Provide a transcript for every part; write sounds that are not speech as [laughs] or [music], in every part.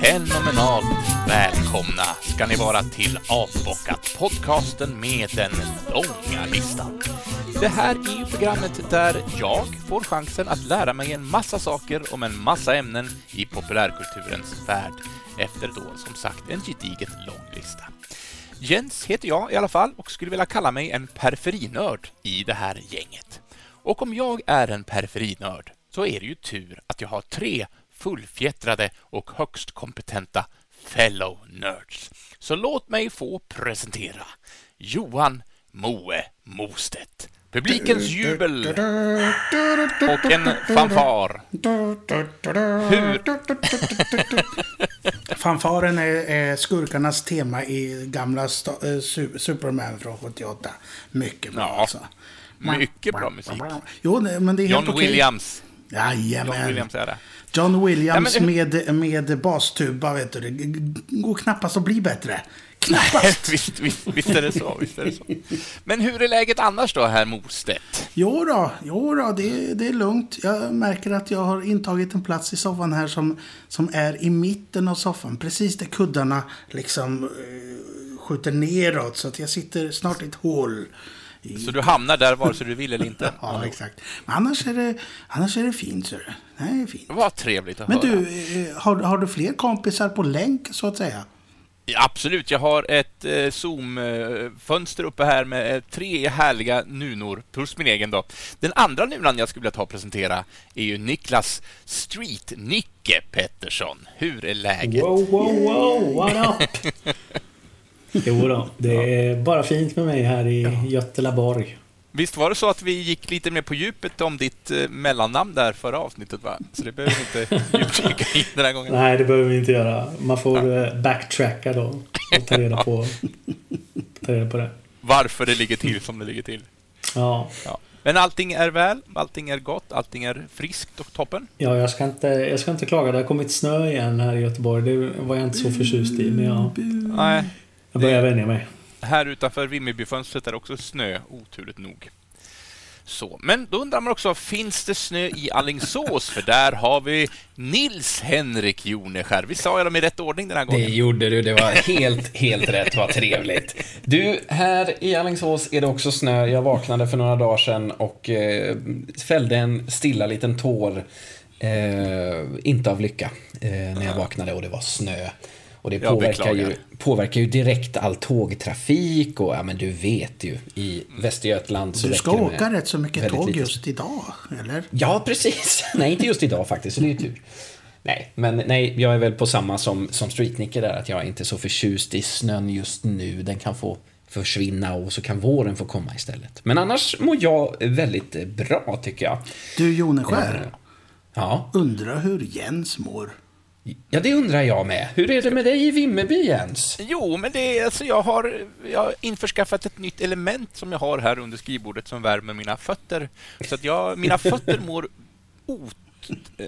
Fenomenalt välkomna ska ni vara till Avbockat, podcasten med den långa listan. Det här är ju programmet där jag får chansen att lära mig en massa saker om en massa ämnen i populärkulturens värld efter då, som sagt, en gediget lång lista. Jens heter jag i alla fall och skulle vilja kalla mig en periferinörd i det här gänget. Och om jag är en periferinörd så är det ju tur att jag har tre fullfjättrade och högst kompetenta fellow nerds. Så låt mig få presentera Johan Moe Mostedt. Publikens jubel och en fanfar. Hur? Fanfaren är, är skurkarnas tema i gamla sta- eh, Su- Superman från 78. Mycket bra Ja, alltså. mycket bra musik. Jo, nej, men det är helt John okej. Williams. Jajamän. John Williams är det. John Williams Ja, men- med, med bastuba, vet du. Det går knappast att bli bättre. Knappast. [laughs] visst, visst, visst är det så. Visst är det så. Men hur är läget annars då, herr Mostedt? Jo då, jo då det, det är lugnt. Jag märker att jag har intagit en plats i soffan här som, som är i mitten av soffan. Precis där kuddarna liksom eh, skjuter neråt. Så att jag sitter snart i ett hål. I, Så du hamnar där vare sig du vill eller inte? [laughs] ja, exakt. Men annars är det, annars är det fint, så det. Det är fint. Vad trevligt att Men höra. du, eh, har, har du fler kompisar på länk, så att säga? Ja, Absolut, jag har ett eh, Zoom-fönster uppe här med eh, tre härliga nunor, plus min egen då. Den andra nunan jag skulle vilja ta och presentera är ju Niklas Street-Nicke Pettersson. Hur är läget? Wow, wow, wow, what up? [laughs] Jo då, det är bara fint med mig här i Götelaborg. Visst var det så att vi gick lite mer på djupet om ditt eh, mellannamn där förra avsnittet, va? Så det behöver vi inte [laughs] djupdyka in den här gången. Nej, det behöver vi inte göra. Man får eh, backtracka då och ta reda på, [laughs] ta reda på det. Varför det ligger till som det ligger till. Ja, Ja. Men allting är väl, allting är gott, allting är friskt och toppen. ja jag, ska inte, jag ska inte klaga. Det har kommit snö igen här i Göteborg. Det var jag inte så förtjust i, men jag, Nej, jag börjar vänja mig. Här utanför Vimmerbyfönstret är det också snö, oturligt nog. Så, men då undrar man också, finns det snö i Allingsås? För där har vi Nils Henrik Joneskär. Vi sa ju dem i rätt ordning den här Det gången. gjorde du, det var helt, helt rätt. Vad trevligt. Du, här i Alingsås är det också snö. Jag vaknade för några dagar sedan och eh, fällde en stilla liten tår. Eh, inte av lycka eh, när jag vaknade och det var snö. Och det påverkar ju, påverkar ju direkt all tågtrafik och ja men du vet ju i Västergötland så Du ska det åka rätt så mycket tåg lite just idag, eller? Ja, precis. [laughs] Nej, inte just idag faktiskt, så det är ju tur. Nej, men nej, jag är väl på samma som, som Streetnicker där, att jag är inte så förtjust i snön just nu. Den kan få försvinna och så kan våren få komma istället. Men annars mår jag väldigt eh, bra, tycker jag. Du, Joneskär. Ja, Undrar hur Jens mår. Ja det undrar jag med. Hur är det med dig i Vimmerby, Jens? Jo, men det är, alltså, jag, har, jag har införskaffat ett nytt element som jag har här under skrivbordet som värmer mina fötter. Så att jag, mina fötter mår ot,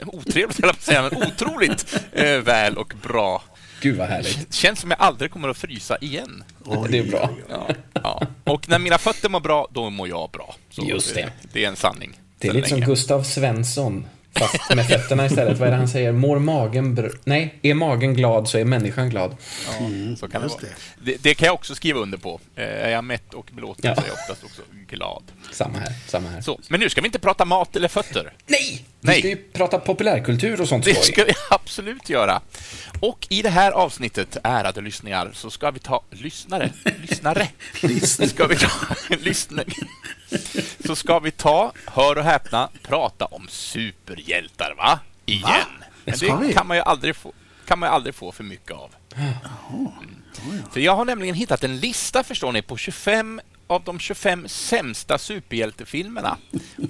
otrevligt, att säga, men otroligt eh, väl och bra. Gud vad härligt. Känns som jag aldrig kommer att frysa igen. Det är bra. Ja, ja. Och när mina fötter mår bra, då mår jag bra. Så Just det. Det är en sanning. Det är lite som länge. Gustav Svensson, fast med fötterna istället. Vad är det han säger? Mår magen br- Nej, är magen glad så är människan glad. Ja, så kan det, vara. Det, det kan jag också skriva under på. Eh, Är jag mätt och belåten Ja. så är jag oftast också glad. Samma här, samma här. Så, men nu ska vi inte prata mat eller fötter. Nej! Nej. Vi ska ju prata populärkultur och sånt Det skoj. ska vi [laughs] absolut göra. Och i det här avsnittet, ärade lyssningar, så ska vi ta... Lyssnare? Lyssnare? [laughs] ska vi ta... [laughs] Lyssnare. Så ska vi ta, hör och häpna, prata om superhjältar, va? Igen. Men Ska det vi? kan man ju aldrig få, kan man ju aldrig få för mycket av. För jag har nämligen hittat en lista, förstår ni, på 25 av de 25 sämsta superhjältefilmerna.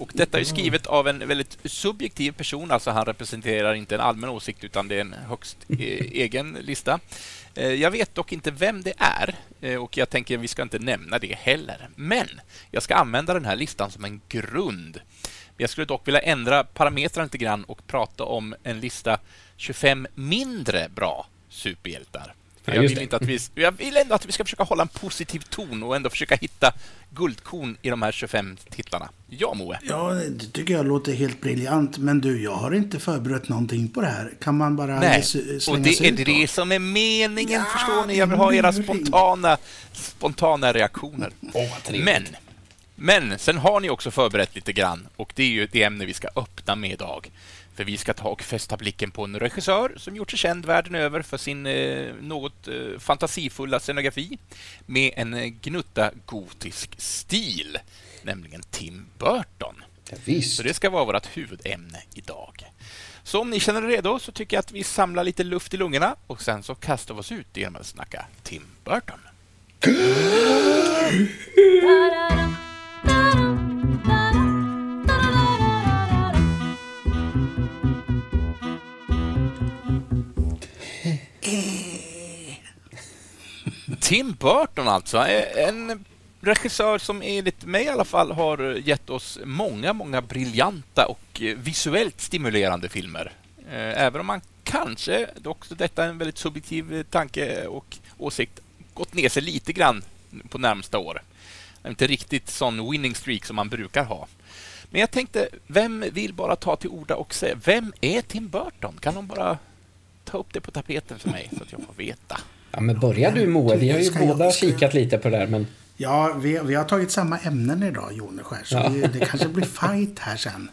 Och detta är skrivet av en väldigt subjektiv person, alltså han representerar inte en allmän åsikt utan det är en högst eh, egen lista. Eh, Jag vet dock inte vem det är eh, och jag tänker vi ska inte nämna det heller. Men jag ska använda den här listan som en grund Jag skulle dock vilja ändra parametrarna lite grann och prata om en lista 25 mindre bra superhjältar. För Ja, jag, vill inte att vi, jag vill ändå att vi ska försöka hålla en positiv ton och ändå försöka hitta guldkorn i de här 25 titlarna. Ja, Moe? Ja, det tycker jag låter helt briljant. Men du, jag har inte förberett någonting på det här. Kan man bara Nej, sig- och slänga det sig är ut då? det som är meningen, Ja, förstår ni? Jag vill ha era spontana, spontana reaktioner. Trevligt. Men, men sen har ni också förberett lite grann och det är ju det ämne vi ska öppna med idag. För vi ska ta och fästa blicken på en regissör som gjort sig känd världen över för sin eh, något eh, fantasifulla scenografi med en eh, gnutta gotisk stil, nämligen Tim Burton. Ja, visst. Så det ska vara vårt huvudämne idag. Så om ni känner er redo så tycker jag att vi samlar lite luft i lungorna och sen så kastar vi oss ut genom att snacka Tim Burton. Tim Burton alltså, en regissör som enligt mig i alla fall har gett oss många, många briljanta och eh, visuellt stimulerande filmer. Eh, även om man kanske, dock detta är en väldigt subjektiv eh, tanke och åsikt, gått ner sig lite grann på närmsta år. Inte riktigt sån winning streak som man brukar ha. Men jag tänkte, vem vill bara ta till orda och säga, vem är Tim Burton? Kan de bara ta upp det på tapeten för mig så att jag får veta? Ja, men börja du Moe. Vi har ju båda jag- kikat lite på det där, men... Ja, vi, vi har tagit samma ämnen idag, Joneskär. Så Ja. det, det kanske blir fight här sen.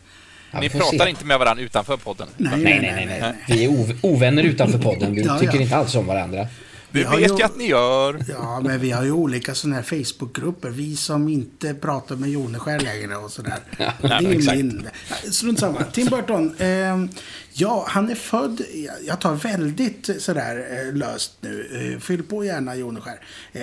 Ja, Ni vi pratar se. inte med varandra utanför podden? Nej, Nej, nej, nej, nej. Vi är ov- ovänner utanför podden. Vi Ja, tycker ja. inte alls om varandra. Det Vi har vet ju- att ni gör. Ja, men vi har ju olika sådana här Facebookgrupper. Vi som inte pratar med Joneskär längre och sådär. det men är min. Ja, Strunt samma. Tim Burton. Eh, ja, han är född... Jag tar väldigt eh, sådär eh, löst nu. Eh, fyll på gärna Joneskär.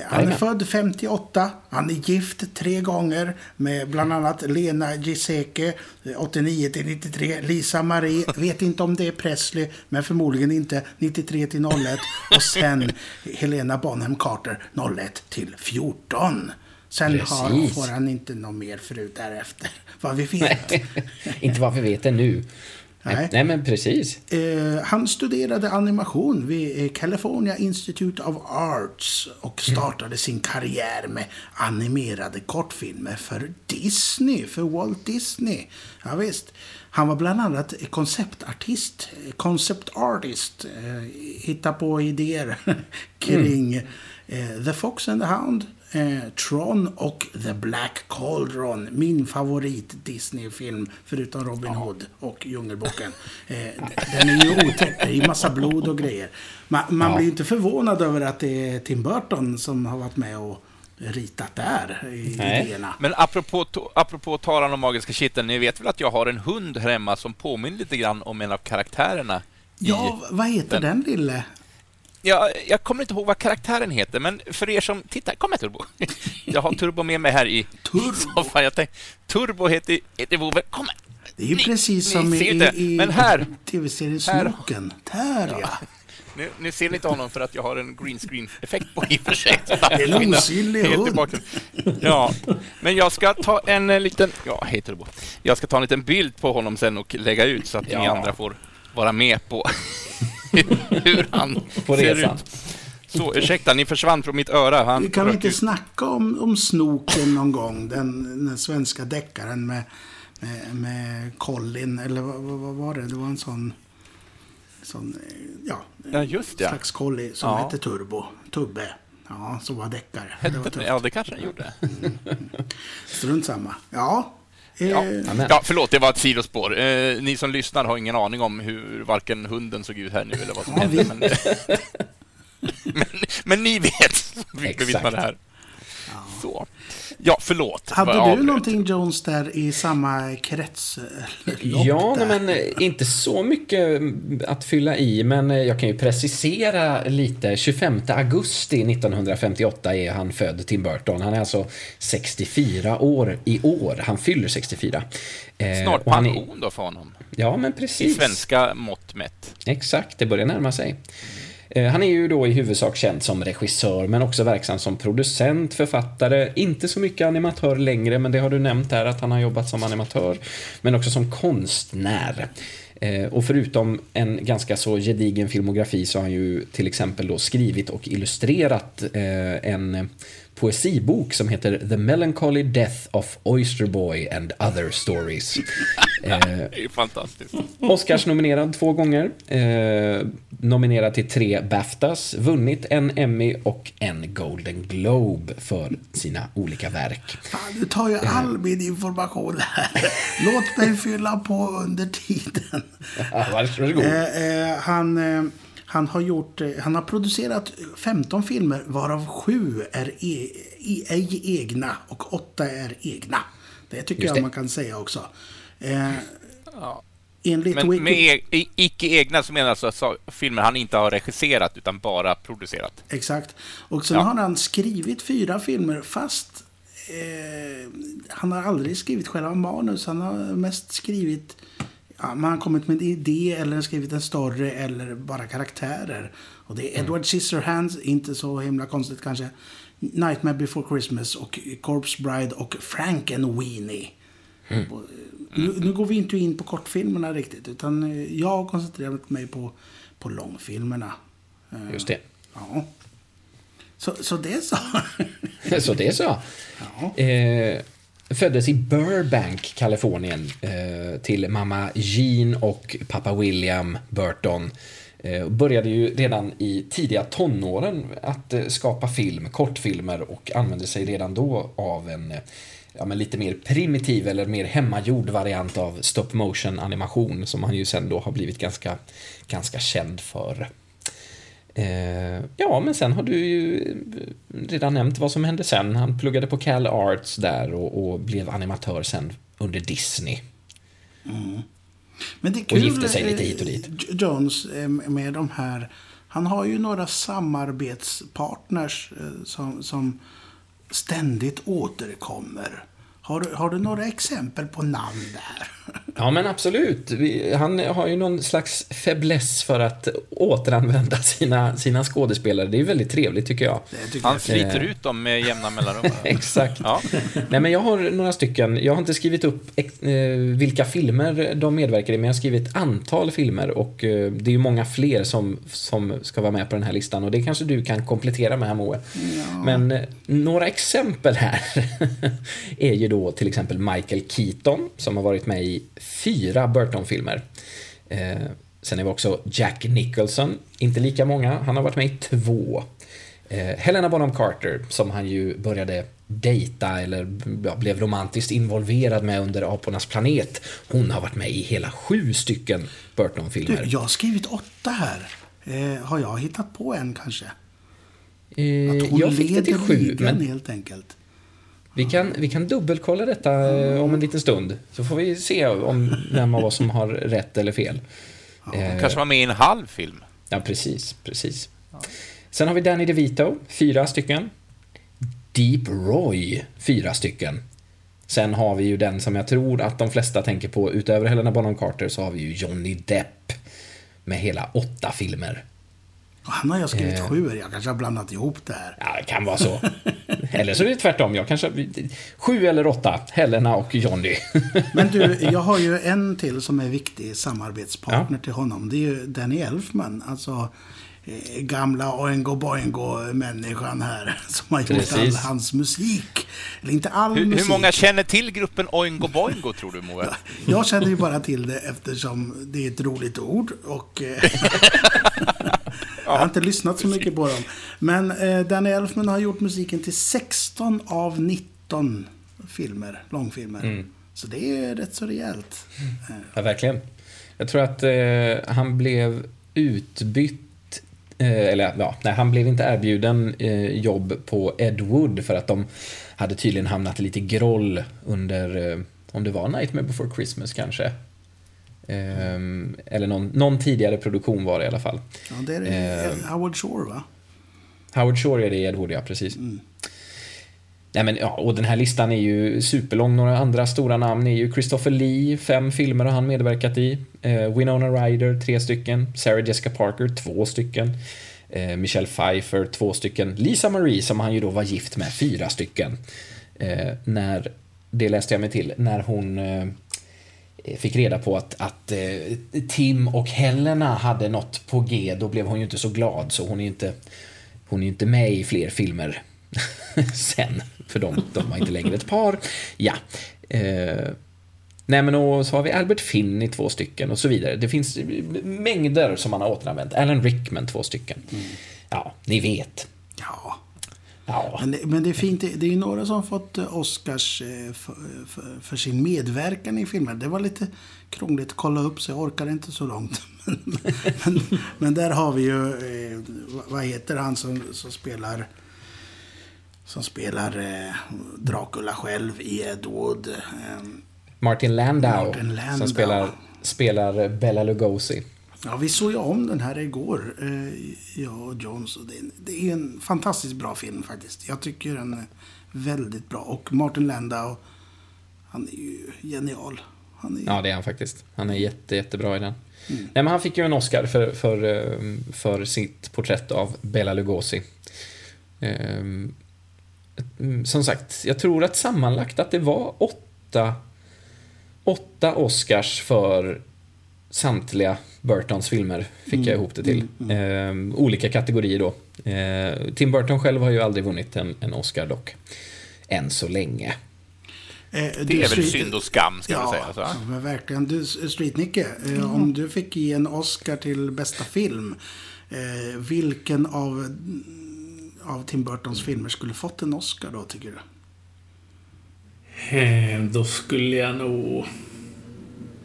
Han är född 58. Han är gift tre gånger med bland annat Lena Giesecke, eh, 89 till 93. Lisa Marie, [laughs] vet inte om det är Presley, men förmodligen inte 93 till 01. Och sen Helena Bonham Carter 01 till 14. Sen har, får han inte något mer förut därefter. Vad vi vet. [laughs] inte vad vi vet ännu. Nej. Nej. Men precis. Eh, han studerade animation vid eh, California Institute of Arts och startade sin karriär med animerade kortfilmer för Disney, för Walt Disney. Ja, visst. Han var bland annat konceptartist, eh, concept artist, eh, hitta på idéer [laughs] kring eh, The Fox and the Hound, eh, Tron och The Black Cauldron. Min favorit Disney-film förutom Robin Hood och Djungelboken. Eh, den är ju otäck. Det är ju massa blod och grejer. Man, man Ja. blir ju inte förvånad över att det är Tim Burton som har varit med och ritat där i Nej. idéerna. Men apropå, to- apropå talan om magiska kitteln, ni vet väl att jag har en hund hemma som påminner lite grann om en av karaktärerna. Ja, vad heter den lille? Ja, jag kommer inte ihåg vad karaktären heter, men för er som... Titta, kom här Turbo! [laughs] Jag har Turbo med mig här i soffan. Jag tänkte, Turbo heter, heter Vove. Kom här! Det är ju Ni- precis ni som i, i, i tv-serien Snoken. Där ja. Nu, nu ser ni inte honom för att jag har en green screen-effekt på i och för sig. [laughs] En osynlig hund. Ja, men jag ska ta en eh, liten... Ja, hej Turbo. Jag ska ta en liten bild på honom sen och lägga ut så att ni Ja. andra får vara med på [laughs] hur han På ser resan. ut. Så, ursäkta, ni försvann från mitt öra. Han Vi kan vi inte ut. snacka om, om Snoken någon gång? Den, den svenska deckaren med, med, med Colin, eller vad, vad, var det? Det var en sån... sån ja, Ja, just det. slags collie som Ja. hette Turbo. Tubbe. Ja, som var deckare. Det var tufft. Ja, det kanske han gjorde. Strunt samma. Ja. Eh, Ja. Amen. Ja, förlåt, det var ett sidospår. Eh, ni som lyssnar har ingen aning om hur varken hunden såg ut här nu eller vad som Ja, hände. vi- Men, [laughs] men, men ni vet, som fick bevittna det här. Så. Ja, förlåt. Hade du någonting Jones där i samma kretslopp? Ja, där? nej, men eh, inte så mycket att fylla i, men eh, jag kan ju precisera lite. 25 augusti 1958 är han född, Tim Burton. Han är alltså 64 år i år. Han fyller 64. Eh, Snart och han är- pension då för honom. Ja, men I precis. svenska mått mätt. Exakt, det börjar närma sig. Eh, han är ju då i huvudsak känd som regissör men också verksam som producent, författare, inte så mycket animatör längre men det har du nämnt här att han har jobbat som animatör. Men också som konstnär. Eh, och förutom en ganska så gedigen filmografi så har han ju till exempel då skrivit och illustrerat eh, en poesibok som heter The Melancholy Death of Oyster Boy and Other Stories. [laughs] Eh, det är fantastiskt. Oscars nominerad två gånger. Eh, nominerad till tre Baftas. Vunnit en Emmy och en Golden Globe för sina olika verk. Fan, du tar ju all min information här. Låt mig fylla på under tiden. Ja, varsågod. Eh, eh, han... Han har, gjort, eh, han har producerat 15 filmer varav sju är e, e, ej egna och åtta är egna. Det tycker Just jag man kan säga också. Eh, ja. Enligt Men Wiki... med e icke egna så menar alltså filmer han inte har regisserat utan bara producerat. Exakt. Och sen Ja. har han skrivit fyra filmer fast eh, han har aldrig skrivit själva manus. Han har mest skrivit Ja, man har kommit med en idé eller skrivit en story eller bara karaktärer. Och det är Edward Scissorhands, inte så himla konstigt kanske. Nightmare before Christmas och Corpse Bride och Frankenweenie. Och, Nu, nu går vi inte in på kortfilmerna riktigt utan eh, jag har koncentrerat mig på, på långfilmerna. Eh, Just det. Ja. Så, så det är så. [laughs] Så det är så. Ja. Eh, föddes i Burbank, Kalifornien, eh, till mamma Jean och pappa William Burton. Eh, började ju redan i tidiga tonåren att eh, skapa film, kortfilmer och använde sig redan då av en eh, ja, men lite mer primitiv eller mer hemmagjord variant av stop motion animation som han ju sen då har blivit ganska, ganska känd för. Eh, ja, men sen har du ju redan nämnt vad som hände sen. Han pluggade på Cal Arts där och, och blev animatör sen under Disney. Men det är Och kul, gifte sig lite hit och dit. eh, Jones eh, med de här. Han har ju några samarbetspartners eh, som, som ständigt återkommer. Har, du- har du några exempel på namn där? Ja, men absolut. Vi, han har ju någon slags fäbless för att återanvända sina, sina skådespelare. Det är ju väldigt trevligt tycker jag. Tycker Han sliter ut dem med jämna mellanrum. [laughs] Exakt. Ja. Nej, men jag har några stycken. Jag har inte skrivit upp ex- eh, vilka filmer de medverkar i, men jag har skrivit antal filmer och eh, det är ju många fler som, som ska vara med på den här listan och det kanske du kan komplettera med här Moe. Men eh, några exempel här [laughs] är ju då till exempel Michael Keaton som har varit med i fyra Burton-filmer. Eh, sen är vi också Jack Nicholson, inte lika många, han har varit med i två. Eh, Helena Bonham Carter, som han ju började dejta eller ja, blev romantiskt involverad med under Apornas planet. Hon har varit med i hela sju stycken Burton-filmer. jag har skrivit åtta här. Eh, har jag hittat på en kanske? Eh, Att hon jag fick det till leder sju, ligan men helt enkelt. Vi kan, vi kan dubbelkolla detta eh, om en liten stund. Så får vi se om vem av oss som har rätt eller fel. Eh, Kanske var med i en halv film. Ja, precis, precis. Sen har vi Danny DeVito, fyra stycken. Deep Roy, fyra stycken. Sen har vi ju den som jag tror att de flesta tänker på, utöver Helena Bonham Carter, så har vi ju Johnny Depp. Med hela åtta filmer. Han har jag skrivit Eh. sju. Jag kanske har blandat ihop det här. Ja, det kan vara så. Eller så är det tvärtom. Jag kanske... Sju eller åtta, Helena och Johnny. [laughs] Men du, jag har ju en till som är viktig samarbetspartner till honom. Det är ju Danny Elfman. Alltså eh, gamla Oingo Boingo-människan här. [laughs] Som har gjort Precis. all hans musik. Eller inte all Hur, musik. hur många känner till gruppen Oingo Boingo, tror du, Moe? Jag känner ju bara till det eftersom det är ett roligt ord. Och, eh, [laughs] jag har inte lyssnat så mycket på dem. Men eh, Danny Elfman har gjort musiken till 16 av 19 filmer, långfilmer. Mm. Så det är rätt så rejält. Eh, Ja, verkligen. Jag tror att eh, han blev utbytt, eh, eller ja, nej, han blev inte erbjuden eh, jobb på Ed Wood för att de hade tydligen hamnat lite groll under, eh, om det var Nightmare before Christmas kanske. Ehm, eller någon, någon tidigare produktion var det i alla fall. Ja, det är Eh. eh, Howard Shore va? Howard Shore är det i Ed Wood, ja precis. Nej, men, ja, och den här listan är ju superlång. Några andra stora namn är ju Christopher Lee, fem filmer har han medverkat i. Eh, Winona Ryder, tre stycken. Sarah Jessica Parker, två stycken. Eh, Michelle Pfeiffer, två stycken. Lisa Marie, som han ju då var gift med, fyra stycken. Eh, när, det läste jag mig till, när hon eh, fick reda på att, att eh, Tim och Helena hade något på G, då blev hon ju inte så glad, så hon är inte, hon är inte med i fler filmer [laughs] sen, för de, de var inte längre ett par. Ja. Eh, nej men och så har vi Albert Finn i två stycken och så vidare. Det finns mängder som man har återanvänt. Alan Rickman två stycken. Ja, ni vet. Ja. Ja. Men det, men det är fint. Det det är ju några som fått eh, Oscars eh, för, för, för sin medverkan i filmen. Det var lite krångligt att kolla upp så jag orkar inte så långt. [laughs] Men, men, men där har vi ju, eh, vad- heter han som, som spelar som spelar eh, Dracula själv i Ed Wood. Eh, Martin Landau, Martin Landau. som spelar, spelar Bella Lugosi. Ja, vi såg ju om den här igår, eh, jag och John. Så det, är en fantastiskt bra film faktiskt. Jag tycker den är väldigt bra. Och Martin Landau, han är ju genial. Är, Ja, det är han faktiskt. Han är jätte, jättebra i den. Nej, men han fick ju en Oscar för, för, eh, för sitt porträtt av Bela Lugosi. Ehm, mm, Som sagt, jag tror att sammanlagt att det var åtta, åtta Oscars för samtliga Burtons filmer, fick jag ihop det till. Ehm, olika kategorier då. Ehm, Tim Burton själv har ju aldrig vunnit en, en Oscar dock. Än så länge. Eh, Det du, är väl Street- synd och skam, ska ja, man säga. Så. ja, men verkligen. Du, Street-Nicke, eh, om du fick ge en Oscar till bästa film, eh, vilken av, av Tim Burtons filmer skulle fått en Oscar då, tycker du? Eh, Då skulle jag nog...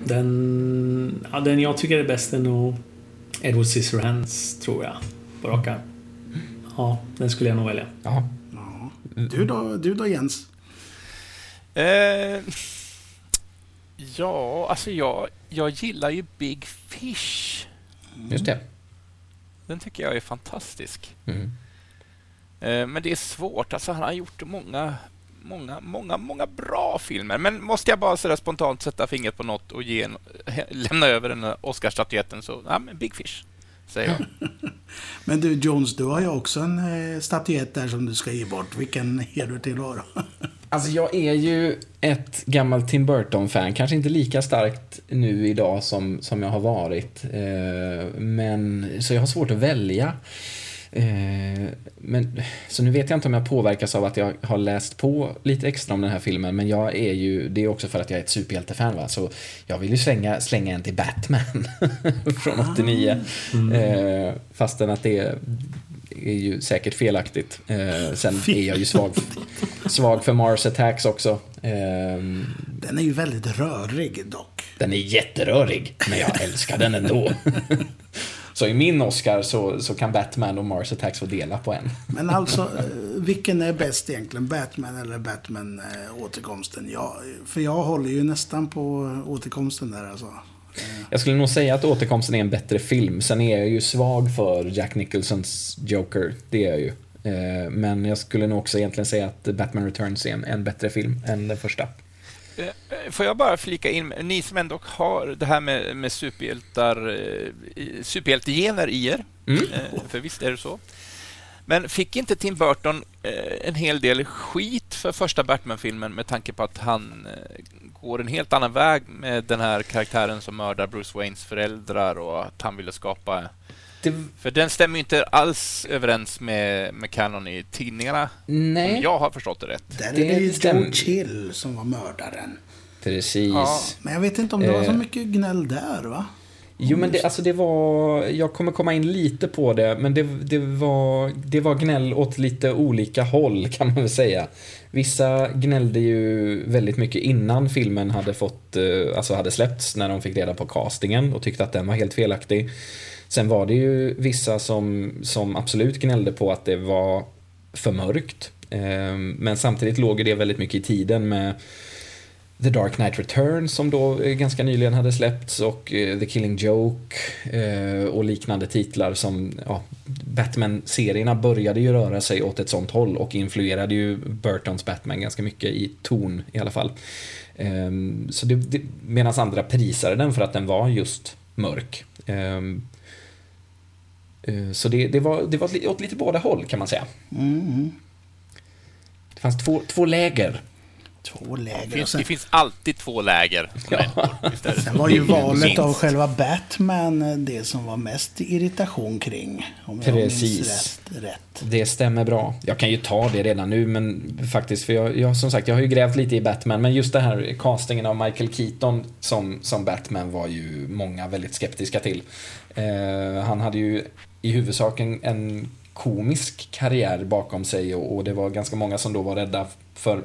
Den, ja, den jag tycker är bäst är nog Edward Scissorhands, tror jag. På rak arm. Ja, den skulle jag nog välja. Ja. Ja. Du, då, du då, Jens? Eh, ja, alltså jag, jag gillar ju Big Fish. Just det. Den tycker jag är fantastisk. Mm. Eh, men det är svårt. Alltså, han har gjort många, många, många, många bra filmer. Men måste jag bara sådär spontant sätta fingret på något och ge en, lämna över den här Oscarsstatyetten så, ja, men Big Fish, säger jag. [laughs] Men du, Jones, du har ju också en eh, statyett där som du ska ge bort. Vilken ger du till då? då? [laughs] Alltså jag är ju ett gammalt Tim Burton-fan, kanske inte lika starkt nu idag som, som jag har varit. Eh, men, så jag har svårt att välja. Eh, men, så nu vet jag inte om jag påverkas av att jag har läst på lite extra om den här filmen, men jag är ju, det är också för att jag är ett superhjältefan va, så jag vill ju slänga, slänga en till Batman [laughs] från 89. Eh, fastän att det är, är ju säkert felaktigt. Eh, sen är jag ju svag, svag för Mars Attacks också. Eh, Den är ju väldigt rörig dock. den är jätterörig, men jag älskar den ändå. [laughs] Så i min Oscar så, så kan Batman och Mars Attacks få dela på en. Men alltså, eh, vilken är bäst egentligen? Batman eller Batman eh, återkomsten? Ja, för jag håller ju nästan på eh, återkomsten där alltså. Jag skulle nog säga att Återkomsten är en bättre film. Sen är jag ju svag för Jack Nicholsons Joker. Det är jag ju. Eh, Men jag skulle nog också egentligen säga att Batman Returns är en, en bättre film än den första. Eh, Får jag bara flika in, ni som ändå har det här med, med superhjältar, eh, superhjältegener i er, Mm. eh, för visst är det så. Men fick inte Tim Burton en hel del skit för första Batman-filmen med tanke på att han går en helt annan väg med den här karaktären som mördar Bruce Waynes föräldrar och att han ville skapa... Det, För den stämmer ju inte alls överens med, med canon i tidningarna, nej, om jag har förstått det rätt. Där Det är det ju stämmer. Joe Chill som var mördaren. precis. Ja. Men jag vet inte om det var så Eh. mycket gnäll där va? Jo men det, alltså det var, jag kommer komma in lite på det, men det, det, var, det var gnäll åt lite olika håll kan man väl säga. Vissa gnällde ju väldigt mycket innan filmen hade fått, eh, alltså hade släppts när de fick reda på castingen och tyckte att den var helt felaktig. Sen var det ju vissa som, som absolut gnällde på att det var för mörkt. Ehm, men samtidigt låg det väldigt mycket i tiden med The Dark Knight Returns som då eh, ganska nyligen hade släppts och eh, The Killing Joke eh, och liknande titlar som ja, Batman-serierna började ju röra sig åt ett sånt håll och influerade ju Burtons Batman ganska mycket i ton i alla fall. Ehm, så det, det, medan andra prisade den för att den var just mörk. Ehm, Eh, Så det, det, var, det var åt li- åt lite båda håll kan man säga. Mm. Det fanns två, två läger. Två Det läger. Och finns, sen, det finns alltid två läger. [laughs] det sen var ju Det valet av själva Batman eh, det som var mest irritation kring. Om jag Precis. minns rätt. rätt. Det stämmer bra. Jag kan ju ta det redan nu, men faktiskt, för jag, jag som sagt, jag har ju grävt lite i Batman, men just det här castingen av Michael Keaton som, som Batman var ju många väldigt skeptiska till. Eh, han hade ju i huvudsak en, en komisk karriär bakom sig och, och det var ganska många som då var rädda för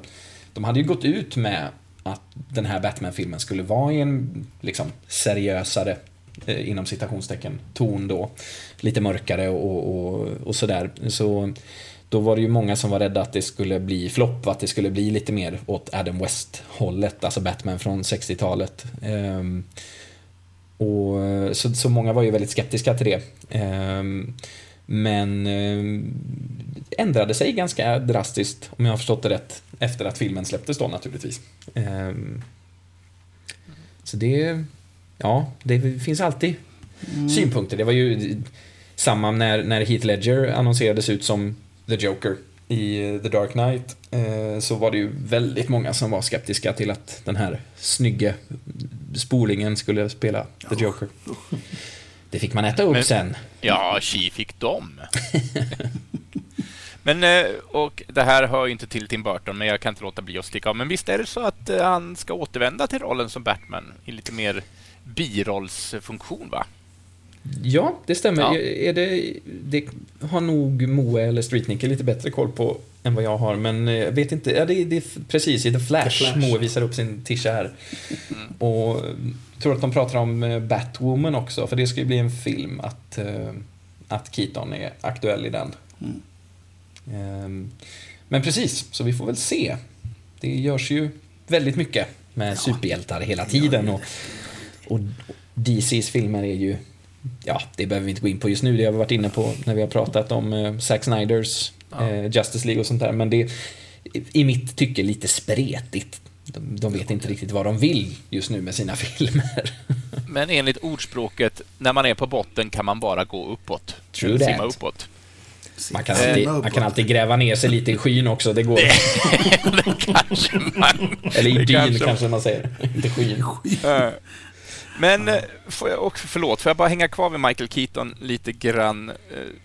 de hade ju gått ut med att den här Batman-filmen skulle vara i en liksom seriösare eh, inom citationstecken ton då. Lite mörkare och, och, och sådär. Så då var det ju många som var rädda att det skulle bli flopp, att det skulle bli lite mer åt Adam West-hållet, alltså Batman från 60-talet. Eh, och, eh, så, så många var ju väldigt skeptiska till det. Ehm, men eh, ändrade sig ganska drastiskt, om jag har förstått det rätt, efter att filmen släpptes då naturligtvis. Ehm, så det, ja, det finns alltid synpunkter. Det var ju samma när, när Heath Ledger annonserades ut som The Joker i The Dark Knight. Eh, så var det ju väldigt många som var skeptiska till att den här snygge spolingen skulle spela The Joker. Det fick man äta upp Men- sen. Ja, tji fick dem. Men, eh, och det här hör ju inte till Tim Burton, men jag kan inte låta bli att sticka av. Men visst är det så att eh, han ska återvända till rollen som Batman i lite mer birollsfunktion, va? Ja, det stämmer. Ja. Är det, det har nog Moe eller Streetnicker lite bättre koll på än vad jag har, men eh, jag vet inte. Ja, det, det är precis i The Flash. The Flash. Moe visar upp sin tisha här. Och eh, tror att de pratar om eh, Batwoman också, för det ska ju bli en film att, att Keaton är aktuell i den. Ehm, Men precis, så vi får väl se. Det görs ju väldigt mycket med superhjältar hela tiden. Och, och DCs filmer är ju, ja, det behöver vi inte gå in på just nu. Det har vi varit inne på när vi har pratat om eh, Zack Snyders eh, Justice League och sånt där. Men det är i mitt tycke lite spretigt. De, de vet inte riktigt vad de vill just nu med sina [laughs] filmer. Men enligt ordspråket, när man är på botten kan man bara gå uppåt. True Eller that. Simma uppåt. Man kan, Simma alltid, man kan alltid gräva ner sig lite i skyn också, det går. [laughs] det kanske man... Eller i det dyn kanske man säger, inte skyn. Eh, Men eh, får jag också, förlåt, får jag bara hänga kvar vid Michael Keaton lite grann? Eh,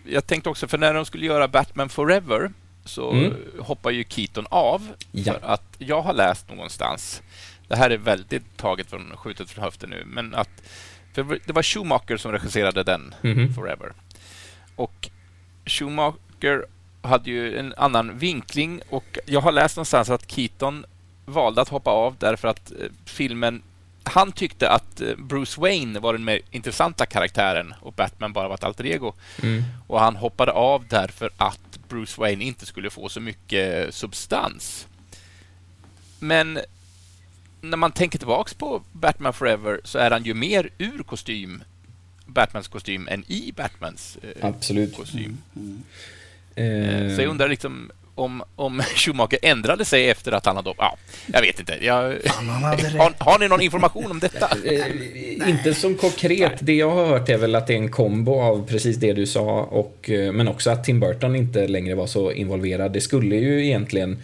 Jag tänkte också, för när de skulle göra Batman Forever så Mm. hoppar ju Keaton av. Ja. För att jag har läst någonstans, det här är väldigt taget från skjutet från höften nu, men att för det var Schumacher som regisserade den, Mhm. Forever. Och Schumacher hade ju en annan vinkling och jag har läst någonstans att Keaton valde att hoppa av därför att eh, filmen han tyckte att eh, Bruce Wayne var den mer intressanta karaktären och Batman bara var ett alter ego. Mm. Och han hoppade av därför att Bruce Wayne inte skulle få så mycket substans. Men när man tänker tillbaks på Batman Forever så är han ju mer ur kostym, Batmans kostym, än i Batmans eh, Absolut. kostym. Eh, Så jag undrar liksom om, om Schumacher ändrade sig efter att han hade... Ja, jag vet inte. Jag, har, har ni någon information om detta? Eh, inte som konkret. Det jag har hört är väl att det är en kombo av precis det du sa, och, eh, men också att Tim Burton inte längre var så involverad. Det skulle ju egentligen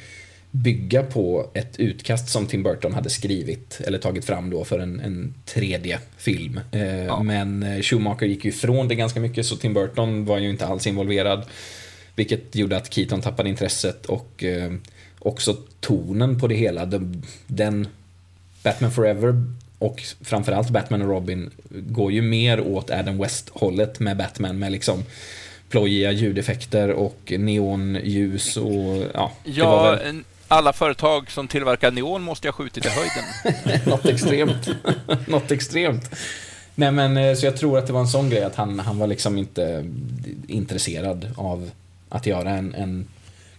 bygga på ett utkast som Tim Burton hade skrivit, eller tagit fram då för en, en tredje film. Eh, Men eh, Schumacher gick ju ifrån det ganska mycket, så Tim Burton var ju inte alls involverad. Vilket gjorde att Keaton tappade intresset och eh, också tonen på det hela. Den, den Batman Forever och framförallt Batman och Robin går ju mer åt Adam West-hållet med Batman med liksom plojiga ljudeffekter och neonljus och ja, Ja, väl alla företag som tillverkar neon måste jag ha skjutit i höjden. [laughs] något extremt. [laughs] något extremt. Nej men eh, så jag tror att det var en sån grej att han, han var liksom inte intresserad av att göra en, en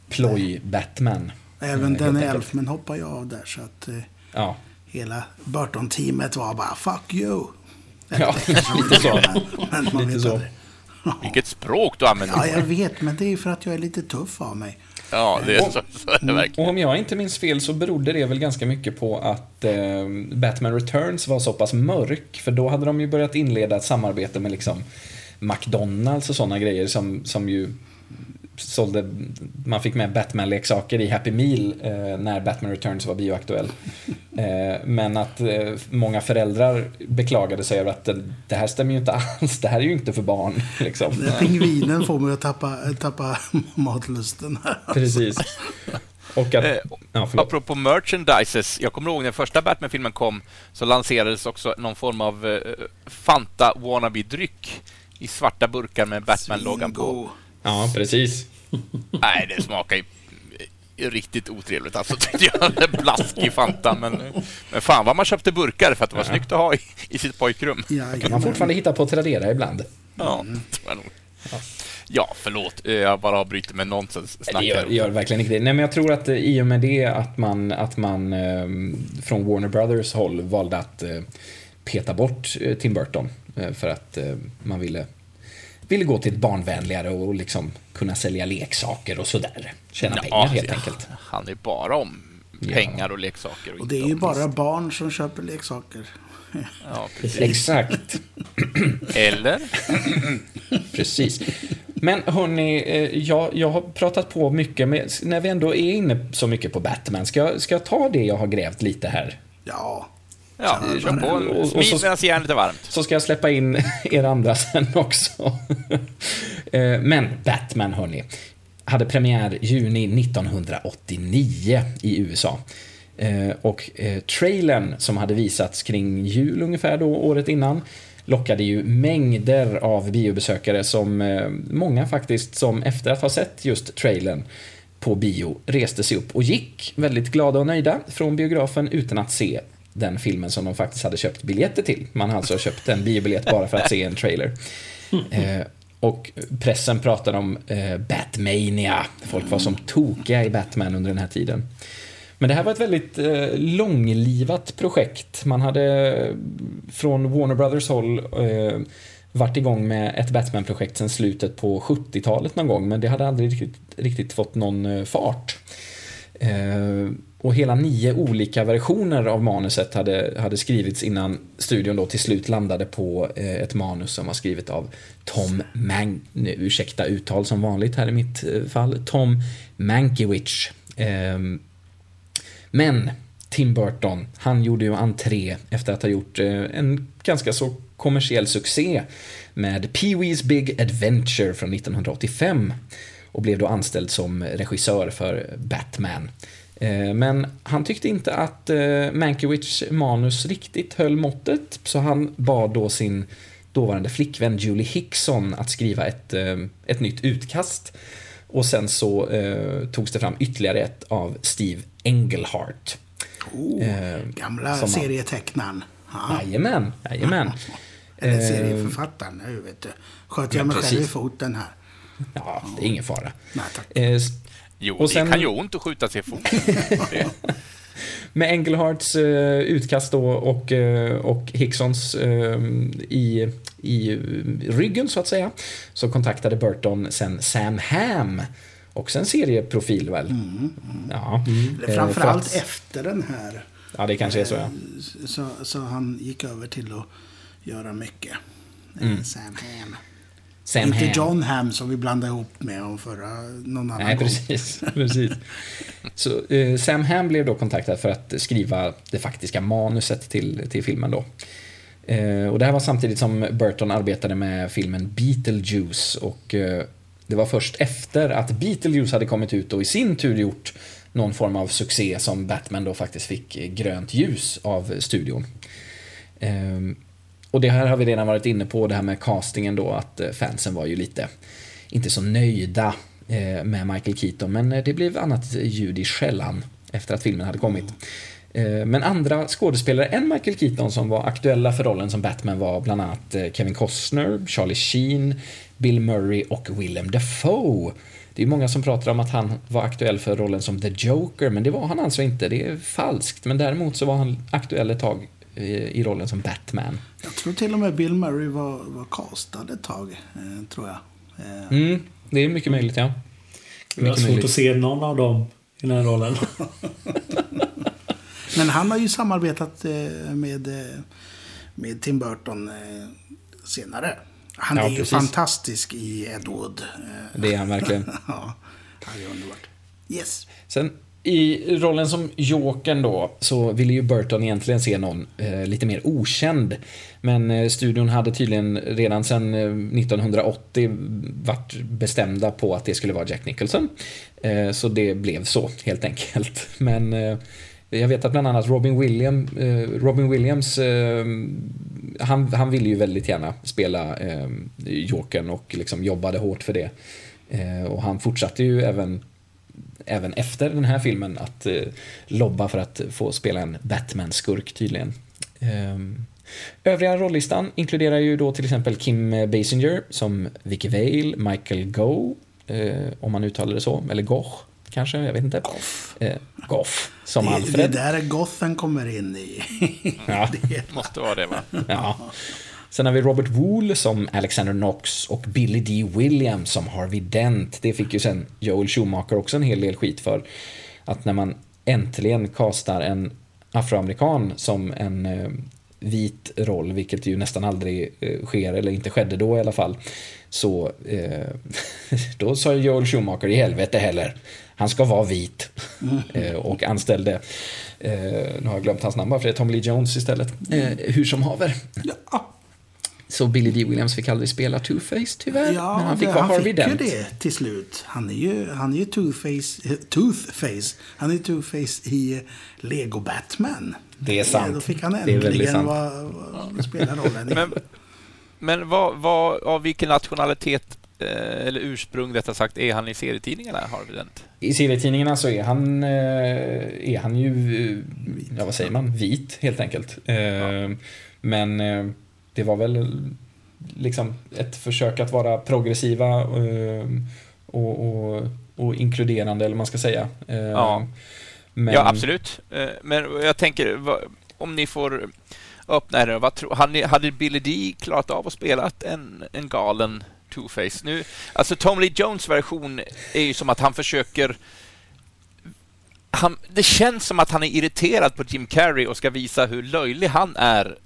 ploj Batman. Även Eh, enkelt. Elfman hoppar ju av där så att eh, Ja, hela Burton-teamet var bara 'fuck you'. [laughs] ja lite så. Men man Lite så. Vilket språk du använder. Ja, jag vet, men det är för att jag är lite tuff av mig. Ja, det är så, så är det verkligen. Och om jag inte minns fel så berodde det väl ganska mycket på att eh, Batman Returns var så pass mörk. För då hade de ju börjat inleda ett samarbete med liksom McDonalds och sådana grejer som, som ju sålde, man fick med Batman-leksaker i Happy Meal eh, när Batman Returns var bioaktuell. [laughs] Eh, men att eh, många föräldrar beklagade sig över att det, det, här stämmer ju inte alls, det här är ju inte för barn. Liksom. Pingvinen får mig att tappa, tappa matlusten. Precis. Och att, eh, ja, apropå merchandises, jag kommer ihåg när första Batman-filmen kom så lanserades också någon form av eh, Fanta wannabe-dryck i svarta burkar med Batman-loggan på. Ja, precis. [laughs] Nej, det smakar ju riktigt otrevligt alltså, [laughs] tyckte jag. Blaskig Fanta, men, men fan vad man köpte burkar för att det var ja. snyggt att ha i, i sitt pojkrum. Ja, kan man fortfarande hitta på Tradera ibland. Ja, mm. tror jag nog. Ja. Ja, förlåt. Jag bara avbryter med nonsens Det gör, gör, verkligen inte det. Nej, men jag tror att eh, i och med det att man, att man ehm, från Warner Brothers håll valde att eh, peta bort eh, Tim Burton för att man ville ville gå till ett barnvänligare och liksom kunna sälja leksaker och sådär. Tjäna ja, pengar helt ja. enkelt. Han är bara om pengar och leksaker. Och, och det är ju bara barn som köper leksaker. Ja, [laughs] precis. Exakt. Eller? [laughs] precis. Men hörni, eh, jag, jag har pratat på mycket, men när vi ändå är inne så mycket på Batman, ska, ska jag ta det jag har grävt lite här? Ja. Ja, kör på. Smid medan järnet är varmt. Så ska jag släppa in [laughs] er andra sen också. [laughs] Eh, men Batman, hörni, hade premiär juni 1989 i USA. Eh, och trailern som hade visats kring jul ungefär då, året innan, lockade ju mängder av biobesökare som eh, många faktiskt som efter att ha sett just trailern på bio reste sig upp och gick väldigt glada och nöjda från biografen utan att se den filmen som de faktiskt hade köpt biljetter till. Man alltså har alltså köpt en biobiljett bara för att se en trailer. Eh, och pressen pratade om eh, Batmania. Folk var som tokiga i Batman under den här tiden. Men det här var ett väldigt eh, långlivat projekt. Man hade eh, från Warner Brothers håll eh, varit igång med ett Batman-projekt sedan slutet på 70-talet någon gång, men det hade aldrig riktigt, riktigt fått någon eh, fart. Eh, och hela nio olika versioner av manuset hade, hade skrivits innan studion då till slut landade på eh, ett manus som var skrivet av Tom Mank... Ursäkta uttal som vanligt här i mitt eh, fall. Tom Mankiewicz. Ehm, men Tim Burton, han gjorde ju entré efter att ha gjort eh, en ganska så kommersiell succé med Pee-Wee's Big Adventure från 1985 och blev då anställd som regissör för Batman. Eh, men han tyckte inte att eh, Mankiewicz manus riktigt höll måttet, så han bad då sin dåvarande flickvän Julie Hickson att skriva ett, ett nytt utkast. Och sen så eh, togs det fram ytterligare ett av Steve Engelhart. Oh, eh, gamla som serietecknaren. Jajamän, jajamän. [laughs] Eller serieförfattaren, nu vet du. Sköt jag mig precis. själv i foten här. Ja, det är ingen fara. Nej, tack. Eh, jo, och sen... det kan ju ont att skjuta sig i foten. [laughs] Med Engelharts uh, utkast då och, uh, och Hicksons uh, i, i ryggen så att säga så kontaktade Burton sen Sam Ham Också en serieprofil väl? Mm, mm. Ja. Mm. Framförallt att... efter den här. Ja, det kanske är så ja. Så, så han gick över till att göra mycket. Mm. Sam Ham. Sam Inte Ham. John Ham som vi blandade ihop med om förra någon annan Nej, precis. [laughs] precis. Så eh, Sam Ham blev då kontaktad för att skriva det faktiska manuset till, till filmen då. Eh, och det här var samtidigt som Burton arbetade med filmen Beetlejuice och eh, det var först efter att Beetlejuice hade kommit ut och i sin tur gjort någon form av succé som Batman då faktiskt fick grönt ljus av studion. Och det här har vi redan varit inne på, det här med castingen då, att eh, fansen var ju lite, inte så nöjda eh, med Michael Keaton, men eh, det blev annat ljud i skällan efter att filmen hade kommit. Men andra skådespelare än Michael Keaton som var aktuella för rollen som Batman var bland annat Kevin Costner, Charlie Sheen, Bill Murray och Willem Dafoe. Det är många som pratar om att han var aktuell för rollen som The Joker, men det var han alltså inte. Det är falskt, men däremot så var han aktuell ett tag i rollen som Batman. Jag tror till och med Bill Murray var, var castad ett tag, eh, tror jag. Eh. Mm, det är mycket möjligt, ja. Det var svårt möjligt. att se någon av dem i den här rollen. [laughs] Men han har ju samarbetat eh, med, med Tim Burton senare. Han Ja, är ju precis. fantastisk i Ed Wood. Eh, Det är han verkligen. [laughs] ja, det är underbart. Yes. Sen i rollen som Jokern då så ville ju Burton egentligen se någon eh, lite mer okänd. Men eh, studion hade tydligen redan sedan eh, 1980 varit bestämda på att det skulle vara Jack Nicholson. Eh, så det blev så helt enkelt. [laughs] Men eh, jag vet att bland annat Robin, William, eh, Robin Williams eh, han, han ville ju väldigt gärna spela eh, Jokern och liksom jobbade hårt för det. Eh, och han fortsatte ju även även efter den här filmen att eh, lobba för att få spela en Batman-skurk tydligen. Ehm, övriga rollistan inkluderar ju då till exempel Kim Basinger som Vicky Vale, Michael Gough, eh, om man uttalar det så, eller Gough kanske, jag vet inte. Goff. Eh, Gough, som Det, det Alfred. där är Gothen kommer in i. Ja. [laughs] det, Måste vara det, va? Ja. Sen har vi Robert Wool som Alexander Knox och Billy D. Williams som Harvey Dent. Det fick ju sen Joel Schumacher också en hel del skit för. Att när man äntligen kastar en afroamerikan som en eh, vit roll, vilket ju nästan aldrig eh, sker, eller inte skedde då i alla fall, så eh, [laughs] då sa Joel Schumacher i helvete heller. Han ska vara vit. Eh, och anställde, eh, nu har jag glömt hans namn bara för det är Tom Lee Jones istället. Eh, hur som haver. ja, Så Billy D. Williams fick aldrig spela Two-Face tyvärr. ja men han fick det, vara han Harvey fick ju Dent. det till slut. Han är ju, han är ju Two-Face, Toothface. Han är Two-Face i eh, Lego Batman. Det är sant. Då fick han äntligen vara- vara- spela rollen. Men, men vad, vad, av vilken nationalitet, eh, eller ursprung rättare sagt, är han i serietidningarna, Harvey Dent? I serietidningarna så är han, eh, är han ju, ja vad säger man, vit helt enkelt. Eh, Men det var väl liksom ett försök att vara progressiva eh, och, och, och inkluderande, eller man ska säga. Eh, Ja. Men, Ja, absolut. Eh, Men jag tänker, om ni får öppna er, vad tro, hade, hade Billy D klarat av att spela en, en galen Two-Face? Nu, alltså Tom Lee Jones version är ju som att han försöker han, det känns som att han är irriterad på Jim Carrey och ska visa hur löjlig han är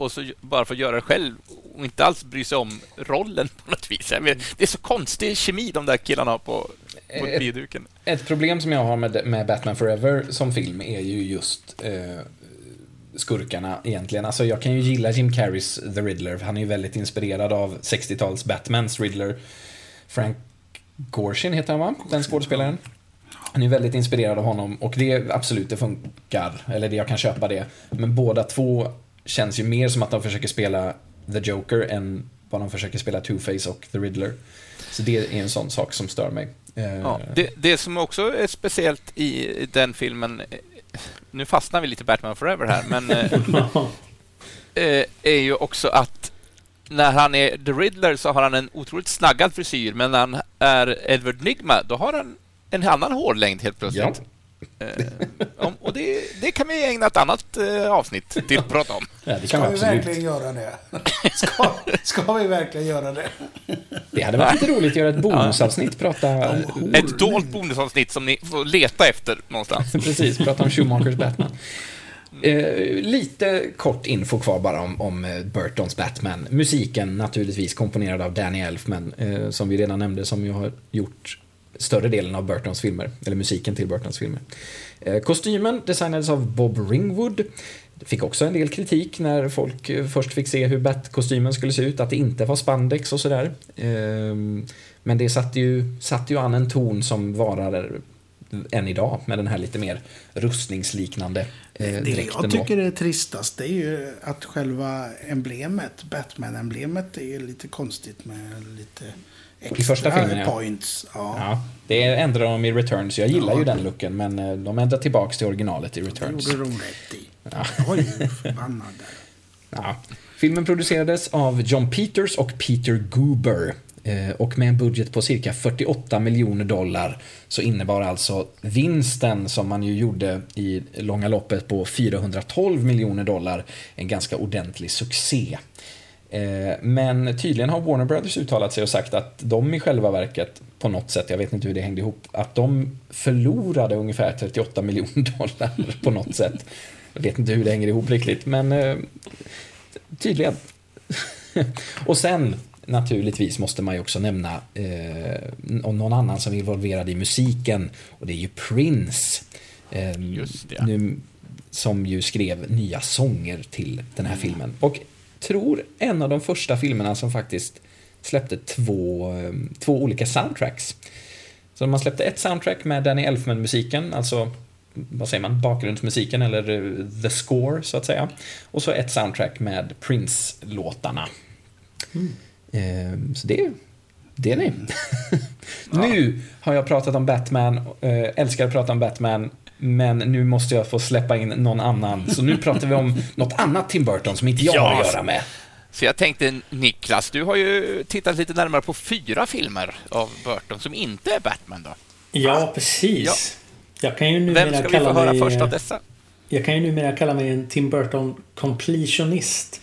och så bara för att göra det själv och inte alls bry sig om rollen på något vis. Vet, det är så konstig kemi de där killarna har på, på Eh, bioduken. Ett problem som jag har med, med Batman Forever som film är ju just eh, skurkarna egentligen. Alltså jag kan ju gilla Jim Carreys The Riddler. Han är ju väldigt inspirerad av 60-tals Batmans Riddler. Frank Gorshin heter han va? Den skådespelaren. Han är väldigt inspirerad av honom och det absolut, det funkar. Eller det, jag kan köpa det. Men båda två känns ju mer som att de försöker spela The Joker än vad de försöker spela Two-Face och The Riddler. Så det är en sån sak som stör mig. Eh, Ja, det, det som också är speciellt i den filmen, eh, nu fastnar vi lite Batman Forever här, men eh, [laughs] är ju också att när han är The Riddler så har han en otroligt snaggad frisyr, men när han är Edward Nigma, då har han en annan hårlängd helt plötsligt. Eh, om, och det, det kan vi ägna ett annat eh, avsnitt till att prata om. Ja, det kan Ska vi vi absolut. verkligen göra det? Ska, ska vi verkligen göra det? Det hade varit lite roligt att göra ett bonusavsnitt, prata, Ett dolt bonusavsnitt som ni får leta efter någonstans. [laughs] precis, prata om Schumachers Batman. Eh, lite kort info kvar bara om, om eh, Burtons Batman. Musiken naturligtvis komponerad av Danny Elfman, eh, som vi redan nämnde, som ju har gjort större delen av Burtons filmer, eller musiken till Burtons filmer. Eh, kostymen designades av Bob Ringwood. Fick också en del kritik när folk eh, först fick se hur Bat-kostymen skulle se ut, att det inte var spandex och sådär. Ehm, Men det satte ju, satte ju an en ton som varar än idag med den här lite mer rustningsliknande eh, Det jag då. tycker är tristast det är ju att själva emblemet, Batman-emblemet, är ju lite konstigt med lite extra första filmen, ja. points. Ja, Ja, det ändrar de i Returns. Jag gillar Ja. ju den looken, men eh, de ändrar tillbaks till originalet i det Returns. gjorde de rätt i. Ja. Oj, förbannad. [laughs] Ja. Filmen producerades av John Peters och Peter Goober. Eh, Och med en budget på cirka 48 miljoner dollar så innebar alltså vinsten som man ju gjorde i långa loppet på 412 miljoner dollar en ganska ordentlig succé. Eh, Men tydligen har Warner Brothers uttalat sig och sagt att de i själva verket på något sätt, jag vet inte hur det hängde ihop, att de förlorade ungefär 38 miljoner dollar [laughs] på något sätt. Jag vet inte hur det hänger ihop riktigt, men eh, tydligen. [laughs] och sen, naturligtvis måste man ju också nämna eh, om någon annan som är involverad i musiken och det är ju Prince. Just det. Nu, som ju skrev nya sånger till den här filmen. Och tror en av de första filmerna som faktiskt släppte två, eh, två olika soundtracks. Så man släppte ett soundtrack med Danny Elfman-musiken, alltså vad säger man, bakgrundsmusiken eller eh, the score så att säga. Och så ett soundtrack med Prince-låtarna. Eh, Så det, det är ni. [laughs] nu har jag pratat om Batman, eh, älskar att prata om Batman, men nu måste jag få släppa in någon annan. Så nu pratar vi om något annat Tim Burton som inte jag Ja, har att göra med. Så jag tänkte, Niklas, du har ju tittat lite närmare på fyra filmer av Burton som inte är Batman då. Ja, precis. Jag kan ju Vem numera ska vi få kalla höra mig... först av dessa? Jag kan ju numera kalla mig en Tim Burton completionist.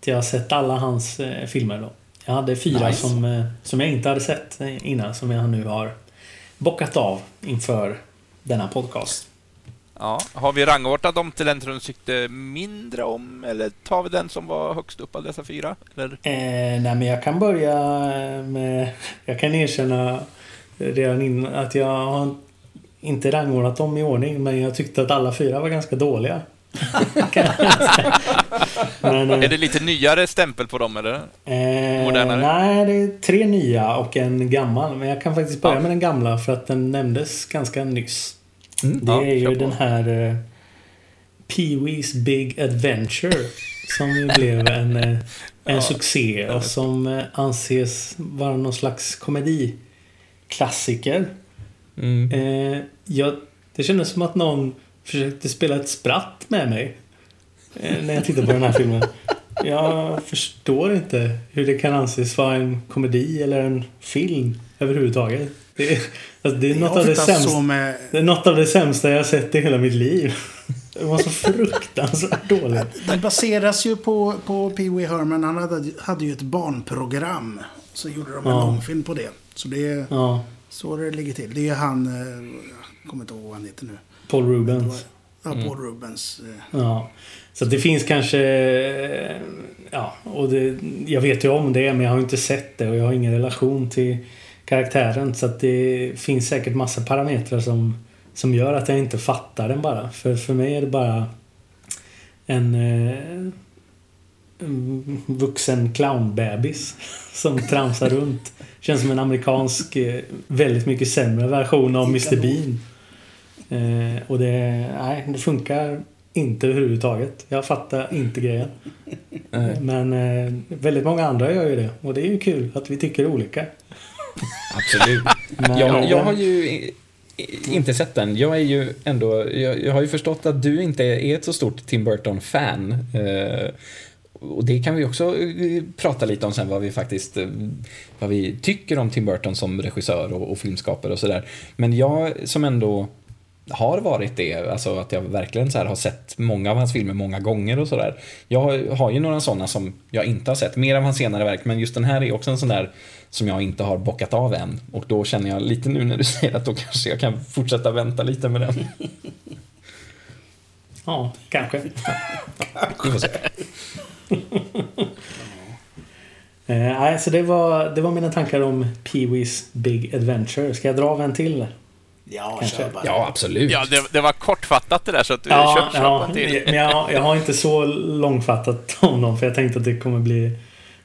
Att jag har sett alla hans eh, filmer då. Jag hade fyra Nice. som, eh, som jag inte hade sett eh, innan, som jag nu har bockat av inför denna podcast. Ja, har vi rangordnat dem till den som du tyckte mindre om, eller tar vi den som var högst upp av dessa fyra? Eller? Eh, nej, men jag kan börja med... Jag kan erkänna redan innan att jag har inte rangordnat dem i ordning, men jag tyckte att alla fyra var ganska dåliga. [laughs] Men, eh, Är det lite nyare stämpel på dem, eller? Eh, Modernare? nej, det är tre nya och en gammal. Men jag kan faktiskt börja Ja. med den gamla för att den nämndes ganska nyss. Mm. Det Ja, är ju den här eh, Pee-Wee's Big Adventure. Som blev en, eh, en [laughs] Ja. succé och som eh, anses vara någon slags komediklassiker. Mm. Eh, jag, det kändes som att någon försökte spela ett spratt med mig. Eh, när jag tittade på den här filmen. Jag förstår inte hur det kan anses vara en komedi eller en film överhuvudtaget. Det är, alltså det är, Det något, av det, sämsta, med... det är något av det sämsta jag har sett i hela mitt liv. Det var så fruktansvärt dåligt. Den baseras ju på, på Pee Wee Herman. Han hade, hade ju ett barnprogram. Så gjorde de en Ja. långfilm på det. Så det är Ja, så det ligger till. Det är han... eh, Jag kommer inte ihåg vad han heter nu. Paul Rubens. Ja, Paul Rubens. eh, Ja. Så det finns kanske... Ja, och det, jag vet ju om det men jag har inte sett det och jag har ingen relation till karaktären. Så att det finns säkert massa parametrar som, som gör att jag inte fattar den bara. För, för mig är det bara en, eh, en vuxen clownbebis [laughs] som tramsar runt. Känns som en amerikansk, eh, väldigt mycket sämre version av Mr Bean. Eh, och det, nej, det funkar inte överhuvudtaget. Jag fattar inte grejen. Men eh, väldigt många andra gör ju det. Och det är ju kul att vi tycker olika. Absolut. Men, Jag, jag har ju inte sett den. Jag är ju ändå, jag, jag har ju förstått att du inte är ett så stort Tim Burton-fan. Eh, och det kan vi också eh, prata lite om sen, vad vi faktiskt eh, vad vi tycker om Tim Burton som regissör och, och filmskapare och sådär. Men jag som ändå har varit det, alltså att jag verkligen så har sett många av hans filmer många gånger och sådär. Jag har, ju några sådana som jag inte har sett, mer av hans senare verk, men just den här är också en sån där som jag inte har bockat av än. Och då känner jag lite nu när du [laughs] säger att då kanske jag kan fortsätta vänta lite med den. Ja, kanske. [laughs] Vi får se. [laughs] Eh, nej, så det var, det var mina tankar om Pee-Wee's Big Adventure. Ska jag dra av en till? Ja, Kanske. kör bara. Ja, absolut. Ja, det, det var kortfattat det där, så att du Ja, kör, kör ja till. men jag, jag har inte så långfattat [laughs] om dem för jag tänkte att det kommer bli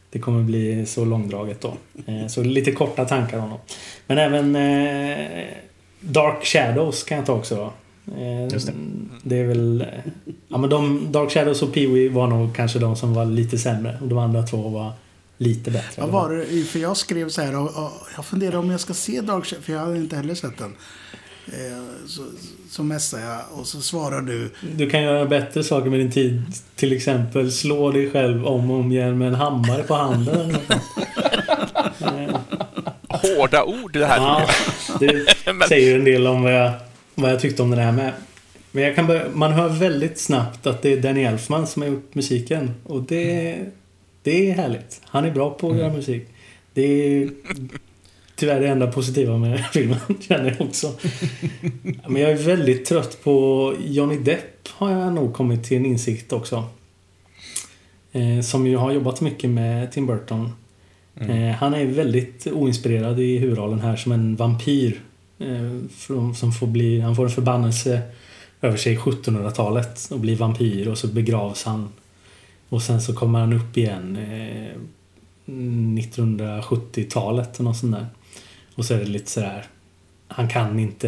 det kommer bli så långdraget då. Eh, Så lite korta tankar om dem. Men även eh, Dark Shadows kan jag ta också. Eh, Just det. det är väl... Ja men de, Dark Shadows och Pee-Wee var nog kanske de som var lite sämre. Och de andra två var lite bättre. Vad var det? För jag skrev så här. Och, och, jag funderar om jag ska se Dark Shadows. För jag hade inte heller sett den. Eh, så, så messade jag och så svarar du. Du kan göra bättre saker med din tid. Till exempel slå dig själv om och om igen med en hammare på handen. [laughs] Hårda ord det här. Ja, det [laughs] säger ju en del om vad jag, vad jag tyckte om det här med. Men jag kan börja, man hör väldigt snabbt att det är Danny Elfman som har gjort musiken. Och det, det är härligt. Han är bra på att göra musik. Det är tyvärr det enda positiva med filmen, [laughs] känner jag också. Men jag är väldigt trött på Johnny Depp, har jag nog kommit till en insikt också. Eh, som ju har jobbat mycket med Tim Burton. Mm. Eh, han är väldigt oinspirerad i huvudrollen här som en vampyr. Eh, från- som får bli, han får en förbannelse över sig i 1700-talet och blir vampyr och så begravs han. Och sen så kommer han upp igen eh, 1970-talet och något sånt där. Och så är det lite sådär Han kan inte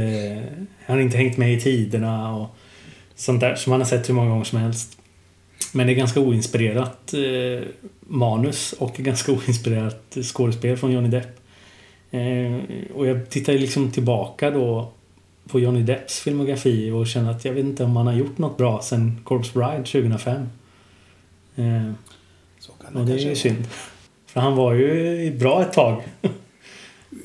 Han har inte hängt med i tiderna och sånt där som man har sett hur många gånger som helst. Men det är ganska oinspirerat eh, manus och ganska oinspirerat skådespel från Johnny Depp. Eh, och jag tittar liksom tillbaka då på Johnny Depps filmografi och känner att jag vet inte om han har gjort något bra sen Corpse Bride 2005. Eh, kan och det är ju synd. För han var ju bra ett tag. [laughs]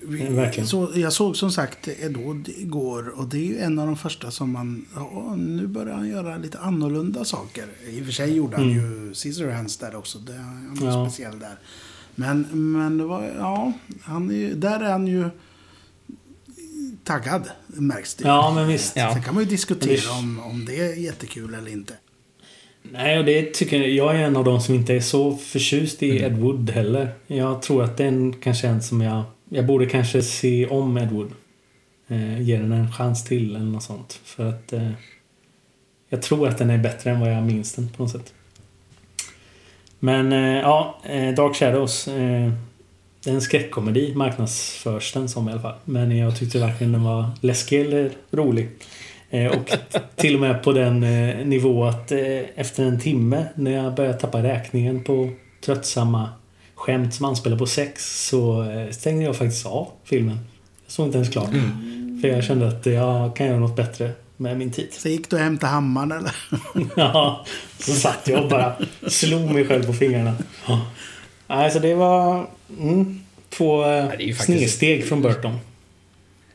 Verkligen. Så jag såg som sagt Edward igår och det är ju en av de första som man... Ja, nu börjar han göra lite annorlunda saker. I och för sig gjorde han ju Scissorhands där också. Det, han är Ja. speciell där. Men, men det var... Ja, han är, där är han ju taggad, märks det. Ja, men visst. Ja. Sen kan man ju diskutera det- om, om det är jättekul eller inte. Nej, och det tycker jag, jag är en av de som inte är så förtjust i Ed Wood heller. Jag tror att den kanske är en som jag... Jag borde kanske se om Ed Wood. Eh, ge den en chans till eller något sånt. För att... Eh, jag tror att den är bättre än vad jag minns den på något sätt. Men eh, ja, eh, Dark Shadows. Eh, det är en skräckkomedi marknadsförs den som i alla fall. Men jag tyckte verkligen den var läskig eller rolig. Eh, och till och med på den eh, nivå att eh, efter en timme när jag började tappa räkningen på tröttsamma skämt som anspelar på sex så stängde jag faktiskt av filmen. Jag såg inte ens klart. För jag kände att jag kan göra något bättre med min tid. Så gick du och hämtade hammaren eller? [laughs] Ja, så satt jag och bara slog mig själv på fingrarna. Ja. Nej, så det var mm, två faktiskt- snedsteg från Burton.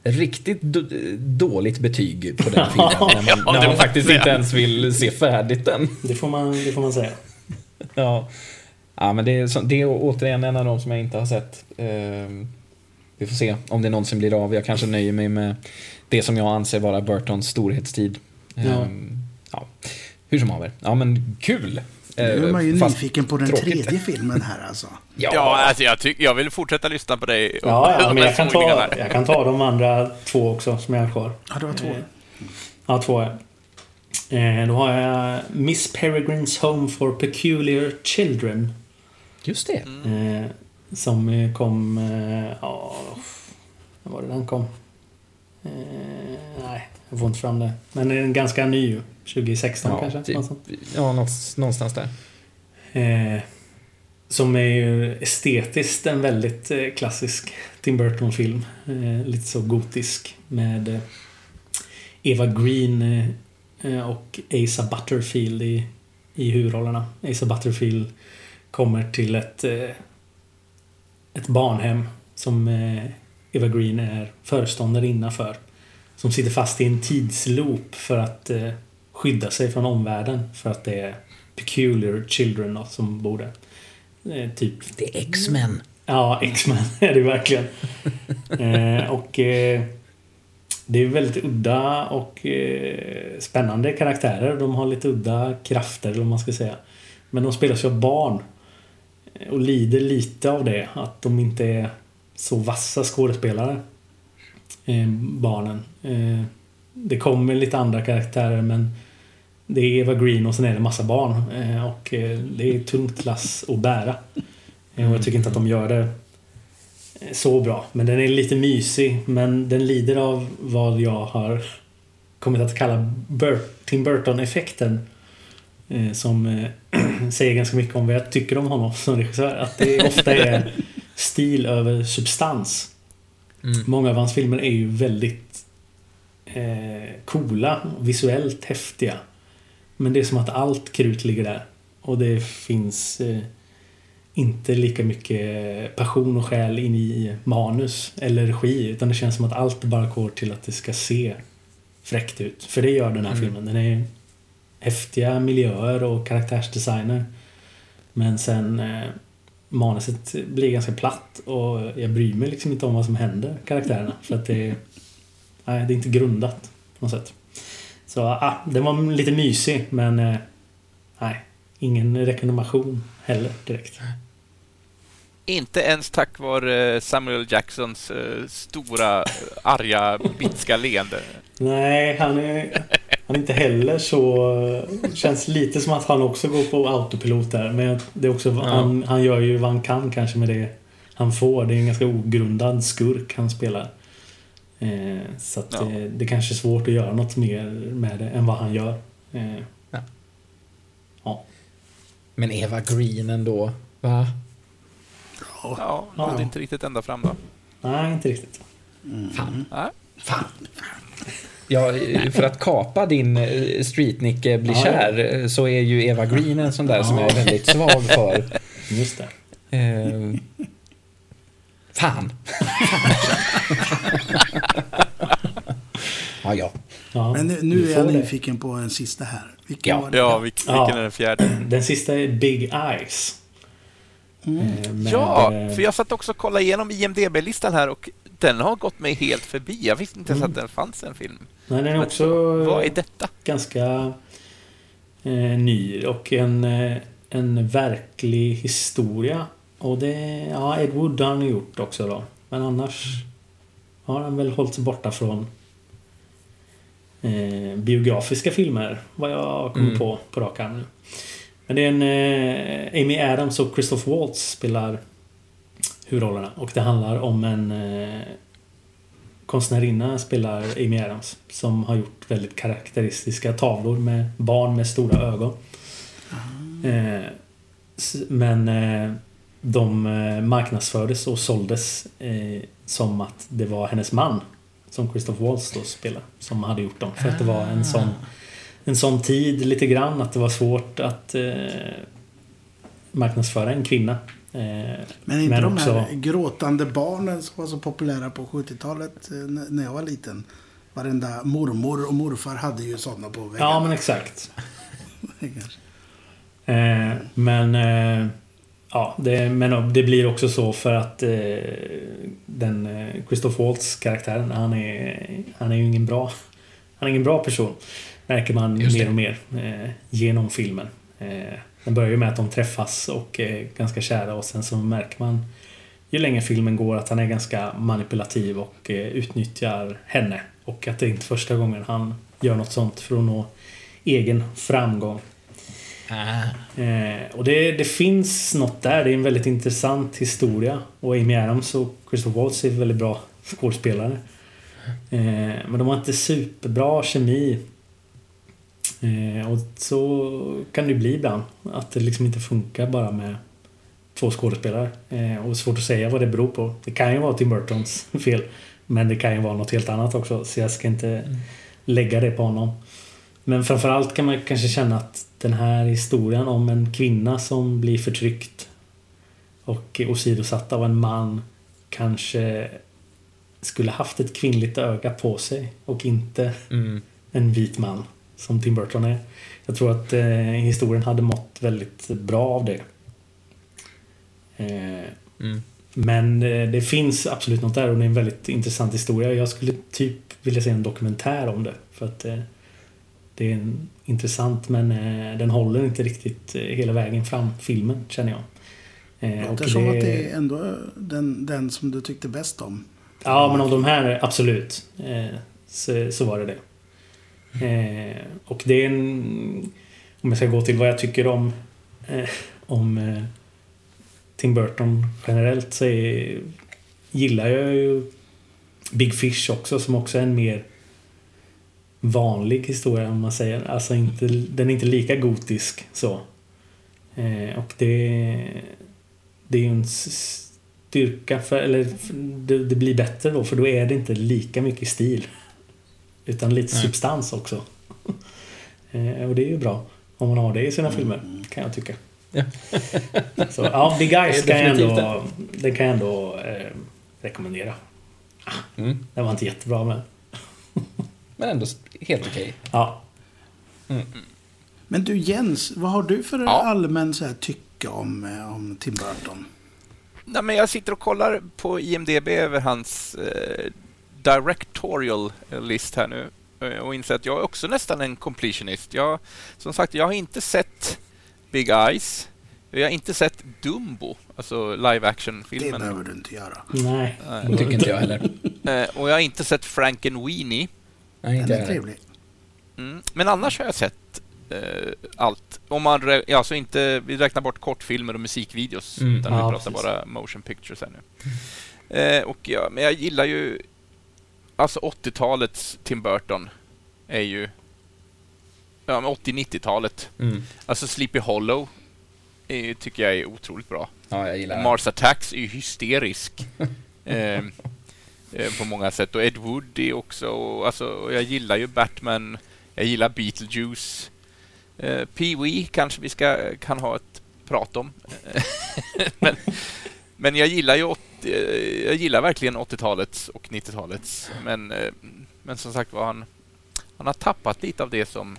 Riktigt dåligt betyg på den [laughs] filmen. när man, Ja, när man faktiskt inte ens vill se färdigt den. Det får man, det får man säga. [laughs] Ja, ja men det är, det är återigen en av de som jag inte har sett. Ehm, vi får se om det någonsin blir av. Jag kanske nöjer mig med det som jag anser vara Burtons storhetstid. Ehm, ja. Hur som haver. Ja, men kul! Nu är man ju Eh, fast nyfiken på den tråkigt. tredje filmen här alltså. [laughs] Ja, Ja, alltså jag, tyck, jag vill fortsätta lyssna på dig. och- Ja, ja [laughs] men jag kan, ta, jag kan ta de andra två också som jag har kvar. Ja, det var två. Eh, Ja, två ja. Eh, Då har jag Miss Peregrines Home for Peculiar Children. just det. Eh, som eh, kom... Eh, ja, var det den kom? Eh, nej, jag får inte fram det. Men den är ganska ny ju. 2016 Ja, kanske? typ, ja någonstans, där. Eh, som är ju estetiskt en väldigt eh, klassisk Tim Burton-film. Eh, lite så gotisk med eh, Eva Green eh, och Asa Butterfield i, i huvudrollerna. Asa Butterfield kommer till ett, ett barnhem som Eva Green är föreståndarinna för. Som sitter fast i en tidsloop för att eh, skydda sig från omvärlden. För att det är peculiar children då, som bor där. Eh, typ Det är X-Men. Ja, X-Men [laughs] är det verkligen. eh, och eh, det är väldigt udda och eh, spännande karaktärer. De har lite udda krafter, eller vad man ska säga. Men de spelas ju av barn. Och lider lite av det. Att de inte är så vassa skådespelare. Eh, barnen. Eh, det kommer lite andra karaktärer men det är Eva Green och sen är det massa barn. Eh, och eh, det är ett tungt lass att bära. Eh, Och jag tycker inte att de gör det eh, så bra. Men den är lite mysig. Men den lider av vad jag har kommit att kalla Bur- Tim Burton-effekten. Eh, Som eh, [clears throat] säger ganska mycket om vad jag tycker om honom som regissör. Att det ofta är stil över substans. Mm. Många av hans filmer är ju väldigt eh, coola, visuellt häftiga. Men det är som att allt krut ligger där. Och det finns eh, inte lika mycket passion och själ in i manus eller regi. Utan det känns som att allt bara går till att det ska se fräckt ut. För det gör den här Mm. filmen. Den är häftiga miljöer och karaktärsdesigner. Men sen eh, manuset blir ganska platt och jag bryr mig liksom inte om vad som händer karaktärerna. För att det är, nej, det är inte grundat på något sätt. Så ah, den var lite mysig men eh, nej, ingen rekommendation heller direkt. Inte ens tack vare Samuel Jacksons eh, stora, eh, arga, bitska leende. Nej, han är, han är inte heller så... Känns lite som att han också går på autopilot där. Men det är också, Ja. han, han gör ju vad han kan kanske med det han får. Det är en ganska ogrundad skurk han spelar. Eh, så att Ja. det, det kanske är svårt att göra något mer med det än vad han gör. Eh, Men Eva Green ändå, va? Ja, Ja. nådde inte riktigt ända fram då. nej, inte riktigt. Fan. Nej. Fan. Ja, för att kapa din eh, streetnicke bli Ja, ja. kär eh, så är ju Eva Green en sån där som Ja. jag är väldigt svag för. Just det. Eh, fan. ja, ja. Men nu, nu är får jag nyfiken på en sista här. Vilken Ja. var det? Ja, vilk, vilken Ja. är den fjärde? Den sista är Big Eyes. Eh, med, Ja, eh, för jag satt också och kollade igenom IMDB-listan här och den har gått mig helt förbi. Jag visste inte ens Mm. att det fanns en film. Nej, den är Men också Vad är detta? ganska eh, ny och en, eh, en verklig historia. Och det... Ja, Ed Wood har han gjort också då. Men annars har han väl hållit sig borta från eh, biografiska filmer. Vad jag kommer Mm. på på rak arm nu. Men det är en... Eh, Amy Adams och Christoph Waltz spelar huvudrollerna. Och det handlar om en eh, konstnärinna spelar Amy Adams. Som har gjort väldigt karaktäristiska tavlor med barn med stora ögon. Eh, s- men eh, de eh, marknadsfördes och såldes eh, som att det var hennes man. Som Christoph Waltz då spelar. Som hade gjort dem. För att det var en sån, en sån tid lite grann att det var svårt att marknadsföra en kvinna. Eh, Men inte Men de också- här gråtande barnen som var så populära på 70-talet eh, när jag var liten. Varenda mormor och morfar hade ju sådana på väggarna. ja men exakt. [laughs] Eh, men eh, ja, det, men det blir också så för att eh, den Christoph Waltz karaktären, han är, han är ju ingen bra han är ingen bra person. Märker man mer och mer genom filmen. Den börjar ju med att de träffas och är ganska kära och sen så märker man ju längre filmen går att han är ganska manipulativ och eh, utnyttjar henne. Och att det är inte första gången han gör något sånt för att nå egen framgång. Eh, och det, det finns något där. Det är en väldigt intressant historia. Och Amy Adams och Christopher Waltz är väldigt bra skådespelare. Eh, men de har inte superbra kemi. Eh, och så kan det bli ibland. Att det liksom inte funkar bara med två skådespelare. Eh, och svårt att säga vad det beror på. Det kan ju vara Tim Burtons [laughs] fel. Men det kan ju vara något helt annat också. Så jag ska inte lägga det på honom. Men framförallt kan man kanske känna att den här historien om en kvinna som blir förtryckt och åsidosatt av en man kanske skulle haft ett kvinnligt öga på sig och inte Mm. en vit man som Tim Burton är. Jag tror att eh, historien hade mått väldigt bra av det. Eh, Mm. men eh, det finns absolut något där och det är en väldigt intressant historia. Jag skulle typ vilja se en dokumentär om det. För att eh, det är en, intressant men eh, den håller inte riktigt eh, hela vägen fram, filmen, känner jag. Eh, Det låter som att det är ändå den, den som du tyckte bäst om. Ja, men av de här, absolut. Eh, så, så var det det. Eh, och det är en... Om jag ska gå till vad jag tycker om, eh, om eh, Tim Burton generellt så är, gillar jag ju Big Fish också som också är en mer vanlig historia om man säger. Alltså inte, den är inte lika gotisk så. Eh, och det, det är ju en styrka för, eller det, det blir bättre då för då är det inte lika mycket stil. Utan lite Nej. substans också. [laughs] eh, och det är ju bra. Om man har det i sina filmer, kan jag tycka. Ja. [laughs] Så ja, Big Eyes [laughs] Det kan jag ändå, det kan jag ändå eh, rekommendera. Mm. Den var inte jättebra men... Men ändå helt okej. Ja. Men du Jens, vad har du för Ja. allmän så här, tycke om, eh, om Tim Burton? Nej, men jag sitter och kollar på IMDB över hans eh, directorial list här nu eh, och inser att jag är också nästan en completionist. Jag, som sagt, jag har inte sett Big Eyes. Jag har inte sett Dumbo. Alltså live Det action-filmen. behöver du inte göra. Nej. Det tycker inte jag heller. [laughs] Eh, och jag har inte sett Frankenweenie. Nej, inte Den är trevlig. Mm. Men annars har jag sett eh, allt. Om man alltså inte, vi räknar bort kortfilmer och musikvideos. Mm. Utan Ja, vi pratar precis. bara motion pictures här nu. Eh, och ja, men jag gillar ju... Alltså 80-talets Tim Burton är ju... Ja, men 80-90-talet. Mm. Alltså Sleepy Hollow är, tycker jag är otroligt bra. Ja, jag gillar. Mars Attacks är ju hysterisk. [laughs] eh, eh, på många sätt. Och Ed Wood är också... Och, alltså, och jag gillar ju Batman. Jag gillar Beetlejuice. Eh, Pee-Wee kanske vi ska, kan ha ett prat om. [laughs] men, men jag gillar ju 80, eh, jag gillar verkligen 80-talets och 90-talets. Men, eh, men som sagt var, han, han har tappat lite av det som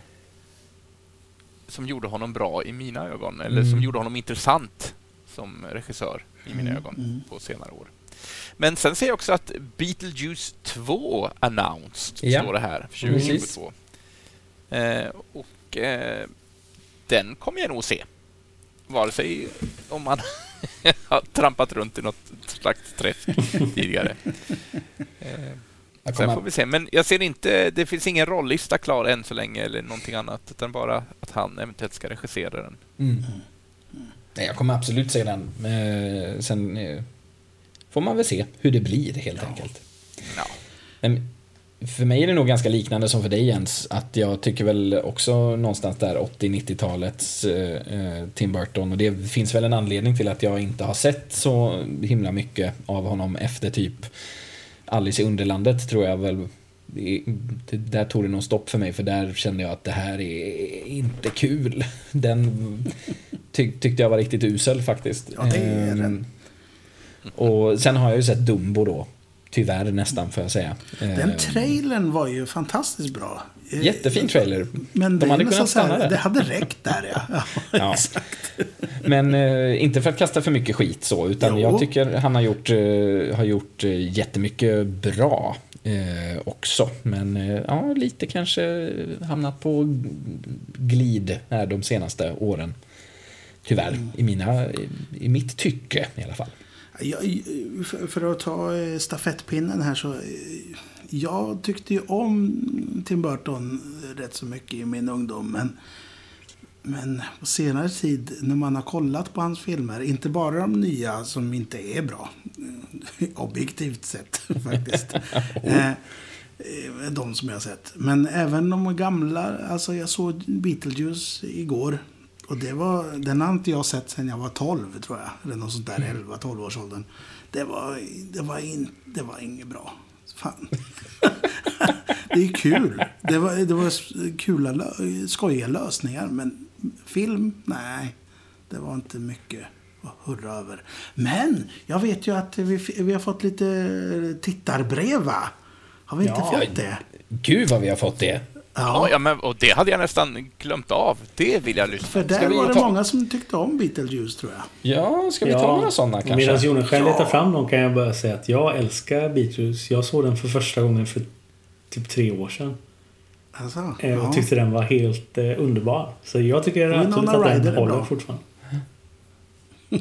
som gjorde honom bra i mina ögon, eller Mm. som gjorde honom intressant som regissör i mina Mm, ögon mm. på senare år. Men sen ser jag också att Beetlejuice 2 announced, Ja. står det här, för Precis. 2022. Eh, och eh, den kommer jag nog se. Vare sig om man [laughs] har trampat runt i något slags träsk tidigare. Eh, Jag Sen får vi se. Men jag ser inte, det finns ingen rollista klar än så länge eller någonting annat. Utan bara att han eventuellt ska regissera den. mm. Nej, jag kommer absolut se den. Eh, sen eh, får man väl se hur det blir helt enkelt. Ja. Men för mig är det nog ganska liknande som för dig Jens. Att jag tycker väl också någonstans där 80-90-talets eh, eh, Tim Burton. Och det finns väl en anledning till att jag inte har sett så himla mycket av honom efter typ Alice i Underlandet tror jag väl. Det, det, där tog det nog stopp för mig för där kände jag att det här är inte kul. [laughs] Den ty, tyckte jag var riktigt usel faktiskt. Ja, det är Ehm, den. Och sen har jag ju sett Dumbo då. Tyvärr nästan får jag säga. Den Ehm, trailern var ju fantastiskt bra. Eh, Jättefin trailer. Men De hade kunnat så här, stanna där. Det hade räckt där ja. [laughs] ja. Ja. Men eh, inte för att kasta för mycket skit så, utan Jo. jag tycker han har gjort, eh, har gjort eh, jättemycket bra eh, också. Men eh, ja, lite kanske hamnat på glid här de senaste åren. Tyvärr, Mm. i, mina, i, i mitt tycke i alla fall. Jag, för, att ta eh, stafettpinnen här så. eh, Jag tyckte ju om Tim Burton rätt så mycket i min ungdom. Men, men på senare tid när man har kollat på hans filmer, inte bara de nya som inte är bra. [laughs] Objektivt sett [laughs] faktiskt. [laughs] eh, de som jag har sett. Men även de gamla. Alltså jag såg Beetlejuice igår. Och det var, den har inte jag sett sedan jag var 12 tror jag. Eller något sånt där, 11-12 års åldern. Det var, det var, in, det var inget bra. Fan. [laughs] det är kul. Det var, det var kula, skojiga lösningar. Men film, nej. Det var inte mycket att hurra över. Men jag vet ju att vi, vi har fått lite tittarbrev va? Har vi inte Ja. fått det? Gud vad vi har fått det. Ja, ja men, och det hade jag nästan glömt av. Det vill jag lyssna För där vi var det ta- många som tyckte om Beetlejuice tror jag. Ja, ska vi ta några sådana kanske? Medan Joneskär letar Ja. fram dem kan jag bara säga att jag älskar Beatles. Jag såg den för första gången för typ tre år sedan. Alltså, Eh, ja. Och tyckte den var helt eh, underbar. Så jag tycker absolut att den håller fortfarande. [laughs] [laughs]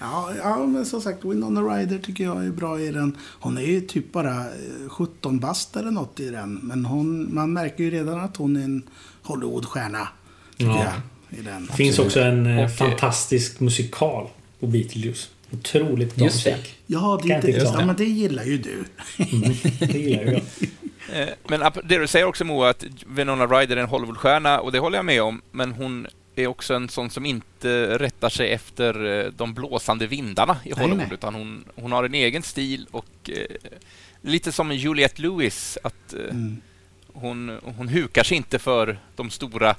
Ja, ja, men som sagt, Winona Ryder tycker jag är bra i den. Hon är ju typ bara eh, 17 bast eller något i den. Men hon, man märker ju redan att hon är en Hollywoodstjärna. Tycker Ja. jag. I den. Det finns också en eh, Och, eh, fantastisk musikal på Beetlejuice. Otroligt bra musik. Ja, det, det, ja, men det gillar ju du. Mm, det gillar jag. [laughs] Eh, Men det du säger också Moa, att Winona Ryder är en Hollywoodstjärna och det håller jag med om. Men hon är också en sån som inte rättar sig efter eh, de blåsande vindarna i Hollywood. nej. Utan hon, hon har en egen stil och eh, lite som Juliette Lewis. Att eh, Mm. hon, hon hukar sig inte för de stora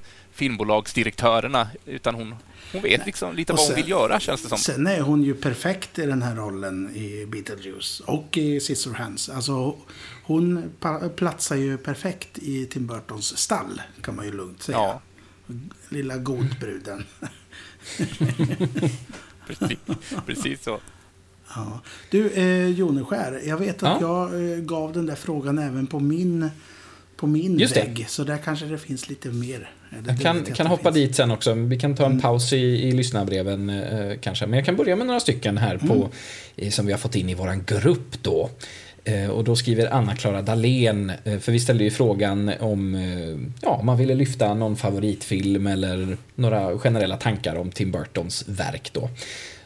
filmbolagsdirektörerna. Utan hon, hon vet liksom lite Och vad sen- hon vill göra känns det som. Sen är hon ju perfekt i den här rollen i Beetlejuice och i Scissorhands. Alltså, hon platsar ju perfekt i Tim Burtons stall, kan man ju lugnt säga. Ja, Lilla godbruden. [laughs] precis, precis så. Ja. Du, eh, Joneskär, jag vet att Ja. jag eh, gav den där frågan även på min, på min Just det. vägg. Så där kanske det finns lite mer Jag kan, kan hoppa dit sen också. Vi kan ta en mm. paus i, i lyssnarbreven eh, kanske. Men jag kan börja med några stycken här på, mm. som vi har fått in i våran grupp då. Eh, och då skriver Anna-Klara Dahlén, eh, för vi ställde ju frågan om eh, ja, om man ville lyfta någon favoritfilm eller några generella tankar om Tim Burtons verk då.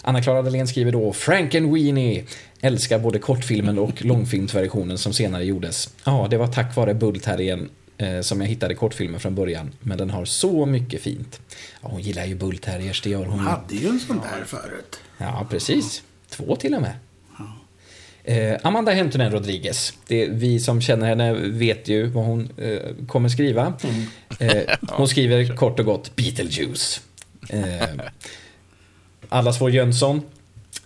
Anna-Klara Dahlén skriver då Frankenweenie älskar både kortfilmen och långfilmsversionen som senare gjordes. Ja, det var tack vare Bullterriern eh, som jag hittade kortfilmen från början, men den har så mycket fint. Ja, hon gillar ju Bullterriers, det gör hon. Hon hade ju en sån där förut. Ja, precis. Två till och med. Eh, Amanda Hentunen Rodriguez. Det, vi som känner henne vet ju vad hon eh, kommer skriva. Mm. Eh, [laughs] hon skriver kort och gott Beetlejuice. Eh, allas vår Jönsson.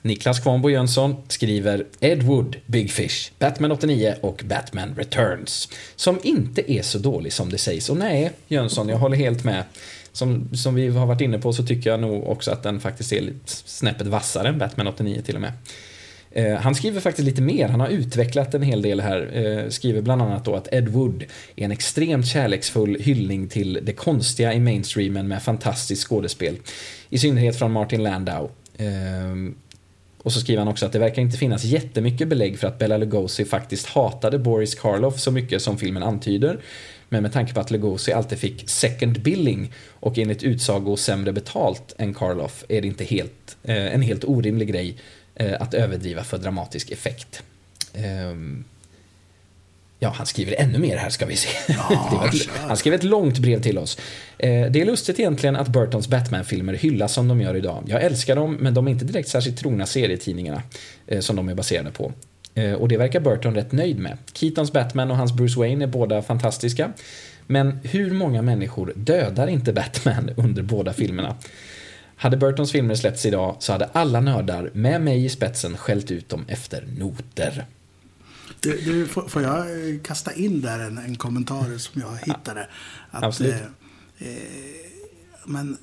Niklas Kvarnbo Jönsson skriver Ed Wood, Big Fish, Batman 89 och Batman Returns. Som inte är så dålig som det sägs. Och nej, Jönsson, jag håller helt med. Som, som vi har varit inne på så tycker jag nog också att den faktiskt är snäppet vassare än Batman 89 till och med. Eh, han skriver faktiskt lite mer, han har utvecklat en hel del här. Eh, skriver bland annat då att Ed Wood är en extremt kärleksfull hyllning till det konstiga i mainstreamen med fantastiskt skådespel. I synnerhet från Martin Landau. Eh, och så skriver han också att det verkar inte finnas jättemycket belägg för att Bella Lugosi faktiskt hatade Boris Karloff så mycket som filmen antyder. Men med tanke på att Lugosi alltid fick second billing och enligt utsago sämre betalt än Karloff är det inte helt, eh, en helt orimlig grej att överdriva för dramatisk effekt. Ehm, ja, han skriver ännu mer här ska vi se. Ja, [laughs] han skrev ett långt brev till oss. Eh, det är lustigt egentligen att Burtons Batman-filmer hyllas som de gör idag. Jag älskar dem, men de är inte direkt särskilt trogna serietidningarna eh, som de är baserade på. Och det verkar Burton rätt nöjd med. Keatons Batman och hans Bruce Wayne är båda fantastiska. Men hur många människor dödar inte Batman [laughs] under båda filmerna? Hade Burtons filmer släppts idag så hade alla nördar, med mig i spetsen, skällt ut dem efter noter. Du, du, får jag kasta in där en, en kommentar som jag hittade? Att, Absolut. Eh, eh, men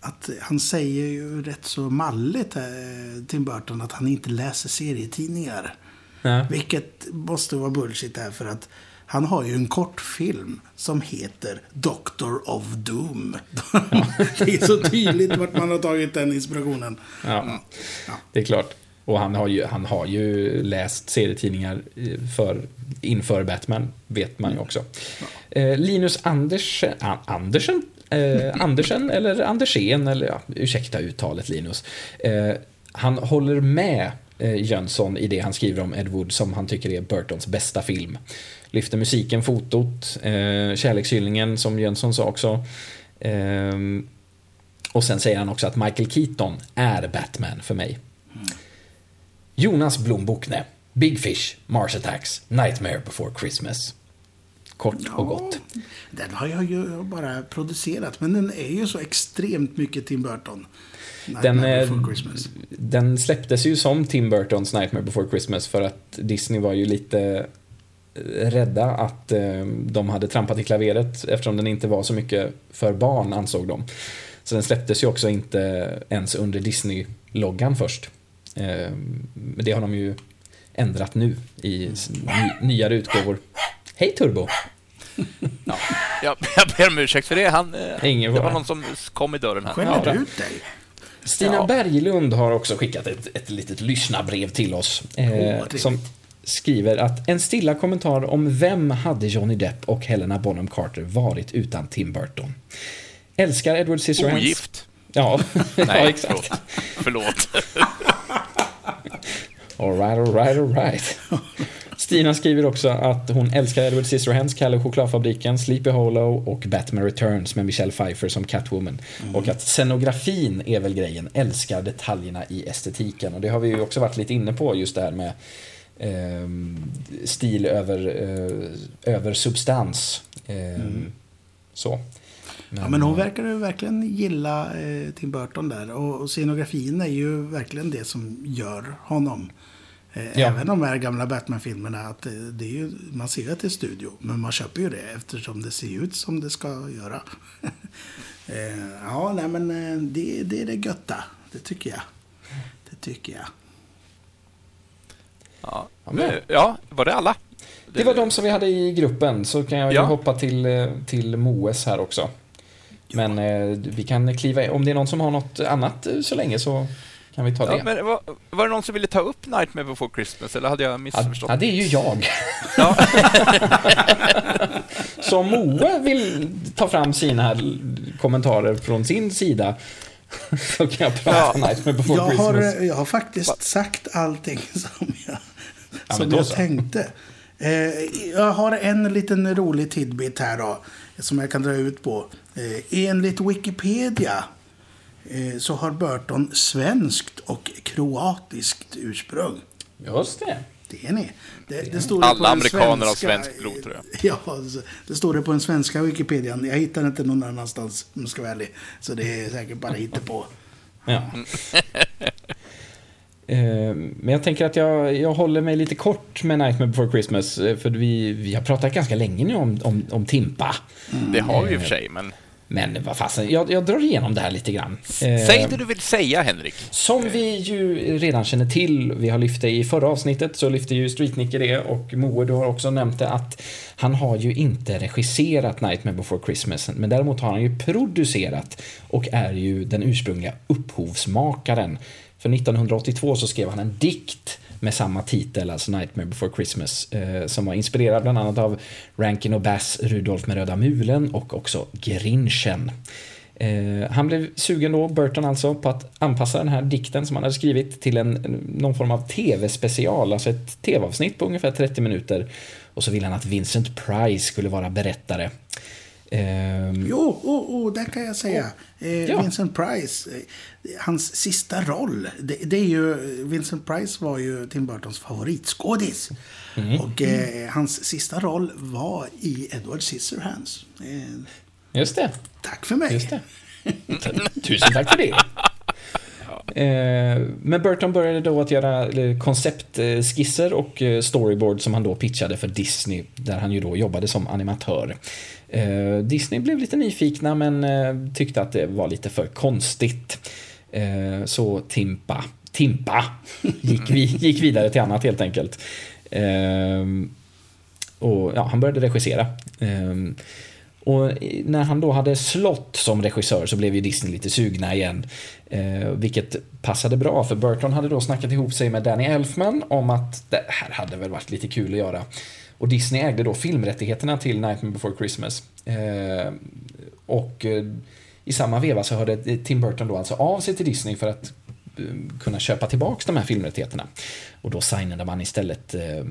att han säger ju rätt så malligt, eh, Tim Burton, att han inte läser serietidningar. Ja. Vilket måste vara bullshit här för att han har ju en kortfilm som heter Doctor of Doom. [laughs] Det är så tydligt vart man har tagit den inspirationen. Ja, ja. det är klart. Och han har ju, han har ju läst serietidningar för, inför Batman, vet man ju också. Ja. Eh, Linus Andersen, Andersen? Eh, Andersen eller Andersén, eller ja, ursäkta uttalet Linus. Eh, han håller med Eh, Jönsson i det han skriver om Ed Wood som han tycker är Burtons bästa film lyfter musiken, fotot, eh, kärlekshyllningen som Jönsson sa också. Eh, och sen säger han också att Michael Keaton är Batman för mig. Jonas Blom Bokne, Big Fish, Mars Attacks, Nightmare before Christmas. Kort ja, och gott. Den har jag ju bara producerat, men den är ju så extremt mycket Tim Burton. Den, eh, den släpptes ju som Tim Burtons Nightmare before Christmas för att Disney var ju lite rädda att eh, de hade trampat i klaveret eftersom den inte var så mycket för barn ansåg de. Så den släpptes ju också inte ens under Disney-loggan först. Eh, men det har de ju ändrat nu i nyare utgåvor. Hej Turbo! Ja, jag, jag ber om ursäkt för det. Han, eh, Ingen det var någon som kom i dörren här. Skäller ja, ut dig? Stina ja. Berglund har också skickat ett, ett litet lyssnarbrev till oss. Eh, oh, som skriver att en stilla kommentar om vem hade Johnny Depp och Helena Bonham Carter varit utan Tim Burton? Älskar Edward Scissorhands. Ogift. Ja, [laughs] Nej, ja exakt. Förlåt. alright, alright, alright. [laughs] Stina skriver också att hon älskar Edward Scissorhands, Kalle och chokladfabriken, Sleepy Hollow och Batman Returns med Michelle Pfeiffer som Catwoman. Mm. Och att scenografin är väl grejen, älskar detaljerna i estetiken. Och det har vi ju också varit lite inne på just det här med eh, stil över, eh, över substans. Eh, mm. Så. Men, ja, men hon verkar ju verkligen gilla eh, Tim Burton där. Och, och scenografin är ju verkligen det som gör honom. Ja. Även de här gamla Batman-filmerna. Att det, är ju, man ser ju att det är studio. Men man köper ju det eftersom det ser ut som det ska göra. [laughs] eh, ja, nej men eh, det, det är det götta. Det tycker jag. Det tycker jag. Ja, ja var det alla? Det var de som vi hade i gruppen, så kan jag ja. hoppa till, eh, till Moes här också. Men vi kan kliva om det är någon som har något annat så länge så kan vi ta det. Ja, men var, var det någon som ville ta upp Nightmare before Christmas, eller hade jag missförstått? Ja, det är ju jag. Ja. [laughs] Så Moe vill ta fram sina kommentarer från sin sida [laughs] så kan jag prata Ja. Nightmare before Jag Christmas. har, jag har faktiskt sagt allting [laughs] som jag, Ja, som jag så. tänkte. Eh, jag har en liten rolig tidbit här då, som jag kan dra ut på. Eh, enligt Wikipedia eh, så har Burton svenskt och kroatiskt ursprung. Just det. Det är ni. Det, det står det Alla amerikaner har svenskt blod, tror [laughs] Ja, så- det står det på den svenska Wikipedian. Jag hittar inte någon annanstans, om jag ska vara ärlig. Så det är säkert bara på. Ja. [laughs] Eh, Men jag tänker att jag, jag håller mig lite kort med Nightmare before Christmas eh, för vi, vi har pratat ganska länge nu om, om, om Timpa. Det har vi i och för sig, men... Men vad fasen, jag, jag drar igenom det här lite grann. Säg det du vill säga, Henrik. Som vi ju redan känner till, vi har lyft det i förra avsnittet, så lyfte ju Streetnicker det och Moe, du har också nämnt det att han har ju inte regisserat Nightmare before Christmas, men däremot har han ju producerat och är ju den ursprungliga upphovsmakaren. För 1982 så skrev han en dikt med samma titel, alltså Nightmare before Christmas, eh, som var inspirerad bland annat av Rankin och Bass, Rudolf med röda mulen och också Grinchen. Eh, han blev sugen då, Burton alltså, på att anpassa den här dikten som han hade skrivit till en, någon form av tv-special, alltså ett tv-avsnitt på ungefär 30 minuter. Och så ville han att Vincent Price skulle vara berättare. Ehm, Jo, oh, oh, där kan jag säga. Eh, Ja. Vincent Price, eh, hans sista roll. Det, det är ju, Vincent Price var ju Tim Burtons favoritskådis. Mm. Och eh, hans sista roll var i Edward Scissorhands. Eh, just det. tack för mig. Just det. Tusen tack för det. [laughs] Eh, Men Burton började då att göra eh, konceptskisser och eh, storyboard som han då pitchade för Disney, där han ju då jobbade som animatör. Eh, Disney blev lite nyfikna men eh, tyckte att det var lite för konstigt. Eh, Så Timpa, Timpa [laughs] gick, vi, gick vidare till annat helt enkelt. Eh, Och ja, han började regissera. Eh, och när han då hade slått som regissör så blev ju Disney lite sugna igen. Eh, vilket passade bra för Burton hade då snackat ihop sig med Danny Elfman om att det här hade väl varit lite kul att göra. Och Disney ägde då filmrättigheterna till Nightmare before Christmas. Eh, och eh, i samma veva så hörde Tim Burton då alltså av sig till Disney för att eh, kunna köpa tillbaks de här filmrättigheterna. Och då signade man istället eh,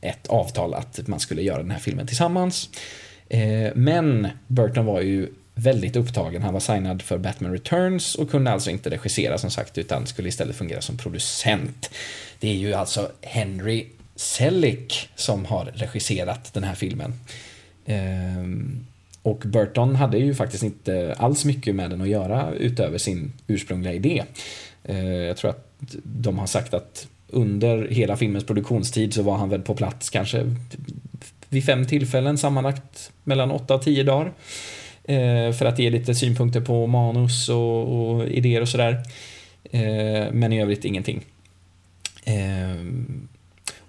ett avtal att man skulle göra den här filmen tillsammans. Eh, Men Burton var ju väldigt upptagen. Han var signad för Batman Returns och kunde alltså inte regissera som sagt utan skulle istället fungera som producent. Det är ju alltså Henry Selick som har regisserat den här filmen. Ehm, och Burton hade ju faktiskt inte alls mycket med den att göra utöver sin ursprungliga idé. Ehm, jag tror att de har sagt att under hela filmens produktionstid så var han väl på plats kanske vid fem tillfällen sammanlagt mellan åtta och tio dagar. Ehm, för att ge lite synpunkter på manus och, och idéer och sådär. Men i övrigt ingenting.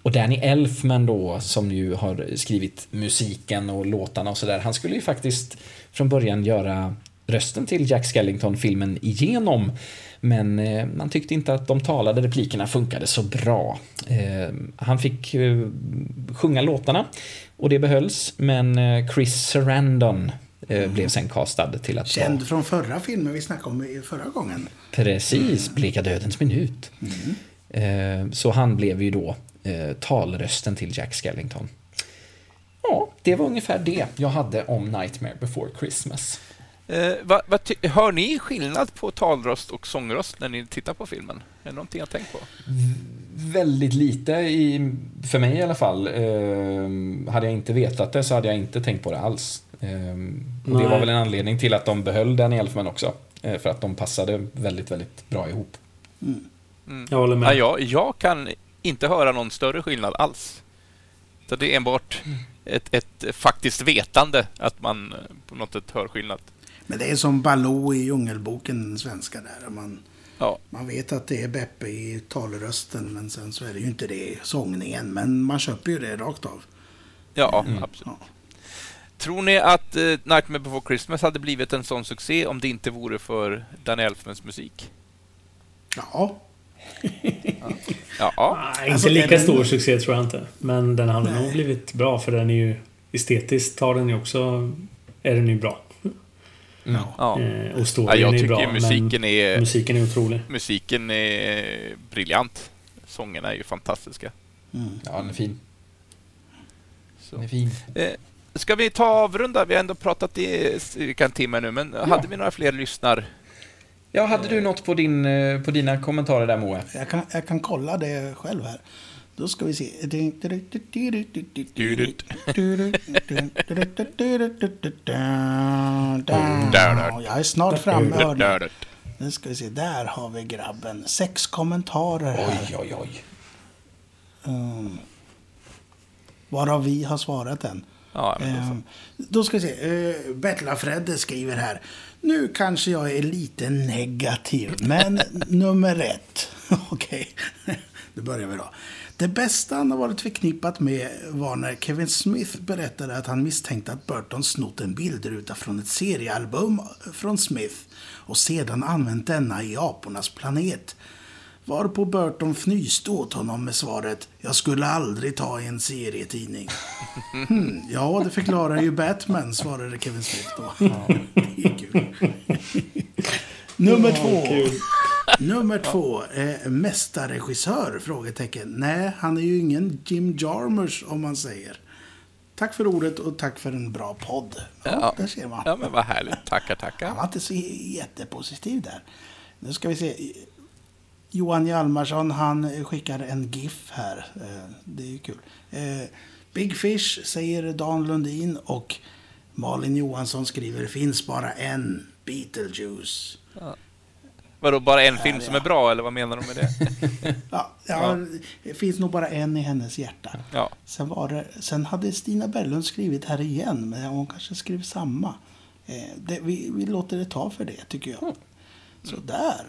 Och Danny Elfman då, som ju har skrivit musiken och låtarna och sådär, han skulle ju faktiskt från början göra rösten till Jack Skellington-filmen igenom. Men eh, man tyckte inte att de talade replikerna funkade så bra. Eh, han fick eh, sjunga låtarna och det behölls, men eh, Chris Sarandon eh, blev sen castad till att vara Känd från förra filmen vi snackade om förra gången. Precis, Bleka dödens minut. Eh, Så han blev ju då eh, talrösten till Jack Skellington. Ja, det var ungefär det jag hade om Nightmare before Christmas. Eh, vad, vad hör ni skillnad på talröst och sångröst när ni tittar på filmen? Är det någonting jag tänkt på? Väldigt lite, i, för mig i alla fall. Eh, hade jag inte vetat det så hade jag inte tänkt på det alls. Eh, och det var väl en anledning till att de behöll Danny Elfman också. Eh, för att de passade väldigt, väldigt bra ihop. Jag håller med. Ja, jag, jag kan inte höra någon större skillnad alls. Så det är enbart ett, ett faktiskt vetande att man eh, på något sätt hör skillnad. Men det är som Baloo i Djungelboken, den svenska där. Man, Ja, man vet att det är Beppe i talrösten, men sen så är det ju inte det i sångningen. Men man köper ju det rakt av. ja Mm. absolut. Tror ni att uh, Nightmare before Christmas hade blivit en sån succé om det inte vore för Danny Elfmans musik? Ja. [laughs] ja. ja. Nej, inte lika stor succé tror jag inte. Men den hade nog blivit bra för den är ju estetiskt har den ju också... Är den ju bra. Mm. Ja. Eh, och storyn ja, jag är bra. musiken är, musiken är otrolig. Musiken är briljant. Sångerna är ju fantastiska. Mm. Ja, den är fin. Så. Den är fin. Eh, ska vi ta avrunda? Vi har ändå pratat i cirka en timme nu, men ja. hade vi några fler lyssnar? Ja, hade du något på, din, eh, på dina kommentarer där, Moe? Jag kan, jag kan kolla det själv här. Då ska vi se. Jag är snart framme, hörni. Nu ska vi se. Där har vi grabben. Sex kommentarer här. Oj, oj, oj. Um, varav vi har svarat än. Ja, um, då ska vi se. Uh, Bettla Fredde skriver här. Nu kanske jag är lite negativ, men [laughs] nummer ett. [laughs] Okej, okay. då börjar vi då. Det bästa han har varit förknippat med var när Kevin Smith berättade att han misstänkte att Burton snott en bildruta från ett seriealbum från Smith och sedan använt denna i Apornas planet. Varpå Burton fnyste åt honom med svaret ”Jag skulle aldrig ta i en serietidning”. [laughs] Hmm, ja, det förklarar ju Batman, svarade Kevin Smith då. [laughs] det är kul. Nummer två. Nummer två. Eh, mästarregissör? Frågetecken. Nej, han är ju ingen Jim Jarmers om man säger. Tack för ordet och tack för en bra podd. Ja, ja. där ser man. Ja, men vad härligt. Tackar, tackar. Han var inte så jättepositiv där. Nu ska vi se. Johan Hjalmarsson, han skickar en GIF här. Eh, det är ju kul. Eh, Big Fish säger Dan Lundin och Malin Johansson skriver finns bara en Beetlejuice. Ja. Vadå, bara en film som är bra, eller vad menar de med det? [laughs] ja, ja, det finns nog bara en i hennes hjärta. Ja. Sen, var det, sen hade Stina Berglund skrivit här igen, men hon kanske skrev samma. Eh, det, vi, vi låter det ta för det, tycker jag. Mm. Så där.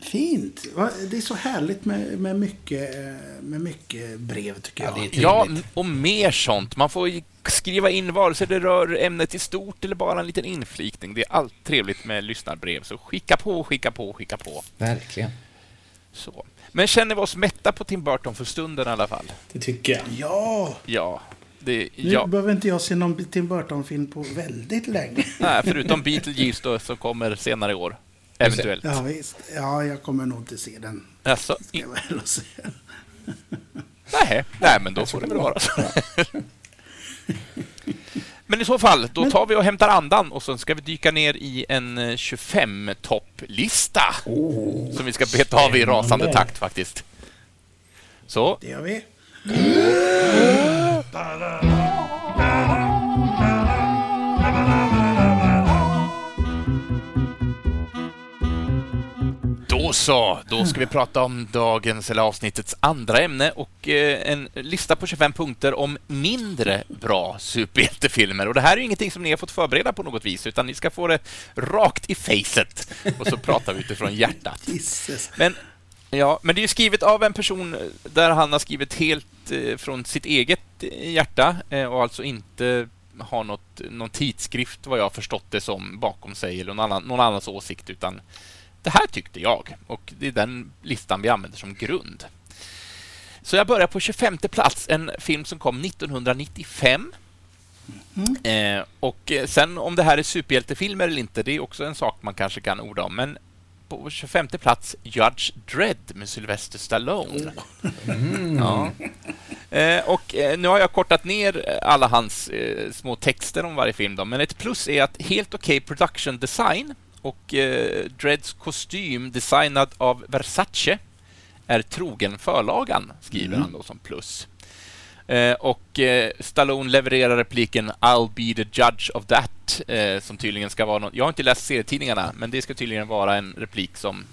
Fint. Det är så härligt med, med, mycket, med mycket brev, tycker jag. Ja, ja, och mer sånt. Man får skriva in vare sig det rör ämnet i stort eller bara en liten inflikning. Det är allt trevligt med lyssnarbrev, så skicka på, skicka på, skicka på. Verkligen. Så. Men känner vi oss mätta på Tim Burton för stunden i alla fall? Det tycker jag. Ja! Ja. Det, nu ja. behöver inte jag se någon Tim Burton-film på väldigt länge. Nej, förutom Beetlejuice då, som kommer senare i år. Eventuellt. Ja, visst. Ja, jag kommer nog inte se den. Alltså, Ska jag väl säga. nej, nej, men då får det väl vara så. [laughs] Men i så fall, då tar vi och hämtar andan och sen ska vi dyka ner i en 25-topplista. Oh, som vi ska beta av i rasande takt faktiskt. Så. Det gör vi. [gasps] Då så, då ska vi prata om dagens, eller avsnittets andra ämne och eh, en lista på 25 punkter om mindre bra superhjältefilmer. Och det här är ingenting som ni har fått förbereda på något vis, utan ni ska få det rakt i facet. Och så pratar vi utifrån hjärtat. Men, ja, men det är ju skrivet av en person där han har skrivit helt eh, från sitt eget hjärta eh, och alltså inte har något, någon tidskrift, vad jag har förstått det som, bakom sig eller någon, annan, någon annans åsikt, utan det här tyckte jag och det är den listan vi använder som grund. Så jag börjar på 25 plats, en film som kom 1995. Mm. Eh, och sen om det här är superhjältefilmer eller inte, det är också en sak man kanske kan orda om. Men på 25 plats Judge Dredd med Sylvester Stallone. Mm. Ja. Eh, och eh, nu har jag kortat ner alla hans eh, små texter om varje film. Då, men ett plus är att helt okej okay production design och eh, Dreds kostym designad av Versace är trogen förlagan, skriver mm. han då som plus. Eh, och eh, Stallone levererar repliken ”I'll be the judge of that” eh, som tydligen ska vara något... Jag har inte läst serietidningarna, men det ska tydligen vara en replik som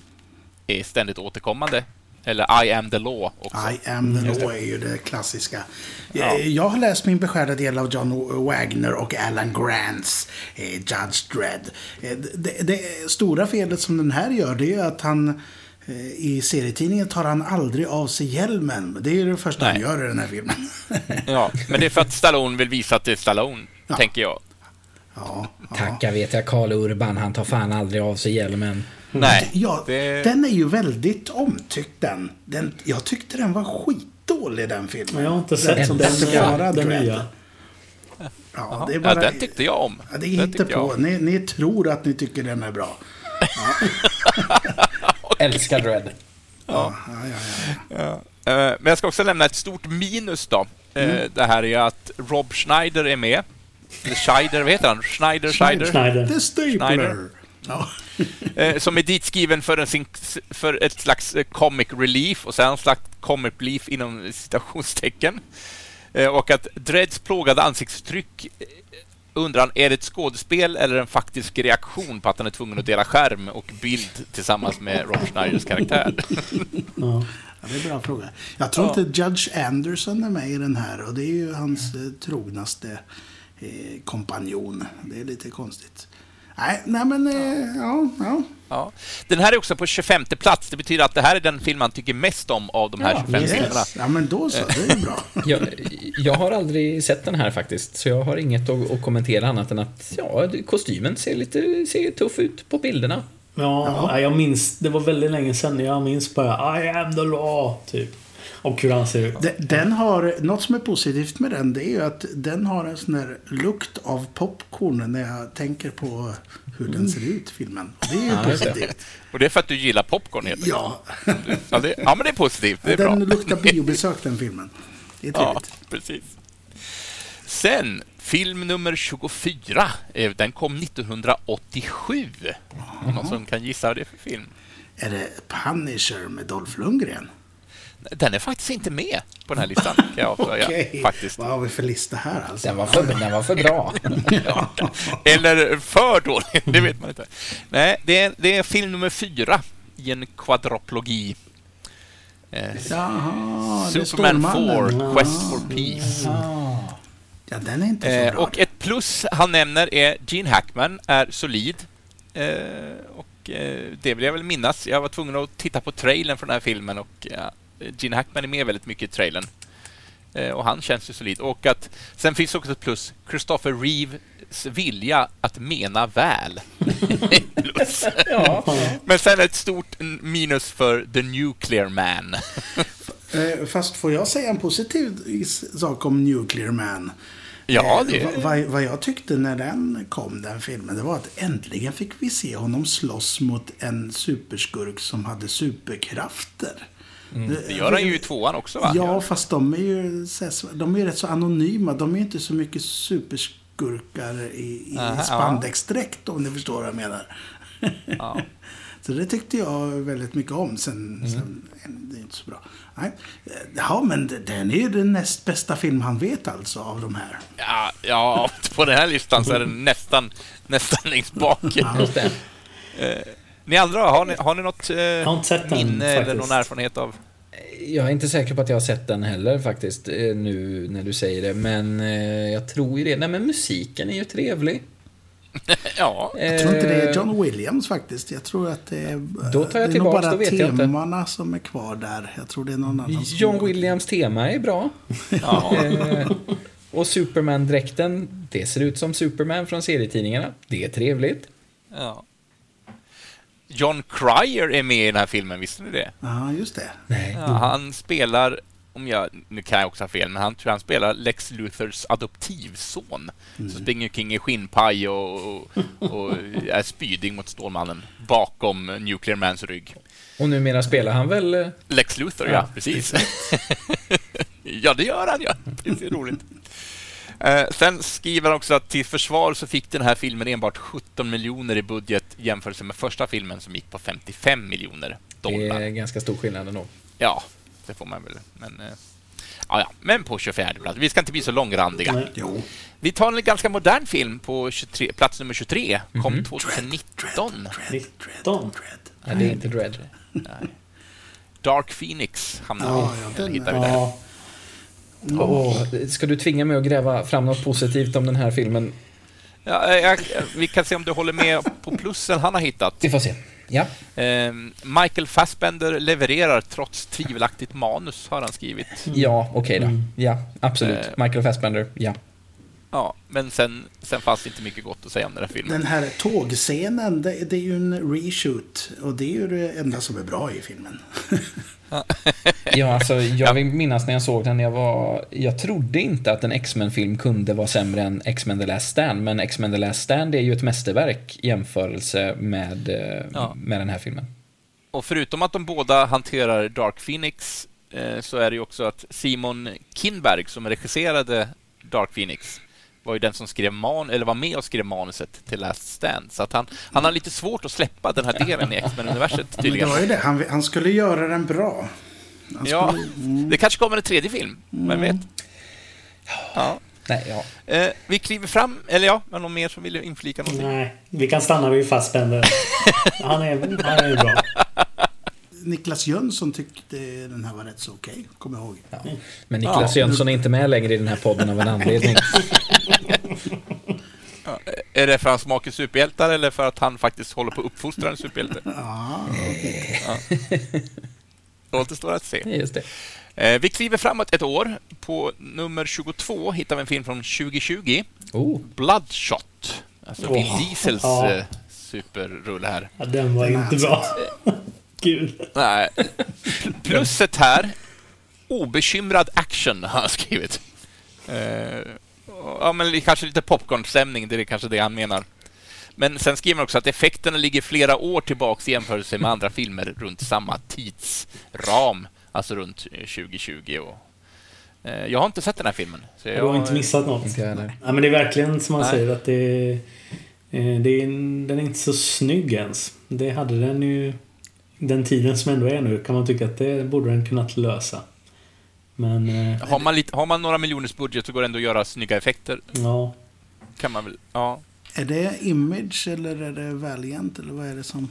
är ständigt återkommande eller I am the law också. I am the law är ju det klassiska. Ja. Jag har läst min beskärda del av John Wagner och Alan Grants eh, Judge Dredd. Eh, det, det, stora felet som den här gör det är att han eh, i serietidningen tar han aldrig av sig hjälmen. Det är det första Nej. han gör i den här filmen. ja, men det är för att Stallone vill visa att det är Stallone Ja. tänker jag. Ja, ja. Tacka vet jag Karl Urban, han tar fan aldrig av sig hjälmen. Nej, Ja, det... Den är ju väldigt omtyckt den. den. Jag tyckte den var skitdålig den filmen. Men jag har inte sett Rätt som den, vara, den nya. Ja, det är ja, bara... den tyckte jag om. Ja, det Den är inte på. jag. Ni, ni tror att ni tycker den är bra. [laughs] [laughs] Älskar Dread. Ja, ja, ja, ja. Ja. Eh, Men jag ska också lämna ett stort minus då. Eh, Mm. Det här är att Rob Schneider är med. Eller Scheider, vad heter han? Schneider, Scheider? Schneider. The Stapler. Schneider. Ja. [laughs] Eh, Som är ditskriven för, en, sin- för ett slags eh, comic relief och sen en slags comic relief inom citationstecken. Eh, Och att Dredds plågade ansiktsuttryck eh, undrar han, är det ett skådespel eller en faktisk reaktion på att han är tvungen att dela skärm och bild tillsammans med Rob Schneiders karaktär? [laughs] Ja. Ja, det är en bra fråga. Jag tror inte Judge Anderson är med i den här och det är ju hans eh, trognaste eh, kompanjon. Det är lite konstigt. Nej, nej men eh, ja, ja. Ja. Den här är också på 25 plats. Det betyder att det här är den film han tycker mest om av de här Ja, 25 filmerna. Yes. Ja, men då så. Det är bra. [laughs] Jag, jag har aldrig sett den här faktiskt, så jag har inget att, att kommentera annat än att ja, kostymen ser lite ser tuff ut på bilderna. Ja, nej, jag minns... Det var väldigt länge sedan. Jag minns bara I am the law, typ. Och hur han ser ut. De- Den har, något som är positivt med den det är ju att den har en sån här lukt av popcorn när jag tänker på hur den ser ut, filmen. Och det är ju Ja, positivt. Och det är för att du gillar popcorn helt. Ja, Ja, det, ja, men det är positivt. Det är bra. den luktar biobesök den filmen. Det är Ja, trevligt. precis. Sen, film nummer 24. eh, Den kom 1987. Någon som kan gissa vad det är för film? Är det Punisher med Dolph Lundgren? Den är faktiskt inte med på den här listan, kan jag [laughs] avslöja. Okej, Faktiskt. vad har vi för lista här alltså? Den var för, den var för bra. [laughs] Ja. Eller för dålig, det vet man inte. Nej, det är, det är film nummer fyra i en kvadroplogi. Eh, Jaha, Superman Stålmannen. 4, Quest for Peace. Ja, den är inte så Eh, bra. och ett plus han nämner är Gene Hackman är solid. Eh, och det vill jag väl minnas. Jag var tvungen att titta på trailern för den här filmen och ja, Gene Hackman är med väldigt mycket i trailern. Eh, och han känns ju solid. Och att sen finns också ett plus. Christopher Reeves vilja att mena väl. [laughs] Plus. Ja. Men sen ett stort minus för The Nuclear Man. [laughs] Eh, Fast får jag säga en positiv sak om Nuclear Man? Ja, Eh, det va- Vad, vad jag tyckte när den kom, den filmen, det var att äntligen fick vi se honom slåss mot en superskurk som hade superkrafter. Det gör han ju i tvåan också va? Ja, fast de är ju de är ju rätt så anonyma. De är ju inte så mycket superskurkar i, i Aha, ja. spandexdräkt om ni förstår vad jag menar. Ja. [laughs] Så det tyckte jag väldigt mycket om. Sen, sen det är inte så bra. Nej. Ja, men den är ju den näst bästa film han vet alltså av de här. Ja, ja, på den här listan så är den nästan, nästan längst bak. Just det. Ni andra, har ni, har ni något eh, har inte sett den, minne eller någon erfarenhet av? Jag är inte säker på att jag har sett den heller faktiskt, eh, nu när du säger det. Men eh, jag tror ju det. Nej, men musiken är ju trevlig. [laughs] Ja, Jag tror inte det är Eh, John Williams faktiskt. Jag tror att det är... Då tar jag det är nog bara då vet jag inte. temana som är kvar där. Jag tror det är någon annan. John Williams tema är bra. [laughs] ja. Eh, och Superman-dräkten, det ser ut som Superman från serietidningarna. Det är trevligt. ja. John Cryer är med i den här filmen, visste ni det? Ja, just det. Nej. Ja, han spelar, om jag, nu kan jag också ha fel, men han tror han spelar Lex Luthers adoptivson. Mm. Så springer omkring i skinnpaj och, och, och är spydig mot Stålmannen bakom Nuclear Mans rygg. Och numera spelar han väl... eh, Lex Luthor, ja, Ja, precis. [laughs] ja, det gör han ja. Det är roligt. Eh, sen skriver han också att till försvar så fick den här filmen enbart 17 miljoner i budget i jämförelse med första filmen som gick på 55 miljoner Det dollar. är ganska stor skillnad ändå. Ja, det får man väl. Men, eh, ja, ja. men på 24 plats. Vi ska inte bli så långrandiga. Jo. Vi tar en ganska modern film på 23, plats nummer 23. Kom Mhm. 2019. 19. Nej, det är inte Dread. Dark Phoenix hamnar Ja, vi. ja, den- hittar vi där. Ja. Åh, ska du tvinga mig att gräva fram något positivt om den här filmen? Ja, eh, jag, vi kan se om du håller med på plussen han har hittat. Vi får se. Ja. Eh, Michael Fassbender levererar trots tvivelaktigt manus, har han skrivit. Ja, okej då. Mm. Ja, absolut. Eh. Michael Fassbender, ja. Ja, men sen, sen fanns det inte mycket gott att säga om den här filmen. Den här tågscenen, det, det är ju en reshoot. Och det är ju det enda som är bra i filmen. Ja, [laughs] alltså, jag vill minnas när jag såg den, jag var... Jag trodde inte att en X-Men-film kunde vara sämre än X-Men The Last Stand, men X-Men The Last Stand är ju ett mästerverk i jämförelse med, eh, Ja. med den här filmen. Och förutom att de båda hanterar Dark Phoenix eh, så är det ju också att Simon Kinberg som regisserade Dark Phoenix var ju den som skrev man eller var med och skrev manuset till Last Stand. Så att han, han har lite svårt att släppa den här delen i X-Men-universet Men det tydligen. var ju det, han, han skulle göra den bra. Han Ja, skulle, det kanske kommer en tredje film. Vem vet? Ja. Nej, ja. Eh, vi kliver fram, eller ja, var någon mer som ville inflika någonting? Nej, vi kan stanna vid Fassbender. [laughs] Han är, han är bra. Niklas Jönsson tyckte den här var rätt så okej, kommer jag ihåg. Men Niklas Ja. Jönsson är inte med längre i den här podden av en anledning. [laughs] Är det för hans smak i superhjältar eller för att han faktiskt håller på att uppfostra en superhjälte? [laughs] Ja, Det återstår att se. Just det. Eh, vi kliver framåt ett år. På nummer 22 hittar vi en film från 2020. Oh, Bloodshot. Alltså Vin Åh, Diesels ja. eh, superrulle här. Ja, den var inte bra. [laughs] Gud. Nej. Plusset här. Obekymrad action har han skrivit. Eh, ja, men kanske lite popcornstämning, det är kanske det han menar. Men sen skriver han också att effekterna ligger flera år tillbaks i jämförelse med andra filmer runt samma tidsram, alltså runt eh, 2020. Och, eh, jag har inte sett den här filmen. Så jag, Du har inte missat något. inte jag. Ja, men det är verkligen som man Nej. säger att det, eh, det är, den är inte så snygg ens. Det hade den ju... Den tiden som ändå är nu kan man tycka att det borde den kunnat lösa. Men eh, Har man, lite, har man några miljoners budget så går det ändå att göra snygga effekter. ja. Kan man väl, ja. Är det Image eller är det Valiant eller vad är det som...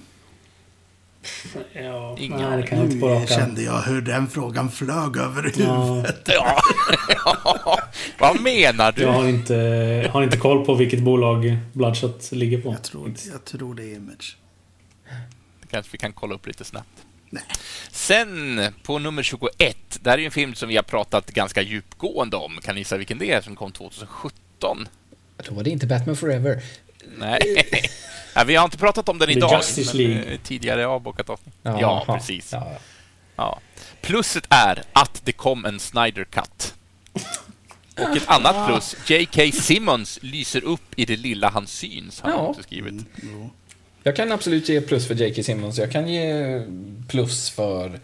ja Ingen nej, det kan jag inte på kände jag hur den frågan flög över Ja, huvudet. ja. [laughs] Vad menar du? jag har inte, har inte koll på vilket bolag Bloodshot ligger på. Jag tror, jag tror det är Image. Det kanske vi kan kolla upp lite snabbt. Nej. Sen på nummer 21, där är ju en film som vi har pratat ganska djupgående om. Kan ni gissa vilken det är? Som kom 2017. Då var det inte Batman Forever. Nej. [laughs] ja, vi har inte pratat om den The idag. Justice League. eh, tidigare avbokat avsnitt. Ja, Jaha. precis. Ja, ja. Ja. Plusset är att det kom en Snyder Cut. Och ett annat plus, J.K. Simmons lyser upp i det lilla han syns, har han Ja. också skrivit. Jo. Jag kan absolut ge plus för J.K. Simmons. Jag kan ge plus för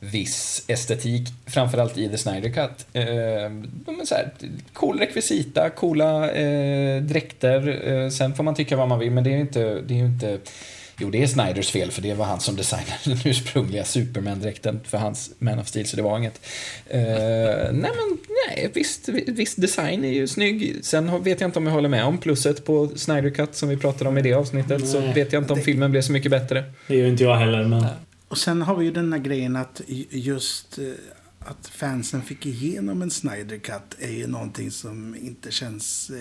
viss estetik, framförallt i The Snyder Cut. Eh, men så här, cool rekvisita, coola eh, dräkter. Eh, sen får man tycka vad man vill, men det är ju inte, det är inte Jo, det är Snyders fel, för det var han som designade [laughs] den ursprungliga Superman-dräkten för hans Man of Steel, så det var inget. Eh, nej, men nej, visst, visst, design är ju snygg. Sen vet jag inte om jag håller med om plusset på Snyder Cut som vi pratade om i det avsnittet, så Nej. vet jag inte om Det- filmen blev så mycket bättre. Det gör inte jag heller, men... Och sen har vi ju den här grejen att ju- just eh, att fansen fick igenom en Snyder Cut är ju någonting som inte känns eh,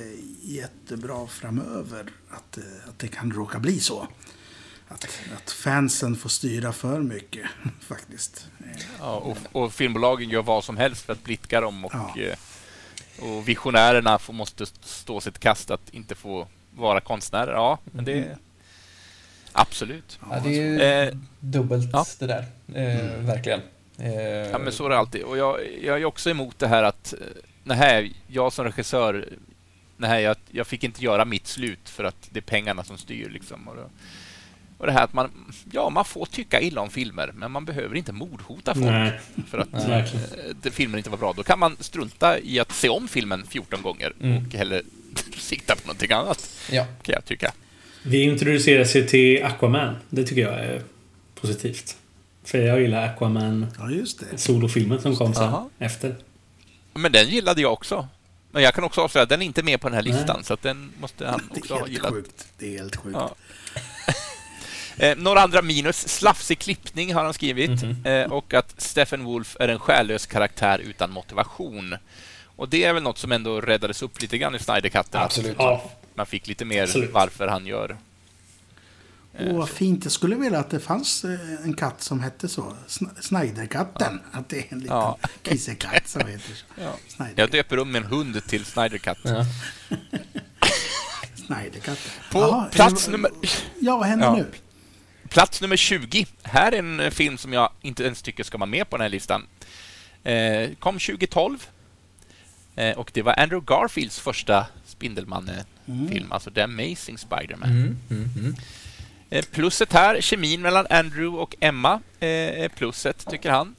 jättebra framöver. Att, att det kan råka bli så. Att, att fansen får styra för mycket [laughs] faktiskt. Ja, och, och filmbolagen gör vad som helst för att blidka dem och, Ja. eh, och visionärerna får, måste stå sitt kast att inte få vara konstnärer. Ja, men det... Absolut. Ja, det är ju Eh, dubbelt ja. det där. Eh, Verkligen. Eh, Ja, men så är det alltid. Och jag, jag är också emot det här att eh, nej, jag som regissör, nej, jag, jag fick inte göra mitt slut för att det är pengarna som styr. Liksom. Och, och det här att man, ja, man får tycka illa om filmer, men man behöver inte mordhota folk Nej, för att Nej. eh, filmen inte var bra. Då kan man strunta i att se om filmen 14 gånger Mm. och hellre [laughs] sikta på någonting annat, ja. kan jag tycka. Vi introduceras ju till Aquaman. Det tycker jag är positivt. För jag gillar Aquaman Ja, just det. solofilmen som kom sen Aha. efter. Men den gillade jag också. Men jag kan också avslöja att den är inte med på den här Nej. listan, så att den måste han också är ha gillat. sjukt. Det är helt sjukt. Ja. Eh, några andra minus. Slafsig klippning har han skrivit. Mhm. Eh, och att Stephen Wolf är en själlös karaktär utan motivation. Och det är väl något som ändå räddades upp lite grann i Snyder-katten. Absolut. Ja, Man fick lite mer Absolut. varför han gör Åh, vad fint. Jag skulle vilja att det fanns eh, en katt som hette så. Sn- Snyderkatten. Att det är en liten Ja. kissekatt som heter så. Ja. Jag döper om min hund till Snyder Cut. Ja. [laughs] Snyderkatten. På Jaha, plats eh, nummer... Ja, vad händer Ja. nu? Plats nummer 20. Här är en eh, film som jag inte ens tycker ska vara med på den här listan. Eh, kom 2012. Eh, och det var Andrew Garfields första Spindelmannen-film, alltså The Amazing Spider-Man. Mm, mm, mm. Plusset här, kemin mellan Andrew och Emma är plusset, tycker han.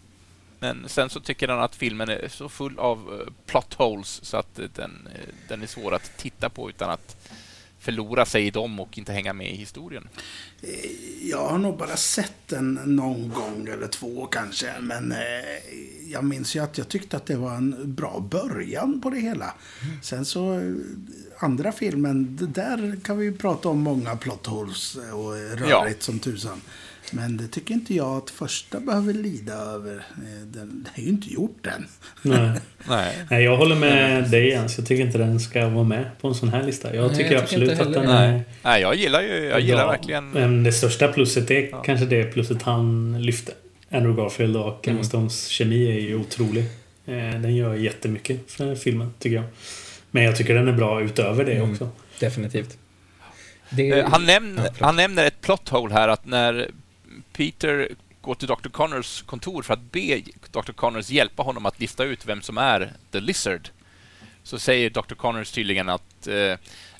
Men sen så tycker han att filmen är så full av plot holes så att den, den är svår att titta på utan att förlora sig i dem och inte hänga med i historien. Jag har nog bara sett den någon gång eller två kanske. Men eh, jag minns ju att jag tyckte att det var en bra början på det hela. Sen så, eh, andra filmen, där kan vi ju prata om många plot holes och rörigt som tusan. Men det tycker inte jag att första behöver lida över. Eh, Den, det är ju inte gjort än. [laughs] Nej. Nej. Jag håller med dig Jens. Jag tycker inte den ska vara med på en sån här lista. Jag Nej, tycker jag absolut att den är... Nej. Nej, jag gillar ju, jag gillar bra. verkligen... Men det största plusset är Ja. kanske det plusset han lyfte. Andrew Garfield och Emma Mm. Stones kemi är ju otrolig. Eh, Den gör jättemycket för filmen, tycker jag. Men jag tycker den är bra utöver det Mm. också. Definitivt. Det, Eh, Han, nämner, Ja, han nämner ett plot hole här att när Peter går till Dr. Connors kontor för att be Dr. Connors hjälpa honom att lista ut vem som är The Lizard så säger Dr. Connors tydligen att eh,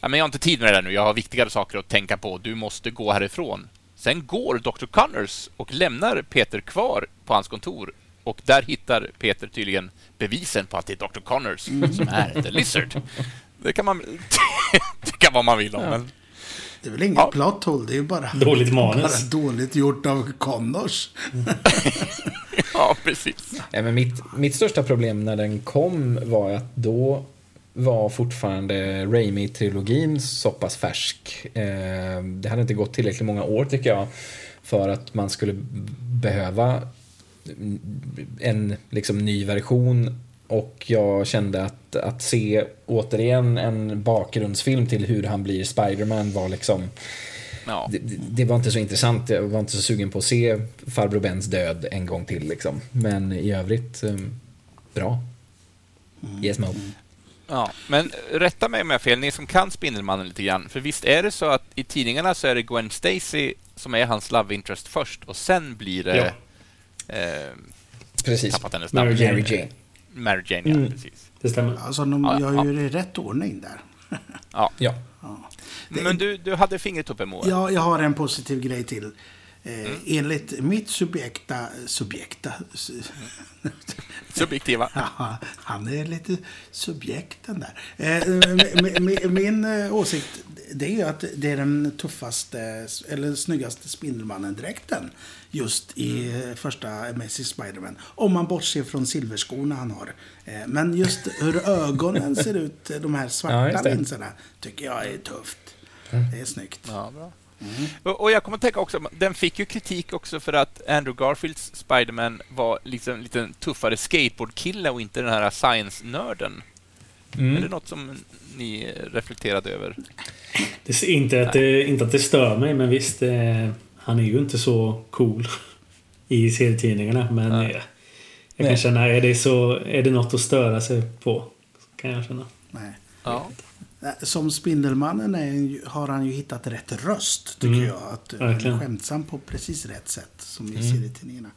ja, men jag har inte tid med det där nu, jag har viktigare saker att tänka på, du måste gå härifrån. Sen går Dr. Connors och lämnar Peter kvar på hans kontor och där hittar Peter tydligen bevisen på att det är Dr. Connors som är The Lizard. [laughs] Det kan man [laughs] tycka vad man vill om, men Det är väl inget Ja. plot hole, det är ju bara, Dåligt bara manus. dåligt gjort av Connors. [laughs] ja, precis. Ja, men mitt, mitt största problem när den kom var att då var fortfarande Raimi-trilogin så pass färsk. Eh, det hade inte gått tillräckligt många år tycker jag för att man skulle behöva en liksom, ny version och jag kände att, att se återigen en bakgrundsfilm till hur han blir Spiderman var liksom Ja. det, det- var inte så intressant. Jag var inte så sugen på att se farbror Bens död en gång till. Liksom. Men i övrigt, um, bra. Yes, Mo. Ja, men rätta mig om jag har fel, ni som kan Spindelmannen lite grann. För visst är det så att i tidningarna så är det Gwen Stacy som är hans love interest först och sen blir det... Eh, Precis. tappat hennes namn. Mary Jane. Mary Jane, ja, Mm. precis. Det stämmer. Alltså, de Ja, gör ja. ju det i rätt ordning där. [laughs] Ja. Ja. Det- Men du, du hade fingret uppe, Moa. Ja, jag har en positiv grej till. Eh, Mm. Enligt mitt subjekta... Subjekta? [laughs] Subjektiva. [laughs] Ja, han är lite subjekten där. Eh, mi- mi- min eh, åsikt det är ju att det är den tuffaste eller snyggaste Spindelmannen-dräkten just i eh, första Amazing Spiderman. Om man bortser från silverskorna han har. Eh, Men just hur ögonen ser ut, eh, de här Ja, svarta det. linserna, tycker jag är tufft. Det är snyggt. Ja, bra. Och, och jag kommer att tänka också, den fick ju kritik också för att Andrew Garfields Spiderman var liksom en lite tuffare skateboardkille och inte den här science-nörden. Är det Mm. något som ni reflekterade över? Det inte att det, inte att det stör mig, men visst. Eh, han är ju inte så cool [laughs] i serietidningarna. Men Nej. eh, jag kan känna, är det, så, är det något att störa sig på? Kan jag känna. Nej. Ja. Som Spindelmannen är, har han ju hittat rätt röst, tycker Mm, jag. Att han verkligen. är skämtsam på precis rätt sätt, som vi Mm. ser i tidningarna.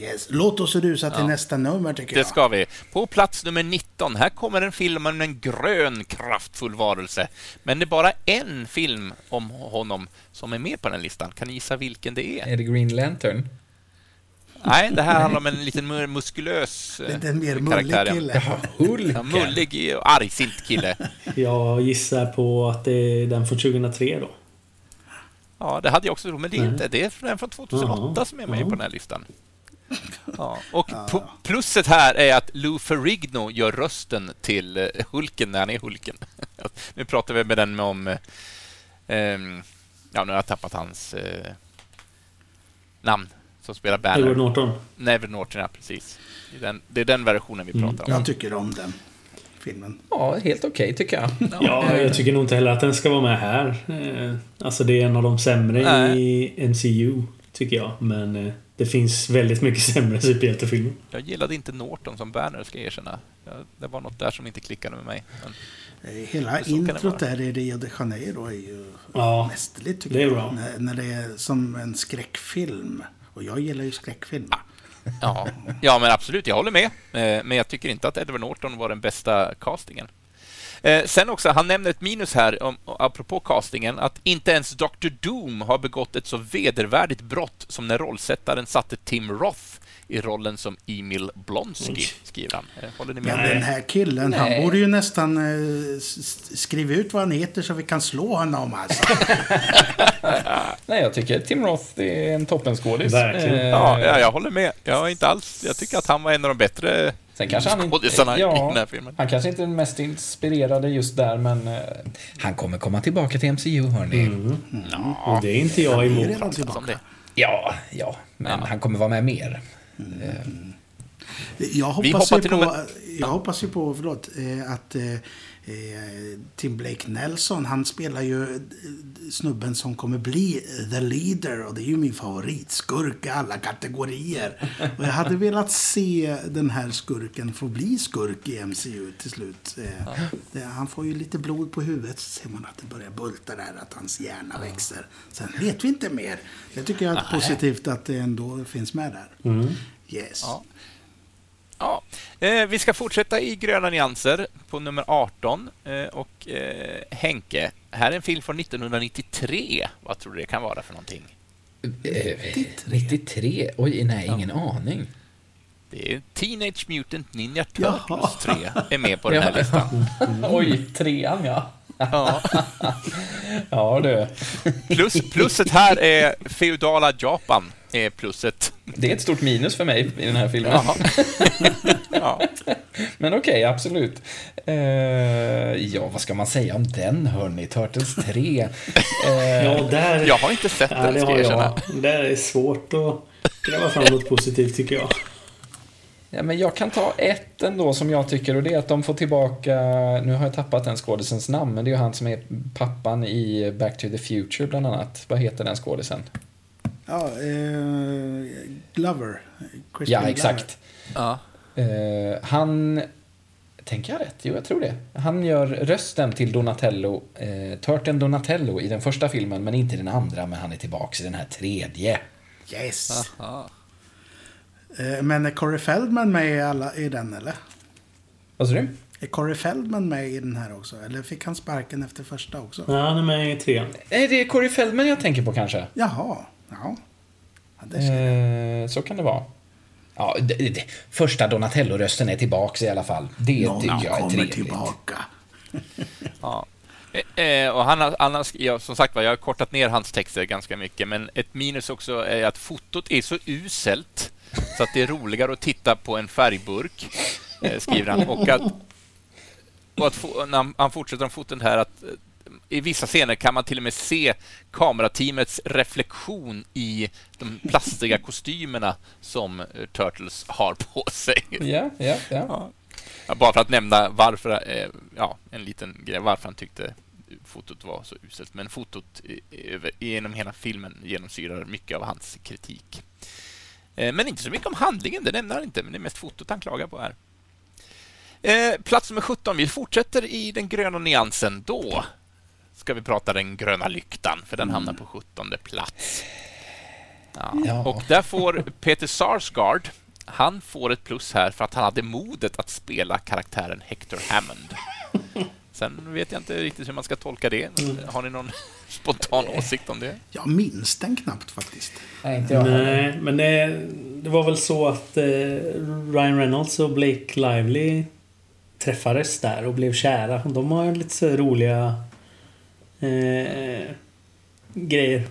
Yes. Låt oss rusa till Ja. nästa nummer, tycker Det jag. ska vi. På plats nummer 19, här kommer en film om en grön kraftfull varelse. Men det är bara en film om honom som är med på den listan. Kan ni gissa vilken det är? Är det Green Lantern? Nej, det här [laughs] handlar om en liten mer muskulös Lite mer mullig karaktär. ja. kille. Jaha, Hulken. Ja, mullig och argsint kille. [laughs] Jag gissar på att det är den från 2003 då. Ja, det hade jag också trott, men det är inte. Det är den från 2008 Jaha, som är med jaha. på den här listan. Ja. Och plusset här är att Lou Ferrigno gör rösten till eh, Hulken när han är Hulken. [laughs] nu pratar vi med den om... eh, ehm, ja, nu har jag tappat hans eh, namn som spelar Edward Banner. Norton. Never Norton, ja, precis. Det är den, det är den versionen vi Mm. pratar om. Jag tycker om den. filmen. Ja, helt okej tycker jag. Ja, jag tycker nog inte heller att den ska vara med här. Alltså det är en av de sämre i MCU, tycker jag. Men eh, det finns väldigt mycket [laughs] sämre superhjältefilmer. Jag gillade inte Norton som Banner, ska jag erkänna. Det var något där som inte klickade med mig. Men, Eh, Hela introt där i Rio de Janeiro är ju Ja, mästerligt tycker det är jag. bra. När, när det är som en skräckfilm. Och jag gillar ju skräckfilm. ja. ja, men absolut, jag håller med. Eh, Men jag tycker inte att Edward Norton var den bästa castingen. Eh, Sen också, han nämner ett minus här, om, apropå castingen, att inte ens Dr. Doom har begått ett så vedervärdigt brott som när rollsättaren satte Tim Roth i rollen som Emil Blonsky, skriver han. Eh, Håller ni med? Men den här killen, han Nej. borde ju nästan eh, skriva ut vad han heter så vi kan slå honom alltså. [laughs] Nej, jag tycker Tim Roth är en toppenskådis. Verkligen. Eh, Ja, ja, jag håller med. Jag, är inte alls, jag tycker att han var en av de bättre Sen kanske han inte... skådisarna i ja, den här filmen. Han kanske inte är den mest inspirerade just där, men eh, han kommer komma tillbaka till MCU, hörni. Mm. Och det är inte jag Han är emot. redan Som tillbaka. det. Ja, ja, men han kommer vara med mer. Jag Vi hoppas, hoppar ju på, nummer- jag hoppas ju på, förlåt, eh, att eh, Tim Blake Nelson, han spelar ju snubben som kommer bli the leader och det är ju min favoritskurk i alla kategorier. Och jag hade velat se den här skurken få bli skurk i MCU till slut. Eh, det, han får ju lite blod på huvudet så ser man att det börjar bulta där, att hans hjärna växer. Sen vet vi inte mer. Det tycker jag är positivt att det ändå finns med där. Yes. Ja. Ja, eh, vi ska fortsätta i gröna nyanser på nummer 18. Eh, och eh, Henke, här är en film från 1993. Vad tror du det kan vara för någonting? Eh, 93? Oj, nej, ingen aning. Det är Teenage Mutant Ninja. Turtles 3 är med på den här Ja. listan. [laughs] Oj, trean ja. Ja. [laughs] Ja du, Plus, plusset här är feudala Japan. Är plusset. det är ett stort minus för mig i den här filmen. Jaha. [laughs] Ja. Men okej, absolut. Eh, ja, vad ska man säga om den hörni? Turtles 3. Eh, Ja, där... Jag har inte sett Ja, den, det ska jag erkänna. Det är svårt att gräva fram något positivt tycker jag. Ja, men jag kan ta ett ändå som jag tycker och det är att de får tillbaka, nu har jag tappat den skådisens namn, men det är ju han som är pappan i Back to the Future bland annat. Vad heter den skådisen? Ja, eh, Glover. Crispin Ja, Glover. exakt. Ja. Eh, han, tänker jag rätt? Jo, jag tror det. Han gör rösten till Donatello, eh, Turten Donatello i den första filmen, men inte i den andra, men han är tillbaks i den här tredje. Yes. Aha. Eh, men är Corey Feldman med i, alla, i den eller? Vad sa du? Är Corey Feldman med i den här också? Eller fick han sparken efter första också? Ja, han är med i trean. Nej, det är Corey Feldman jag tänker på kanske. Jaha. Ja. ja det ser Eh, så kan det vara. Ja, det, det, första Donatello-rösten är tillbaks i alla fall. Det Någon tycker jag är kommer trevligt. tillbaka. [laughs] Ja. Eh, eh, och han har, han ja, som sagt var, jag har kortat ner hans texter ganska mycket, men ett minus också är att fotot är så uselt så att det är roligare att titta på en färgburk, eh, skriver han. Och att, och att få, när han, han fortsätter om foton här att eh, i vissa scener kan man till och med se kamerateamets reflektion i de plastiga [laughs] kostymerna som eh, Turtles har på sig. Ja, ja, ja. Ja. Bara för att nämna varför, eh, ja, en liten grej, varför han tyckte fotot var så uselt. Men fotot över, genom hela filmen genomsyrar mycket av hans kritik. Eh, Men inte så mycket om handlingen, det nämner han inte, men det är mest fotot han klagar på här. Eh, Plats nummer 17, vi fortsätter i den gröna nyansen. Då ska vi prata den gröna lyktan, för den hamnar på 17 plats. Ja. Ja. Och där får Peter Sarsgaard, han får ett plus här för att han hade modet att spela karaktären Hector Hammond. Sen vet jag inte riktigt hur man ska tolka det. Har ni någon [laughs] spontan åsikt om det? Jag minns den knappt faktiskt. Nej, inte jag heller. Nej, men det, det var väl så att eh, Ryan Reynolds och Blake Lively träffades där och blev kära. De har lite så roliga eh, grejer.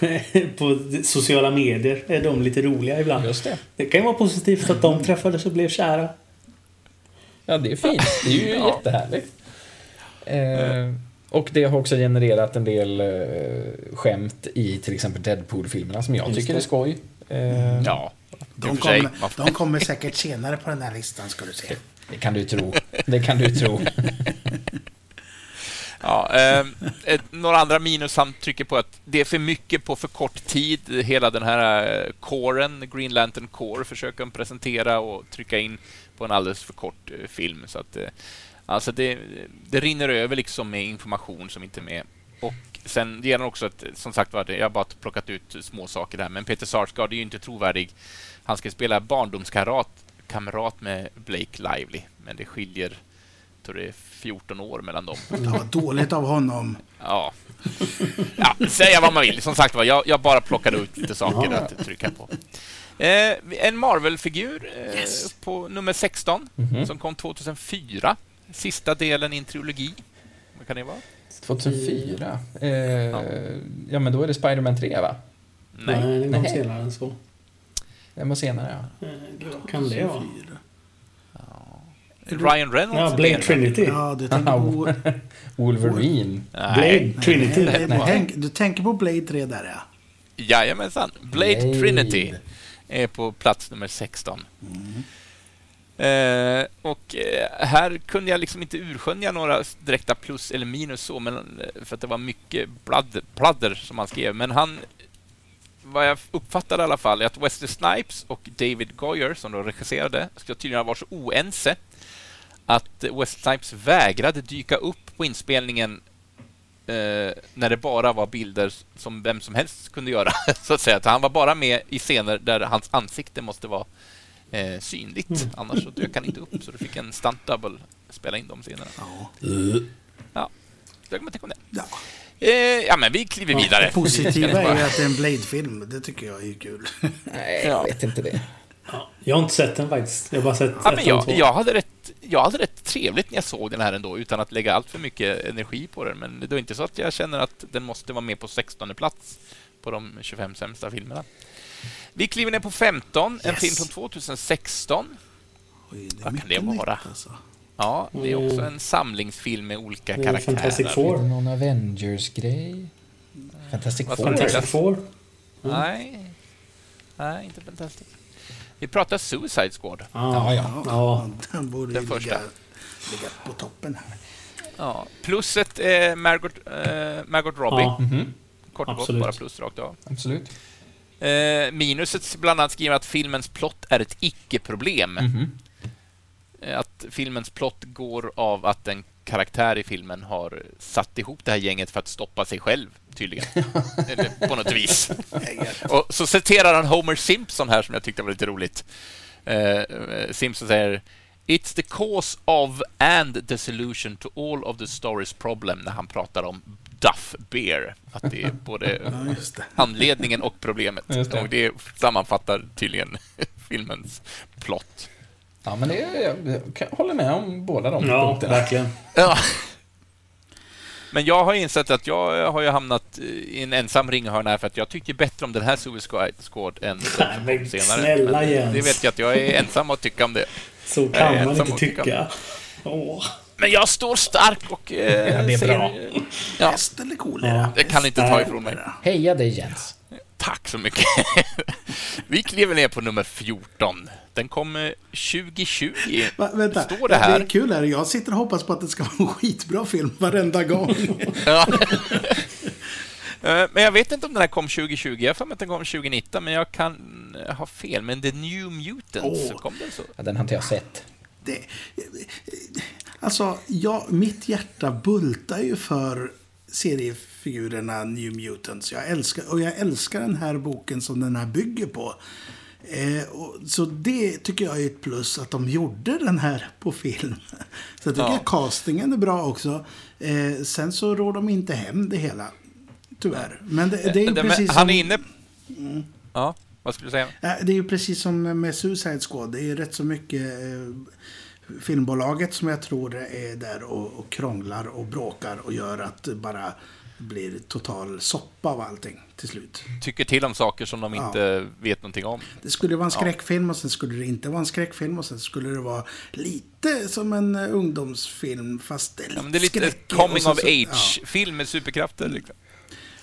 [laughs] på sociala medier är de lite roliga ibland. Just det. Det kan ju vara positivt att de träffades och blev kära. Ja, det är fint. Det är ju [laughs] Ja. jättehärligt. Eh, och det har också genererat en del eh, skämt i till exempel Deadpool-filmerna som jag Just tycker det. är skoj. Eh, Ja, De kommer, de kommer säkert senare på den här listan ska du se. Det kan du tro. Det kan du tro. [laughs] Ja, eh, ett, några andra minus han trycker på att det är för mycket på för kort tid. Hela den här eh, coren, Green Lantern Core, försöker de presentera och trycka in på en alldeles för kort eh, film. Så att, eh, alltså det, det rinner över liksom med information som inte är med. Och sen ger han också att, som sagt var, jag har bara plockat ut små saker där, men Peter Sarsgaard är ju inte trovärdig. Han ska spela barndomskamrat kamrat med Blake Lively, men det skiljer tror det är 14 år mellan dem. Ja, dåligt av honom. Ja. ja, säga vad man vill. Som sagt var, jag, jag bara plockade ut lite saker att trycka på. Eh, en Marvel-figur eh, Yes. på nummer 16 Mhm. som kom 2004. Sista delen i en trilogi. Vad kan det vara? 2004? Eh, ja. men då är det Spider-Man 3, va? Nej. Nej, den kom senare än så. Den var senare, ja. Eh, kan det vara? Ryan Reynolds? Ja, Blade. Trinity. Ja, du tänker på... [laughs] Wolverine. Nej. Blade Trinity. Nej, Nej. du, tänk, du tänker på Blade 3 där, ja. Jajamensan. Blade Blade. Trinity är på plats nummer 16. Eh, och eh, här kunde jag liksom inte urskönja några direkta plus eller minus så, men, eh, för att det var mycket bladder, pladder som han skrev. Men han, vad jag uppfattade i alla fall, är att Wesley Snipes och David Goyer, som då regisserade, ska tydligen ha varit så oense att Wesley Snipes vägrade dyka upp på inspelningen eh, när det bara var bilder som vem som helst kunde göra. [laughs] så att säga. Att han var bara med i scener där hans ansikte måste vara eh, synligt. Annars så dök han inte upp. Så du fick en stunt double spela in de scenerna. Ja. Ja, kan man tänka om det. ja. Eh, ja, men vi kliver vidare. Det positiva [laughs] är ju att det är en Blade-film. Det tycker jag är kul. Nej, jag vet inte det. Ja, jag har inte sett den faktiskt. Jag har bara sett Ja, men jag, två. jag, hade rätt, jag hade rätt trevligt när jag såg den här ändå, utan att lägga allt för mycket energi på den. Men det är inte så att jag känner att den måste vara med på 16 plats på de 25 sämsta filmerna. Vi kliver ner på 15, en Yes. film från 2016. Oj, Vad kan det vara? nytt, Alltså. Ja, det är också en samlingsfilm med olika Det är karaktärer. Fantastic Four. någon Avengers-grej? Fantastic Four? Fantastic Four. Nej. Nej, inte Fantastic. Vi pratar Suicide Squad. Ja, ja. Ja, Ja. Den borde Den ju första. ligga, ligga på toppen här. Ja. Plusset är Margot, eh, Margot Robbie. Ja. Mhm, Kort och gott, bara plus rakt av. absolut. Eh, minuset bland annat skriver att filmens plott är ett icke-problem. Mhm. Eh, Att filmens plott går av att en karaktär i filmen har satt ihop det här gänget för att stoppa sig själv, tydligen. [laughs] Eller på något vis. Och så citerar han Homer Simpson här, som jag tyckte var lite roligt. Eh, Simpson säger It's the cause of and the solution to all of the story's problem när han pratar om Duff Beer. Att det är både [laughs] Ja, anledningen och problemet. Det. Och det sammanfattar tydligen [laughs] filmens plott. Ja, men det, jag hålla med om båda de Ja, punkterna. verkligen. Ja. [laughs] Men jag har insett att jag har ju hamnat i en ensam ringhörna här för att jag tyckte bättre om den här Suicide Squad än den [laughs] senare. snälla Men Jens. Det vet jag att jag är ensam att tycka om det. Så kan man inte tycka. tycka. Åh. Men jag står stark och eh, Ja, det är bra. Ja, Pest eller kolera? det kan inte ta ifrån mig. Heja dig Jens. Tack så mycket. [laughs] Vi kliver ner på nummer 14. Den kom eh, 2020. Va, vänta, Står det här? Det är kul här. Jag sitter och hoppas på att det ska vara en skitbra film varenda gång. [laughs] Ja. Eh, Men jag vet inte om den här kom 2020. Jag har för mig att den kom 2019, men jag kan eh, ha fel. Men The New Mutants, Åh. kom den så? Ja, den har inte jag sett. Det, alltså, ja, mitt hjärta bultar ju för seriefigurerna New Mutants. Jag älskar, och jag älskar den här boken som den här bygger på. Eh, och, så det tycker jag är ett plus att de gjorde den här på film. Så jag tycker Ja. att castingen är bra också. Eh, sen så rår de inte hem det hela. Tyvärr. Men det, det är ju Eh, men precis Han som... är inne... Ja, vad skulle du säga? Ja, Det är ju precis som med Suicide Squad. Det är rätt så mycket eh, filmbolaget som jag tror är där och, och krånglar och bråkar och gör att det bara blir total soppa av allting till slut. Tycker till om saker som de Ja. inte vet någonting om. Det skulle vara en skräckfilm och sen skulle det inte vara en skräckfilm och sen skulle det vara lite som en eh, ungdomsfilm fast det är lite, Ja, men det är lite coming of så- ja. age-film med superkrafter. Liksom.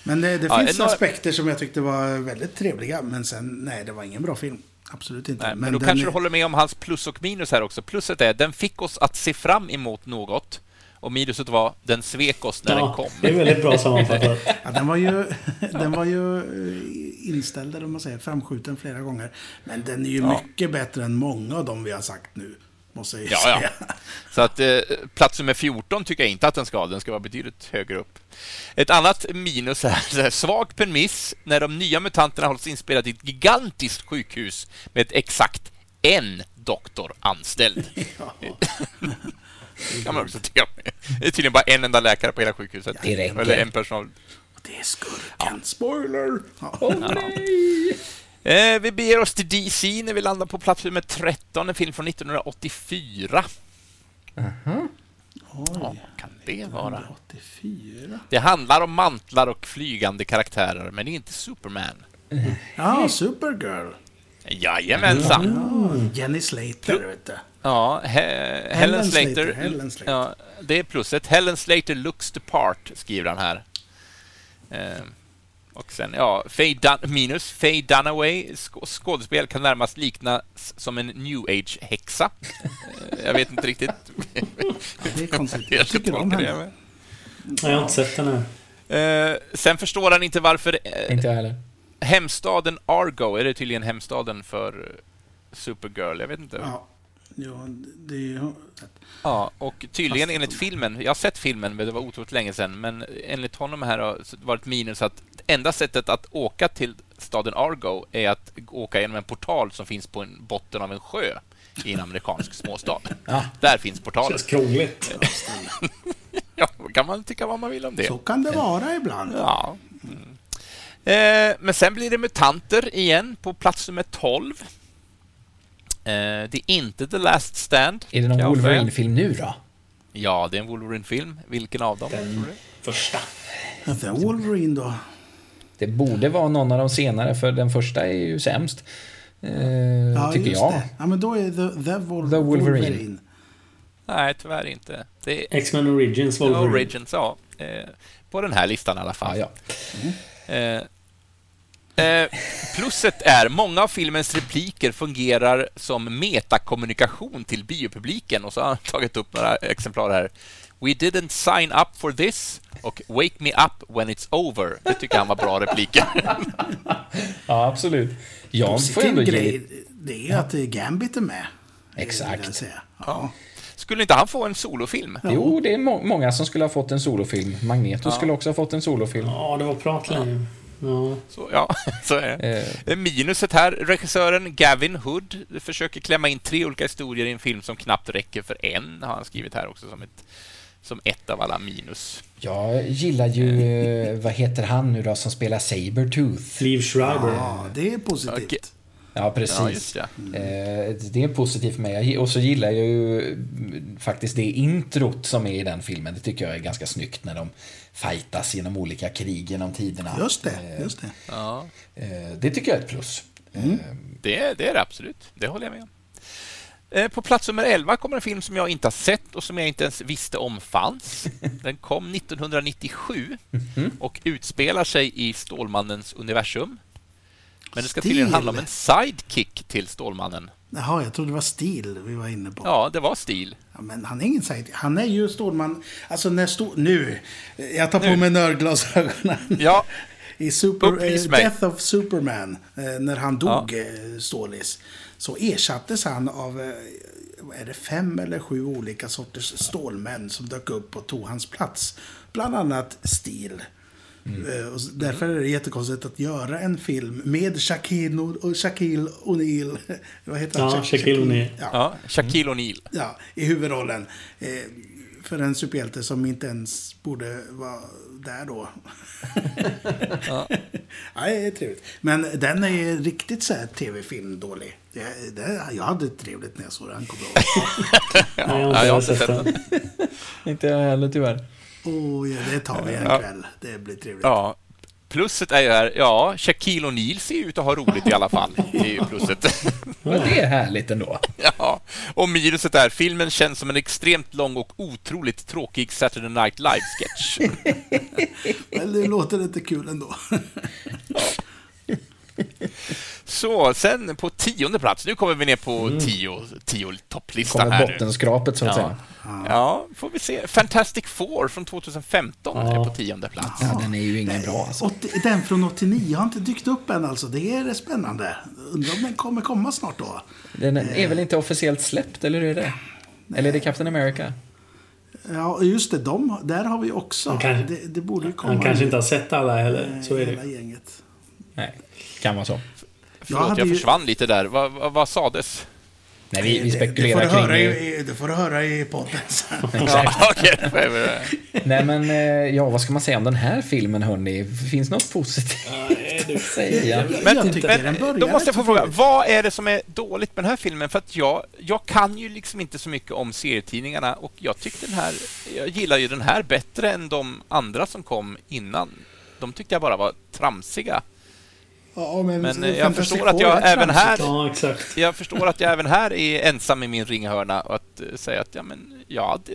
Men det, det Ja, finns några- aspekter som jag tyckte var väldigt trevliga men sen nej, det var ingen bra film. Absolut inte. Nej, men, då den kanske är- du håller med om hans plus och minus här också. Pluset är den fick oss att se fram emot något. Och minuset var den svek oss när den Ja, kom. det är väldigt bra sammanfattat. [laughs] Ja, den var ju, den var ju eh, inställd, eller man säger, framskjuten flera gånger. Men den är ju Ja. mycket bättre än många av dem vi har sagt nu. Måste jag Ja, säga. ja. [laughs] Så att eh, plats nummer 14 tycker jag inte att den ska. Den ska vara betydligt högre upp. Ett annat minus är [laughs] svag premiss när de nya mutanterna hålls inspelade i ett gigantiskt sjukhus med exakt en doktor anställd. Det kan man också tycka. Det är tydligen bara en enda läkare på hela sjukhuset. Det räcker. Eller en personal. Det är skurken. Spoiler! Ja. Eh, vi beger oss till DC när vi landar på plats nummer 13, en film från 1984. Ja, kan det vara? 84. Det handlar om mantlar och flygande karaktärer, men det är inte Superman. Ja, Supergirl. Jajamensan! Jenny Slater, vet du. Ja, he Helen Slater. Helen Slater. Ja, det är pluset. Helen Slater looks the part, skriver han här. Eh, och sen, ja, Faye Dun minus. Faye Dunaway sk skådespel kan närmast liknas som en new age-häxa. Eh, jag vet inte riktigt. Det är konstigt. [laughs] Jag tycker om henne. Jag har inte sett här. Eh, sen förstår han inte varför eh, Inte heller. hemstaden Argo är det tydligen hemstaden för Supergirl. Jag vet inte. Ja. Ja, det. Ja, och tydligen enligt filmen, jag har sett filmen, men det var otroligt länge sedan, men enligt honom här har det varit minus att enda sättet att åka till staden Argo är att åka genom en portal som finns på en botten av en sjö i en amerikansk [laughs] småstad. Ja. Där finns portalen. Känns krångligt. [laughs] Ja, då kan man tycka vad man vill om det. Så kan det vara ibland. Ja. Mm. Eh, men sen blir det mutanter igen på plats nummer 12. Eh, det är inte The Last Stand. Är det någon. Wolverine-film nu då? Ja, det är en Wolverine-film. Vilken av dem? Den tror du? första. Den Wolverine då? Det borde vara någon av de senare, för den första är ju sämst. Eh, Ja, tycker just jag. Det. Ja, men då är det The, Vol- The Wolverine. Wolverine. Nej, tyvärr inte. Det är X-Men Origins Wolverine. Origins, ja. Eh, på den här listan i alla Ja, fall. ja. Eh, eh, plusset är många av filmens repliker fungerar som metakommunikation till biopubliken och så har han tagit upp några exemplar här. We didn't sign up for this och Wake me up when it's over. Det tycker han var bra repliker. [laughs] ja, absolut. Jag får ändå grej, det är att Gambit är med. eh, Exakt. Ja. Skulle inte han få en solofilm? Jo, det är må många som skulle ha fått en solofilm. Magneto skulle också ha fått en solofilm. Ja, det var prat länge. Ja. Så, ja, [laughs] så är det. Eh, Eh, Minuset här, regissören Gavin Hood försöker klämma in tre olika historier i en film som knappt räcker för en, har han skrivit här också som ett, som ett av alla minus. jag gillar ju, eh, vad heter han nu då, som spelar Sabertooth? Liv Schreiber. ja, det är positivt. Okej. Ja, Ja, precis. just det. Eh, det är positivt för mig. Jag Och så gillar jag ju mm, faktiskt det introt som är i den filmen. Det tycker jag är ganska snyggt när de fightas genom olika krig genom tiderna. Just det, Eh, just det. Ja, eh, Det tycker jag är ett plus. Eh, det, det är det absolut. Det håller jag med om. På plats nummer 11 kommer en film som jag inte har sett och som jag inte ens visste om fanns. [laughs] Den kom 1997 och utspelar sig i Stålmannens universum. Men det ska tydligen handla om en sidekick till Stålmannen. Jaha, jag trodde det var stil vi var inne på. Ja, det var stil. Ja, men han är ingen sidekick. Han är ju Stålman. Alltså när Stål... Nu! Jag tar på mig nördglasögonen. Ja, [laughs] I super, Upplys eh, mig. Death of Superman, eh, när han dog, eh, Stålis, så ersattes han av är det, fem eller sju olika sorters stålmän som dök upp och tog hans plats. Bland annat Steel. Eh, Och s- därför är det jättekonstigt att göra en film med Shaquille, O- och Shaquille O'Neal. [laughs] Vad heter han? Ja, Sha- Shaquille O'Neal. Ja, ja Shaquille O'Neal. ja, i huvudrollen. Eh, för en superhjälte som inte ens borde vara där då. [laughs] [laughs] ja. det är trevligt. Men den är ju riktigt så här tv-film dålig. Det, det, jag hade trevligt när jag såg den, kommer. Nej, jag har Ja, inte sett den. Inte jag heller tyvärr. Åh, ja, det tar vi en Ja. kväll. Det blir trevligt. Ja. Plusset är ju här, ja, Shaquille O'Neal ser ut att ha roligt i alla fall. Det är ju plusset. Men det är härligt ändå. [laughs] ja. Och minuset är, filmen känns som en extremt lång och otroligt tråkig Saturday Night Live-sketch. [laughs] Men det låter inte kul ändå. Så, sen på tionde plats. Nu kommer vi ner på tio, tio topplistan Kommer här nu. bottenskrapet så att Ja. säga. Ja, får vi se. Fantastic Four från 2015 är Ja. på tionde plats. Ja, den är ju ingen bra alltså. 80, den från 89 har inte dykt upp än alltså. Det är spännande. Undrar om den kommer komma snart då. Den är väl inte officiellt släppt, eller hur är det? Eller är det Captain America? Ja, just det. De, där har vi också. Kanske- det, det borde ju komma. Han kanske inte har sett alla heller. Så är hela det. gänget. Nej, kan vara så. Förlåt, jag ju- försvann lite där. Vad, vad, vad sades? Nej, vi, vi Det- det, spekulerar får du kring höra det. i, det får du höra i podden sen. [laughs] Ja, [laughs] jag väl- Nej, men eh, ja, vad ska man säga om den här filmen, hörni? Finns något positivt [laughs] att säga? Men, Jag tycker den men börjar då måste jag få fråga, vad är det som är dåligt med den här filmen? För att jag, jag kan ju liksom inte så mycket om serietidningarna och jag tyckte den här, jag gillar ju den här bättre än de andra som kom innan. De tyckte jag bara var tramsiga. Ja, men Men eh, jag förstår att jag även här Ja, exakt. jag förstår att jag även här är ensam i min ringhörna och att eh, säga att ja, men ja, det,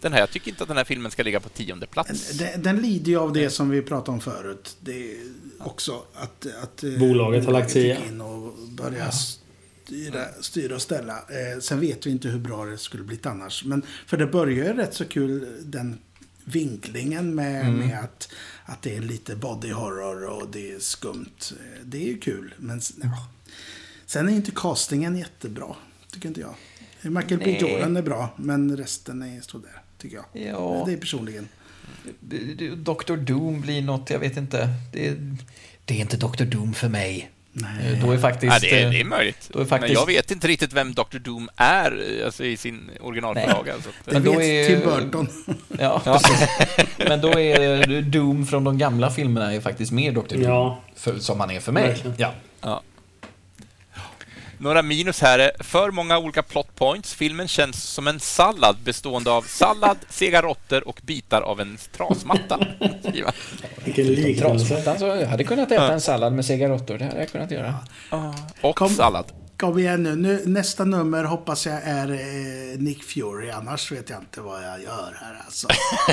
den här, jag tycker inte att den här filmen ska ligga på tionde plats. Den, den lider ju av det som vi pratade om förut. Det är också att... att eh, Bolaget har lagt sig in och började styra, styra och ställa. Eh, sen vet vi inte hur bra det skulle blivit annars. Men för det börjar ju rätt så kul den vinklingen med, Mm. med att, att det är lite body horror och det är skumt. Det är ju kul, men ja. Sen är inte castingen jättebra, tycker inte jag. Michael B. Jordan är bra, men resten är sådär, tycker jag. Ja. Det är personligen. Dr. Doom blir något, jag vet inte. Det är, det är inte Dr. Doom för mig. Nej. Då är faktiskt... Ja, det, är, det är eh, möjligt. då är faktiskt- Men jag vet inte riktigt vem Dr. Doom är eh, alltså, i sin originalförlaga. Så att, Det Men då är- Tim Burton. Ja, [laughs] precis. [laughs] Men då är Doom från de gamla filmerna är faktiskt mer Dr. Doom. Ja. För, som han är för mig. Ja. ja. Några minus här är för många olika plot points. Filmen känns som en sallad bestående av sallad, sega råttor och bitar av en trasmatta. Vilken liknelse. Jag hade kunnat äta en sallad med cigaretter. Det hade jag kunnat göra. och Kom. sallad. Kom igen nu. nu. Nästa nummer hoppas jag är eh, Nick Fury. Annars vet jag inte vad jag gör här alltså.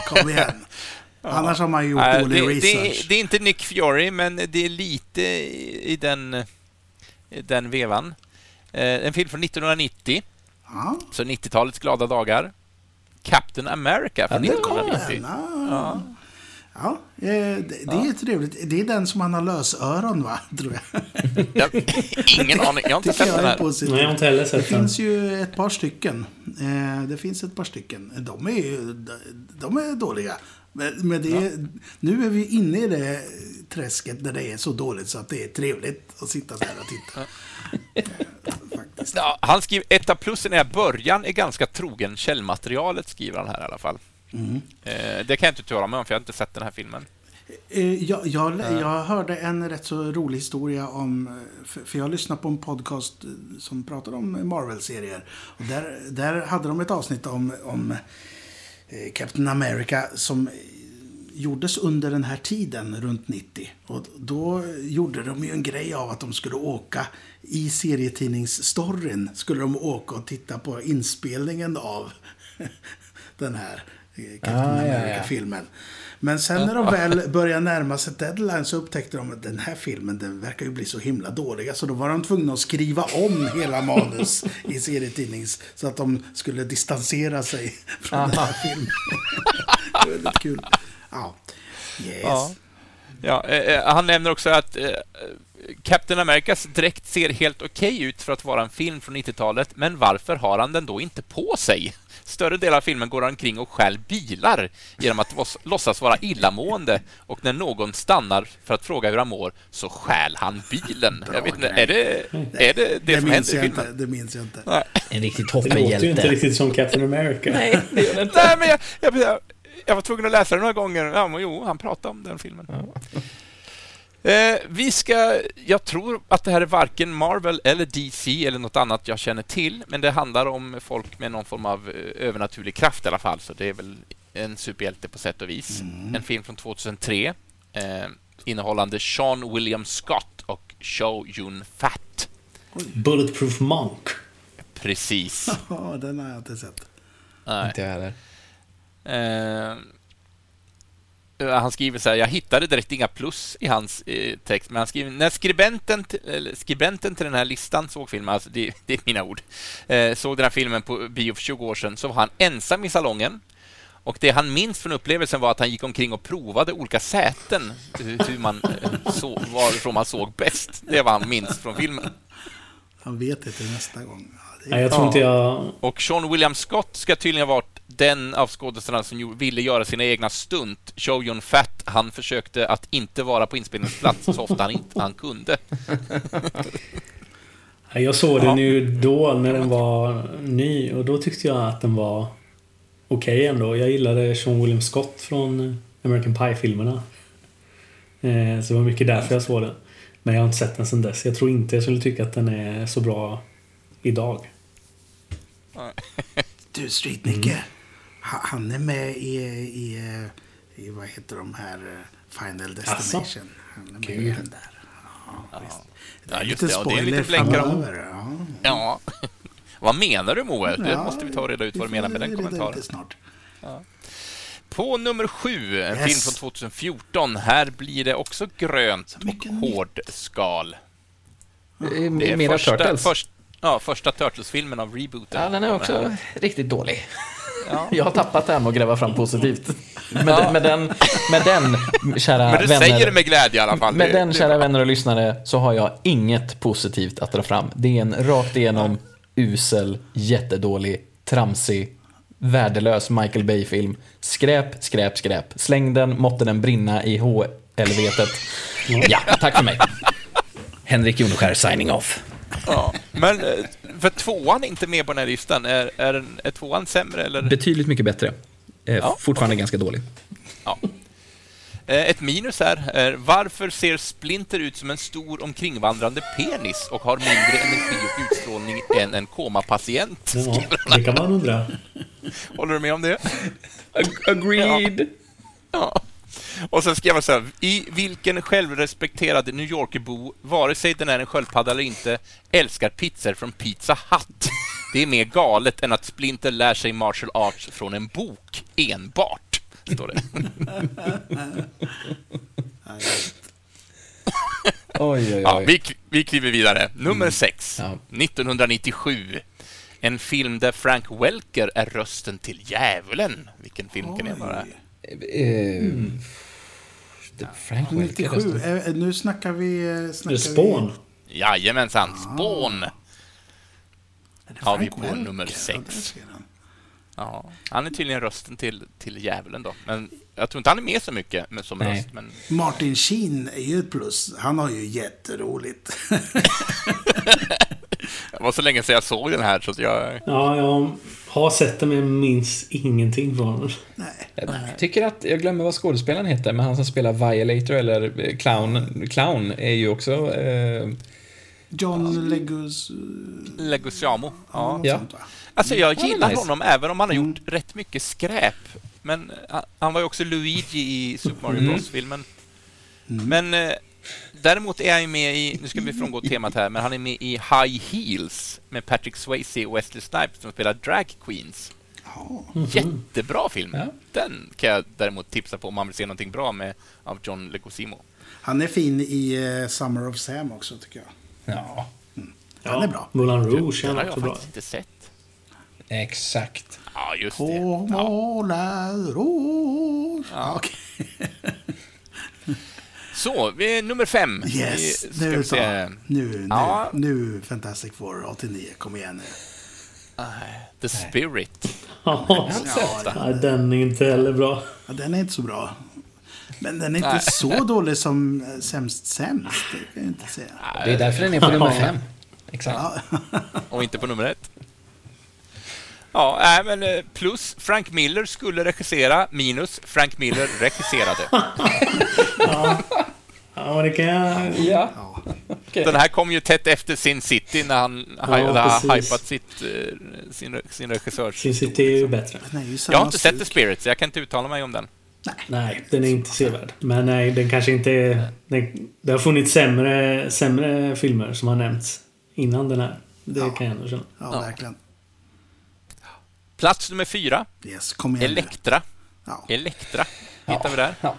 Kom igen. [laughs] Annars har man gjort Nej, dålig det, research. det, det är inte Nick Fury, men det är lite i i den, i den vevan. Eh, En film från 1990, ja, så 90-talets glada dagar. Captain America från kom 1990. den. Ja. Ja, eh, det, det är trevligt. Det är den som man har lösöron va? [laughs] Tror jag. Jag, ingen aning, jag har inte sett den är här. positivt. Nej, jag har inte heller Det sett den. finns ju ett par stycken. Eh, det finns ett par stycken. De är ju de är dåliga. Men, det är, nu är vi inne i det träsket där det är så dåligt så att det är trevligt att sitta där och titta. Faktiskt. Ja, han skriver etta plussen är att början är ganska trogen källmaterialet, skriver han här i alla fall. Eh, Det kan jag inte uttala mig om, för jag har inte sett den här filmen. Eh, Jag, jag, jag hörde en rätt så rolig historia om... eh, För, jag lyssnade på en podcast eh, som pratade om Marvel-serier. Och där, där hade de ett avsnitt om, om Captain America som gjordes under den här tiden, runt 90. Och då gjorde de ju en grej av att de skulle åka i serietidningsstoryn. Skulle de åka och titta på inspelningen av [laughs] den här eh, Captain Ah, ja, ja. America-filmen. Men sen när de väl började närma sig deadline så upptäckte de att den här filmen den verkar ju bli så himla dåliga. Så då var de tvungna att skriva om hela manus i serietidnings så att de skulle distansera sig från den här filmen. [laughs] det är väldigt kul. Ja. Yes. Ja. Ja, eh, eh, han nämner också att eh, Captain Americas dräkt ser helt okej ut för att vara en film från 90-talet, men varför har han den då inte på sig? Större del av filmen går han omkring och stjäl bilar genom att låtsas vara illamående och när någon stannar för att fråga hur han mår så stjäl han bilen. Jag vet inte, är det är det, det, Det, som minns händer i jag inte. filmen? Det minns jag inte. Nej. En riktig Det låter ju inte toppenhjälte. riktigt som Captain America. Nej, det gör det [laughs] inte. Nej, men jag, jag, jag var tvungen att läsa det några gånger. Ja, men jo, han pratade om den filmen. [laughs] Eh, vi ska... Jag tror att det här är varken Marvel eller DC eller något annat jag känner till, men det handlar om folk med någon form av eh, övernaturlig kraft i alla fall, så det är väl en superhjälte på sätt och vis. En film från 2003 eh, innehållande Sean William Scott och Chow Yun Fat. Bulletproof Monk. Precis. [laughs] Ja, den har jag inte sett. Nej. Inte jag heller. Eh, han skriver så här, jag hittade direkt inga plus i hans eh, text, men han skriver, när skribenten, till- eller, skribenten till den här listan såg filmen, alltså det, det är mina ord, eh, såg den här filmen på bio för 20 år sedan, så var han ensam i salongen. Och det han minns från upplevelsen var att han gick omkring och provade olika säten, eh, hur, man, eh, så, varifrån man såg bäst. Det var han minns från filmen. Han vet inte nästa gång. Nej, jag tror inte jag... Och Sean William Scott ska tydligen ha varit den av skådespelarna som ville göra sina egna stunt. Show Yun Fat, han försökte att inte vara på inspelningsplats så ofta han, inte, han kunde. [laughs] Jag såg den ju då när den var ny och då tyckte jag att den var okej ändå. Jag gillade Sean William Scott från American Pie-filmerna. Eh, Så det var mycket därför jag såg den. Men jag har inte sett den sedan dess. Jag tror inte jag skulle tycka att den är så bra idag. Du, Street Nicke. ha- Han är med i, i, i, vad heter de här, eh, Final Destination. Han är med i Kul. den där. Ja, Ja, är just lite det. Och det är liten blänkare om-. Ja. Ja. [laughs] Vad menar du Moe? Det Ja, måste vi ta och reda ut vad du menar med den kommentaren. det snart. På nummer sju, en Yes. film från 2014. Här blir det också grönt och hårdskal. Eh, Det är Mera första, Turtles. Först, ja, första Turtles-filmen av rebooten. Ja, den är också riktigt dålig. Ja. [laughs] Jag har tappat det här med att gräva fram positivt. Med, den, med, den, med den, kära Men du vänner... säger det med glädje i alla fall. Med Det- den, det är kära vänner och lyssnare, så har jag inget positivt att dra fram. Det är en rakt igenom usel, jättedålig, tramsig, värdelös Michael Bay-film. Skräp, skräp, skräp. Släng den, måtte den brinna i helvetet. Ja, tack för mig. Henrik Joneskär signing off. Ja. Men eh, för tvåan är inte med på den här listan. Är, är, den- är tvåan sämre eller? Betydligt mycket bättre. Eh, Ja. Fortfarande ganska dålig. Ja. Eh, Ett minus här är varför ser Splinter ut som en stor omkringvandrande penis och har mindre energi och utstrålning än en komapatient? Ja, det kan man undra. Håller du med om det? Agreed. Ja. Och sen skrev han så här, i vilken självrespekterad New Yorkerbo, vare sig den är en sköldpadda eller inte, älskar pizzor från Pizza Hut. Det är mer galet än att Splinter lär sig martial arts från en bok enbart, står det. [laughs] Oj, oj, Ja, oj. vi, vi kliver vidare. Nummer sex, Ja. 1997. En film där Frank Welker är rösten till djävulen. Vilken film kan det vara? Eh, Frank Welker. 97. Eh, Nu snackar vi... eh, Snackar det Spawn? Jajamensan, Spawn. Vi... Har vi på Welker? nummer sex. Ja, han är tydligen rösten till, till djävulen då. Men jag tror inte han är med så mycket med, som Nej. röst. Men Martin Sheen är ju ett plus. Han har ju jätteroligt. [laughs] det var så länge sedan jag såg den här så att jag... Ja, jag har sett den men minns ingenting från den. Nej. Jag tycker att, jag glömmer vad skådespelaren heter, men han som spelar Violator eller eh, Clown, Clown är ju också... Eh, John Legus... Leguizamo. Ja. Ja. Alltså jag gillar nice. honom även om han har gjort rätt mycket skräp. Men han, han var ju också Luigi i Super Mario Mm. Bros-filmen. Men eh, däremot är han ju med i, nu ska vi frångå temat här, men han är med i High Heels med Patrick Swayze och Wesley Snipes som spelar drag queens. Ja. Jättebra film. Ja. Den kan jag däremot tipsa på om man vill se någonting bra med av John Leguizamo. Han är fin i eh, Summer of Sam också, tycker jag. ja, Han är bra. Moulin Rouge Den är har jag också bra. faktiskt inte sett. exakt. Ja, just det. På Ja. Moulin Rouge. Ja. okej. [laughs] Så, vi är nummer fem. Yes, Vi ska nu så. se. Nu, nu, Ja. nu Fantastic Four 89. Kom igen nu. The Spirit. Ja, Ja, den är inte heller bra. ja, den är inte så bra. Men den är inte Nej. så dålig som eh, Sämst Sämst. Det kan jag inte säga. Det är därför den är på nummer fem. Exakt. Ja. Och inte på nummer ett. Ja, nej, men eh, plus Frank Miller skulle regissera, minus Frank Miller regisserade. [laughs] Ja, men det kan jag... Ja. Ja. Den här kom ju tätt efter Sin City när han Ja, ja, har precis. hypat sitt, eh, sin, sin regissörs... Sin City är ju bättre. Är ju Jag har inte sett The. Spirit, så jag kan inte uttala mig om den. Nej, den är inte sevärd. Men nej, den kanske inte är... Den, det har funnits sämre, sämre filmer som har nämnts innan den här. Det Ja. kan jag ändå känna. Ja, Ja. verkligen. Plats nummer fyra, Yes, kom igen. Elektra. Ja. Elektra hittar vi där. Ja.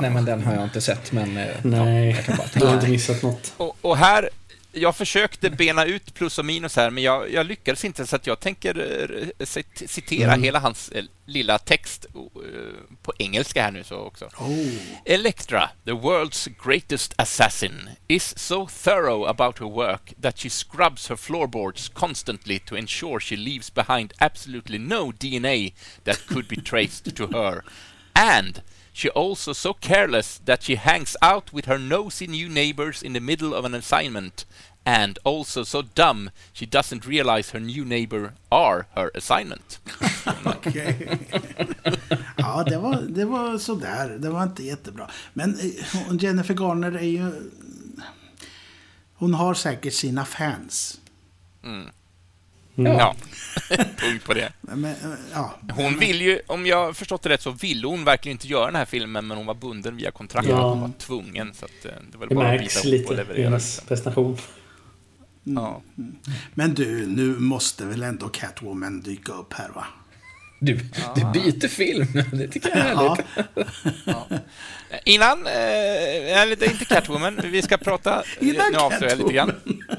Nej, men den har jag inte sett, men... eh, Nej, Ja, jag kan bara du har inte missat något. Och, och här, jag försökte bena ut plus och minus här, men jag, jag lyckades inte, så att jag tänker eh, cit- citera Mm. hela hans eh, lilla text eh, på engelska här nu så också. Oh. Electra, the world's greatest assassin, is so thorough about her work that she scrubs her floorboards constantly to ensure she leaves behind absolutely no DNA that could be traced to her. And she also so careless that she hangs out with her nosy new neighbors in the middle of an assignment. And also so dumb she doesn't realize her new neighbor are her assignment. [laughs] Okej. ja, det var, det var sådär. Det var inte jättebra. Men eh, Jennifer Garner är ju... Hon har säkert sina fans. Mm. Ja, [laughs] punkt på det. Men, ja. Hon vill ju, om jag har förstått det rätt, så ville hon verkligen inte göra den här filmen, men hon var bunden via kontrakt. Ja. Hon var tvungen, så att, eh, det var Det bara att bita ihop och leverera. hennes prestation. Ja. Men du, nu måste väl ändå Catwoman dyka upp här va? Du, du byter film. [laughs] Det tycker jag är härligt. Ja, Innan, eh, eller det är inte Catwoman, vi ska prata... Innan nu avslöjar jag lite grann.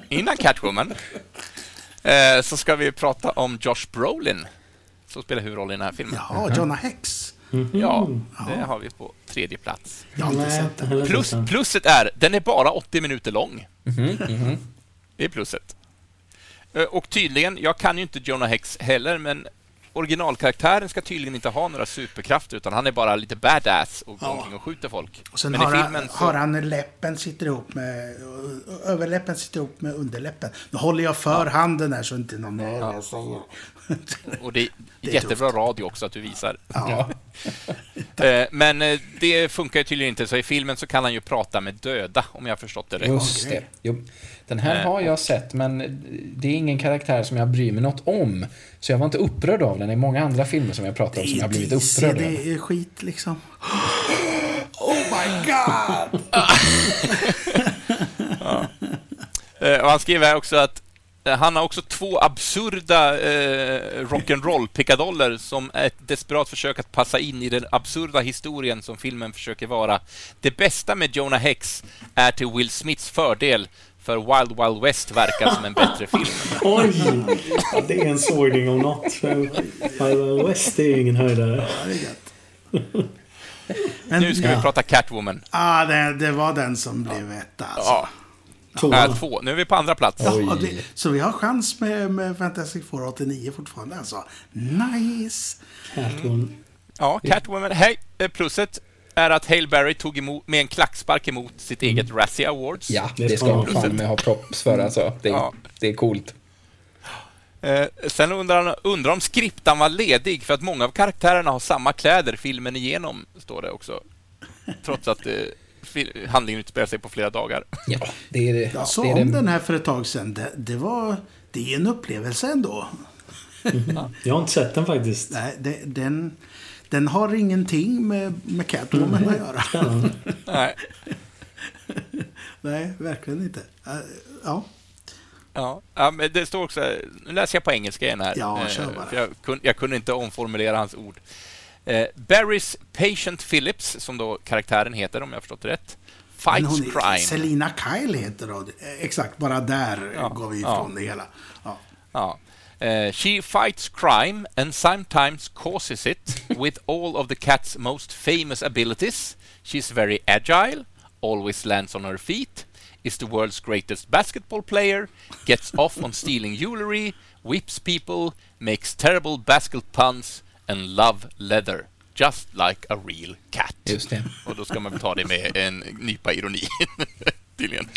Innan Catwoman, eh, så ska vi prata om Josh Brolin, som spelar huvudrollen i den här filmen. ja Jonna Hex. Ja, det har vi på tredje plats. Jag har inte sett den. Plus, plusset är, den är bara 80 minuter lång. Mhm, Det är plusset. Eh, Och tydligen, jag kan ju inte Jonah Hex heller, men originalkaraktären ska tydligen inte ha några superkrafter, utan han är bara lite badass och går Ja. omkring och skjuter folk. Och sen men har, i han, filmen så... har han läppen sitter ihop med... Överläppen sitter ihop med underläppen. Nu håller jag för handen här så inte någon hör vad jag säger. Och det är, Det är jättebra radio också att du visar. Ja. [laughs] Eh, Men eh, det funkar ju tydligen inte, så i filmen så kan han ju prata med döda, om jag har förstått det rätt. Just det. Jo, den här Eh, har jag sett, men det är ingen karaktär som jag bryr mig något om. Så jag var inte upprörd av den. Det är många andra filmer som jag pratar om som jag har blivit upprörd över. det är skit liksom. [gasps] Oh my god! [laughs] Eh, Och han skriver också att han har också två absurda eh, rock'n'roll-pickadoller som är ett desperat försök att passa in i den absurda historien som filmen försöker vara. Det bästa med Jonah Hex är till Will Smiths fördel, för Wild Wild West verkar som en bättre film. [laughs] Oj! Ja, det är en sågning om något. För Wild West är ju ingen höjdare. Ja. Men, Nu ska vi prata Catwoman. Ah, det, det var den som blev etta alltså. Ja, Tvåan. äh, två. Nu är vi på andra plats. Ja, det, så vi har chans med, med Fantastic Four 89 fortfarande alltså. Nice! Catwoman. Ja, Catwoman. Hej! Eh, Plusset är att Hale Berry tog emot, med en klackspark emot sitt eget Razzie Awards. Ja, Det det ska man fan med ha props för alltså. Det, Ja. det är coolt. Eh, sen undrar han undrar om skriptan var ledig för att många av karaktärerna har samma kläder filmen igenom, står det också. Trots att eh, fil- handlingen utspelar sig på flera dagar. [laughs] Ja, det är det. Jag sa om den här för ett tag sedan. Det, det var... Det är en upplevelse ändå. Jag har inte sett den faktiskt. Nej, det, den, den har ingenting med, med Catwoman att göra. [laughs] Nej. [laughs] Nej, verkligen inte. Eh, Ja, Ja, ja, men det står också... Nu läser jag på engelska igen här. Ja, eh, kör bara. för jag, kun, jag kunde inte omformulera hans ord. Eh, Barrys Patient Phillips, som då karaktären heter, om jag har förstått det rätt, fights hon crime. Selina Kyle heter hon. Eh, Exakt, bara där Ja, går vi ja. ifrån det hela. Ja. Ja. Eh, she fights crime and sometimes causes it with all of the cat's most famous abilities. She's very agile, always lands on her feet, is the world's greatest basketball player, gets off on stealing jewelry, whips people, makes terrible basket puns and love leather. Just like a real cat. Just det. Och då ska man ta det med en nypa ironi. [laughs] Tydligen.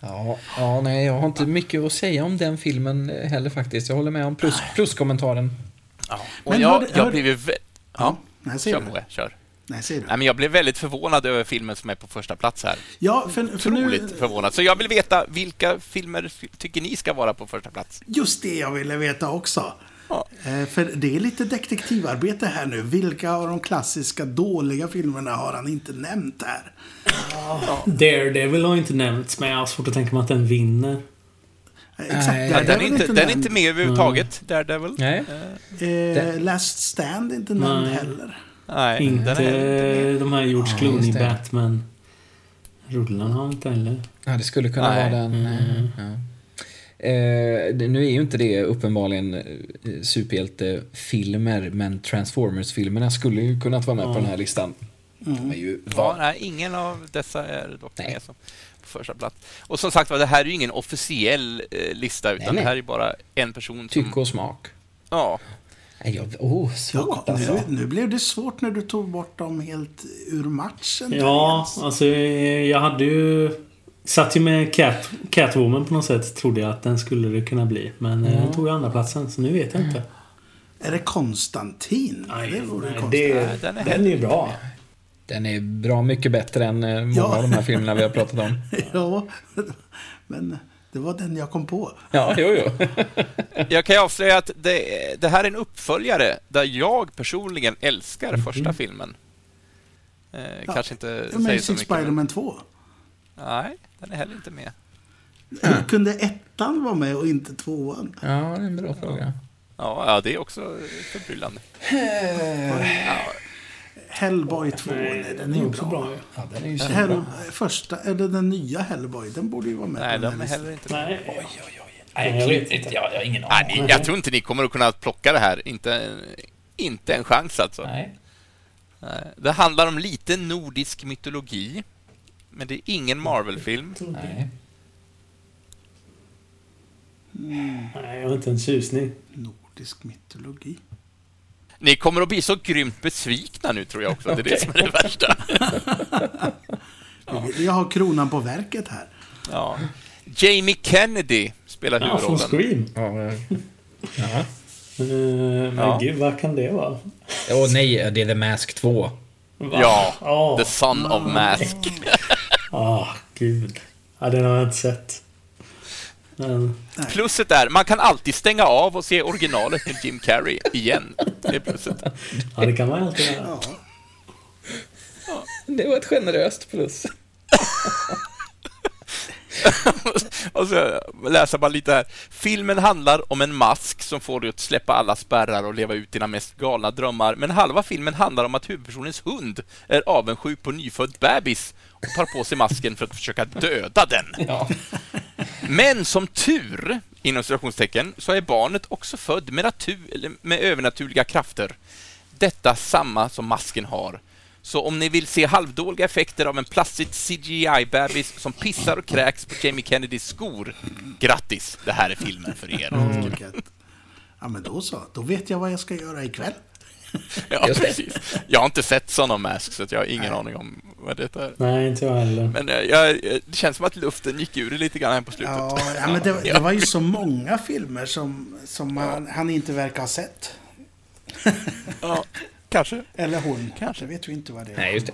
Ja, ja, nej, jag har inte mycket att säga om den filmen heller faktiskt. Jag håller med om plus, pluskommentaren. Ja. Och Men jag, hör- jag hör- blev Ja, Ja, nej, kör. Moe, kör. Nej, säger du. Nej, men jag blev väldigt förvånad över filmen som är på första plats här. Ja, för, för Otroligt nu, förvånad. Så jag vill veta vilka filmer tycker ni ska vara på första plats? just det jag ville veta också. Ja. Eh, För det är lite detektivarbete här nu. Vilka av de klassiska dåliga filmerna har han inte nämnt här? Daredevil har inte nämnts, men jag har svårt att tänka mig att den vinner. Eh, Exakt, Nej, Ja, den, är inte, den är inte med överhuvudtaget, Daredevil. Nej. Eh, Last Stand är inte nämnd heller. Nej, Inte den är, de här George Ja, Clooney just det. Batman-rullarna har inte heller. Ja, det skulle kunna Nej. vara den. Mm. Ja. Eh, nu är ju inte det uppenbarligen eh, superhjältefilmer, men Transformers-filmerna skulle ju kunnat vara med på Ja. den här listan. Mm. De är ju ja, nej, ingen av dessa är dock Nej. med som på första plats. Och som sagt var, det här är ju ingen officiell eh, lista, utan Nej, nej. det här är bara en person som... tycke och smak. Ja, Nej, jag, oh, svårt Ja, alltså. nu, nu blev det svårt när du tog bort dem helt ur matchen. Ja, alltså jag hade ju... Satt ju med Cat, Catwoman på något sätt, trodde jag att den skulle det kunna bli. Men eh, den tog ju andra platsen så nu vet jag inte. Är det Konstantin? Nej, det vore nej, det, Nej, den är den är ju bra. Den är bra mycket bättre än eh, många Ja. av de här filmerna vi har pratat om. [laughs] Ja, men det var den jag kom på. Ja, jo, jo. [laughs] [laughs] jag kan ju avslöja att det, det här är en uppföljare där jag personligen älskar första filmen. Eh, Ja, Kanske inte säger så mycket. men- Spider-Man 2. Nej, den är heller inte med. Hur kunde ettan vara med och inte tvåan? Ja, det är en bra fråga. Ja, ja det är också förbryllande. Hellboy 2, nej, den är ju också bra. bra. Ja, den är ju Hell, första, eller den nya Hellboy, den borde ju vara med Nej, den är heller inte med. Nej. Oj, oj, oj. Nej, jag jag, vet inte. Jag, jag har ingen Nej, aning. ni, jag tror inte ni kommer att kunna plocka det här. Inte, inte en chans alltså. Nej. Nej. Det handlar om lite nordisk mytologi. Men det är ingen Marvel-film. Nej. Nej, jag har inte en susning. Nordisk mytologi. Ni kommer att bli så grymt besvikna nu tror jag också. Det är det som är det värsta. Jag har kronan på verket här. Ja. Jamie Kennedy spelar Ja, från huvudrollen. Scream. Ja, Jaha. Uh, men Ja. gud, vad kan det vara? Åh nej, det är The Mask 2. Va? Ja, Ja. The Son of Mask. [laughs] Ah, gud. Ja, den har jag inte sett. Men, Plusset är, man kan alltid stänga av och se originalet med Jim Carrey igen. Det är plusset. ja, det kan man ju alltid göra. Ja. Det var ett generöst plus. [laughs] och så läser man lite här. Filmen handlar om en mask som får dig att släppa alla spärrar och leva ut dina mest galna drömmar. Men halva filmen handlar om att huvudpersonens hund är avundsjuk på nyfödd bebis och tar på sig masken för att försöka döda den. [laughs] Ja. Men som tur, inom citationstecken, så är barnet också född med, med övernaturliga krafter. Detta samma som masken har. Så om ni vill se halvdåliga effekter av en plastigt CGI-bebis som pissar och kräks på Jamie Kennedys skor, grattis, det här är filmen för er. Vilket- Ja, men då så. Då vet jag vad jag ska göra ikväll. [laughs] Ja, precis. Jag har inte sett of Mask, så att jag har ingen aning om vad det är. Nej, inte jag heller. Men eh, jag, det känns som att luften gick ur det lite grann här på slutet. Ja, ja, men det, det var ju så många filmer som, som han, han inte verkar ha sett. Ja, kanske. Eller hon. Kanske. Det vet vi inte vad det är. Nej, just det.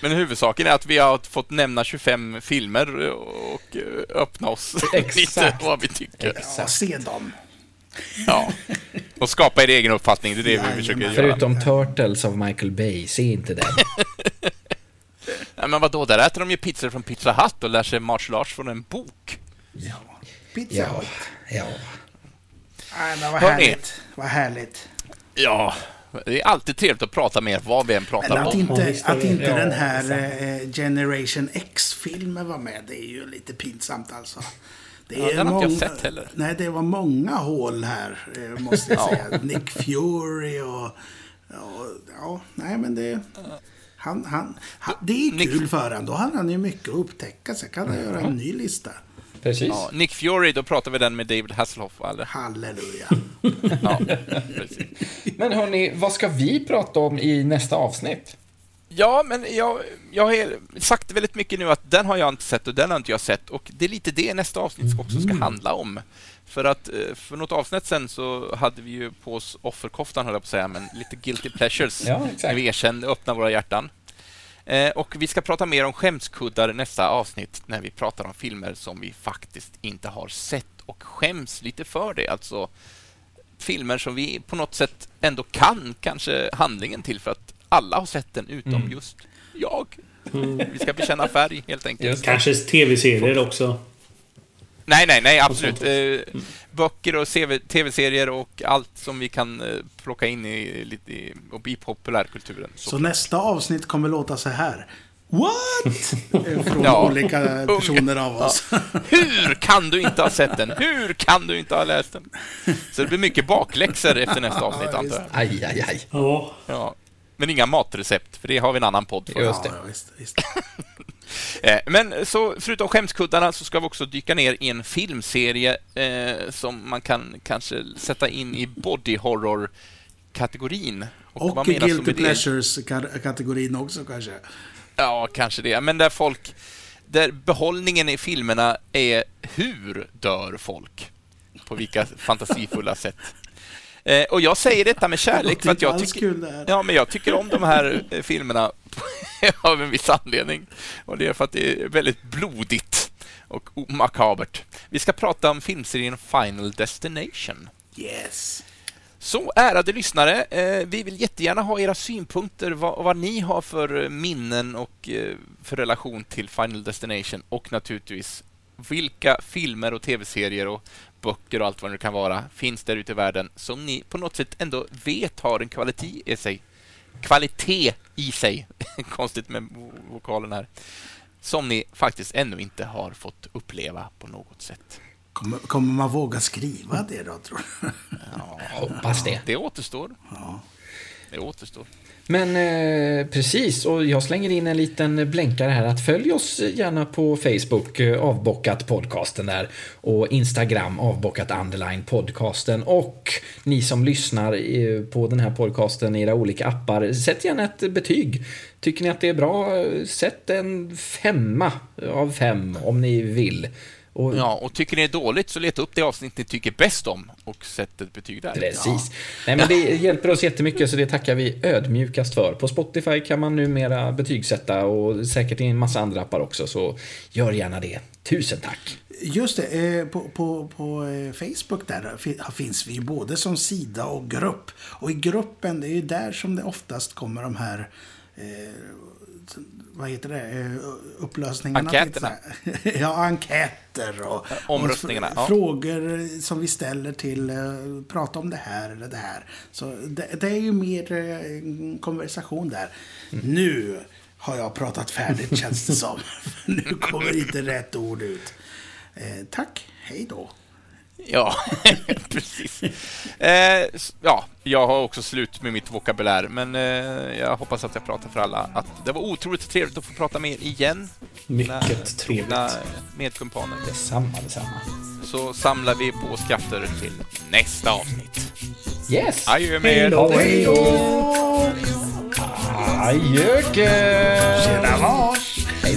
Men huvudsaken är att vi har fått nämna 25 filmer och eh, öppna oss [laughs] lite Exakt. vad vi tycker. Ja, se dem. Ja. Och skapa er egen uppfattning, det är det vi Jajamän. försöker göra. Förutom Turtles av Michael Bay, se inte den. [laughs] Nej, men vadå, där äter de ju pizzor från Pizza Hut och lär sig martial arts från en bok. Ja. Pizza Ja, Hut. ja. Nej, men vad Hörni. härligt. Vad härligt. Ja, det är alltid trevligt att prata med er, vad vi än Men pratar att om. inte, att inte ja, den här eh, Generation X-filmen var med, det är ju lite pinsamt alltså. Det Ja, den har inte jag sett heller. Nej, det var många hål här, eh, måste jag Ja. säga. Nick Fury och... Ja, ja nej men det... Han, han, han, det är Nick- kul för honom. Då har han ju mycket att upptäcka. Så kan han göra en ny lista. Precis. Ja, Nick Fury, då pratar vi den med David Hasselhoff, eller? Halleluja. Ja, precis. Men hörni, vad ska vi prata om i nästa avsnitt? Ja, men jag, jag har sagt väldigt mycket nu att den har jag inte sett och den har inte jag sett och det är lite det nästa avsnitt också ska handla om. För att eh, för något avsnitt sen så hade vi ju på oss offerkoftan, höll jag på att säga, men lite guilty pleasures. [laughs] Ja, exakt. När vi erkände, öppna våra hjärtan. Eh, och vi ska prata mer om skämskuddar nästa avsnitt när vi pratar om filmer som vi faktiskt inte har sett och skäms lite för det. Alltså filmer som vi på något sätt ändå kan kanske handlingen till för att alla har sett den utom Mm. just jag. Vi ska bekänna färg helt enkelt. Kanske tv-serier också. Nej, nej, nej, absolut. Eh, böcker och tv-serier och allt som vi kan eh, plocka in i, lite i, och i populärkulturen. Så Så. nästa avsnitt kommer låta så här. What? [laughs] Eh, Från Ja. olika [laughs] personer av oss. [laughs] Hur kan du inte ha sett den? Hur kan du inte ha läst den? Så det blir mycket bakläxor efter nästa avsnitt, Ja, antar jag. Aj, aj, aj. Ja. Ja. Men inga matrecept, för det har vi en annan podd för. Just det. Ja, visst, visst. [laughs] Eh, Men så förutom skämskuddarna så ska vi också dyka ner i en filmserie eh, som man kan kanske sätta in i body horror-kategorin. Och vad menas Guilty? Pleasures-kategorin också kanske. Ja, kanske det. Men där folk... Där behållningen i filmerna är hur dör folk? På vilka fantasifulla sätt. Eh, och jag säger detta med kärlek för att jag tycker... Ja, men jag tycker om de här eh, filmerna [laughs] av en viss anledning. Och det är för att det är väldigt blodigt och makabert. Vi ska prata om filmserien Final Destination. Yes. Så ärade lyssnare, eh, vi vill jättegärna ha era synpunkter, vad, vad ni har för eh, minnen och eh, för relation till Final Destination och naturligtvis vilka filmer och tv-serier och böcker och allt vad det kan vara finns där ute i världen som ni på något sätt ändå vet har en kvalitet i sig. Kvalitet i sig. [laughs] Konstigt med vo- vokalen här. Som ni faktiskt ännu inte har fått uppleva på något sätt. Kommer, kommer man våga skriva det då, tror du? Hoppas det. Det återstår. Det återstår. Men eh, precis, och jag slänger in en liten blänkare här att följ oss gärna på Facebook, eh, avbockat podcasten där och Instagram, avbockat underline podcasten och ni som lyssnar eh, på den här podcasten i era olika appar, sätt gärna ett betyg. Tycker ni att det är bra, eh, sätt en femma av fem om ni vill. Och Ja, och tycker ni är dåligt så leta upp det avsnitt ni tycker bäst om och sätt ett betyg där. Precis. Nej, men det hjälper oss jättemycket så det tackar vi ödmjukast för. På Spotify kan man numera betygsätta och säkert i en massa andra appar också så gör gärna det. Tusen tack! Just det, eh, på, på, på eh, Facebook där fi- finns vi ju både som sida och grupp. Och i gruppen, det är ju där som det oftast kommer de här eh, vad heter det? Eh, Upplösningarna. Enkäterna. [laughs] ja, enkäter och, omröstningarna, och f- ja. frågor som vi ställer till eh, prata om det här eller det här. Så det, det är ju mer eh, konversation där. Nu har jag pratat färdigt känns det som. [laughs] nu kommer inte rätt ord ut. Eh, tack, hej då. Ja, [laughs] precis. Eh, ja, jag har också slut med mitt vokabulär, men eh, jag hoppas att jag pratar för alla. Att det var otroligt trevligt att få prata med er igen. Mycket trevligt. Mina medkumpaner. Detsamma, detsamma. Så samlar vi på skatter till nästa avsnitt. Yes! Adjö med er! Hej då! Adjöke! Tjena vars! Hej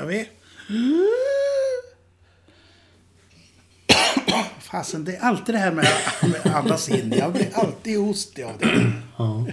gör vi. Fasen, det är alltid det här med med att andas in. Jag blir alltid hostig av det. Ja.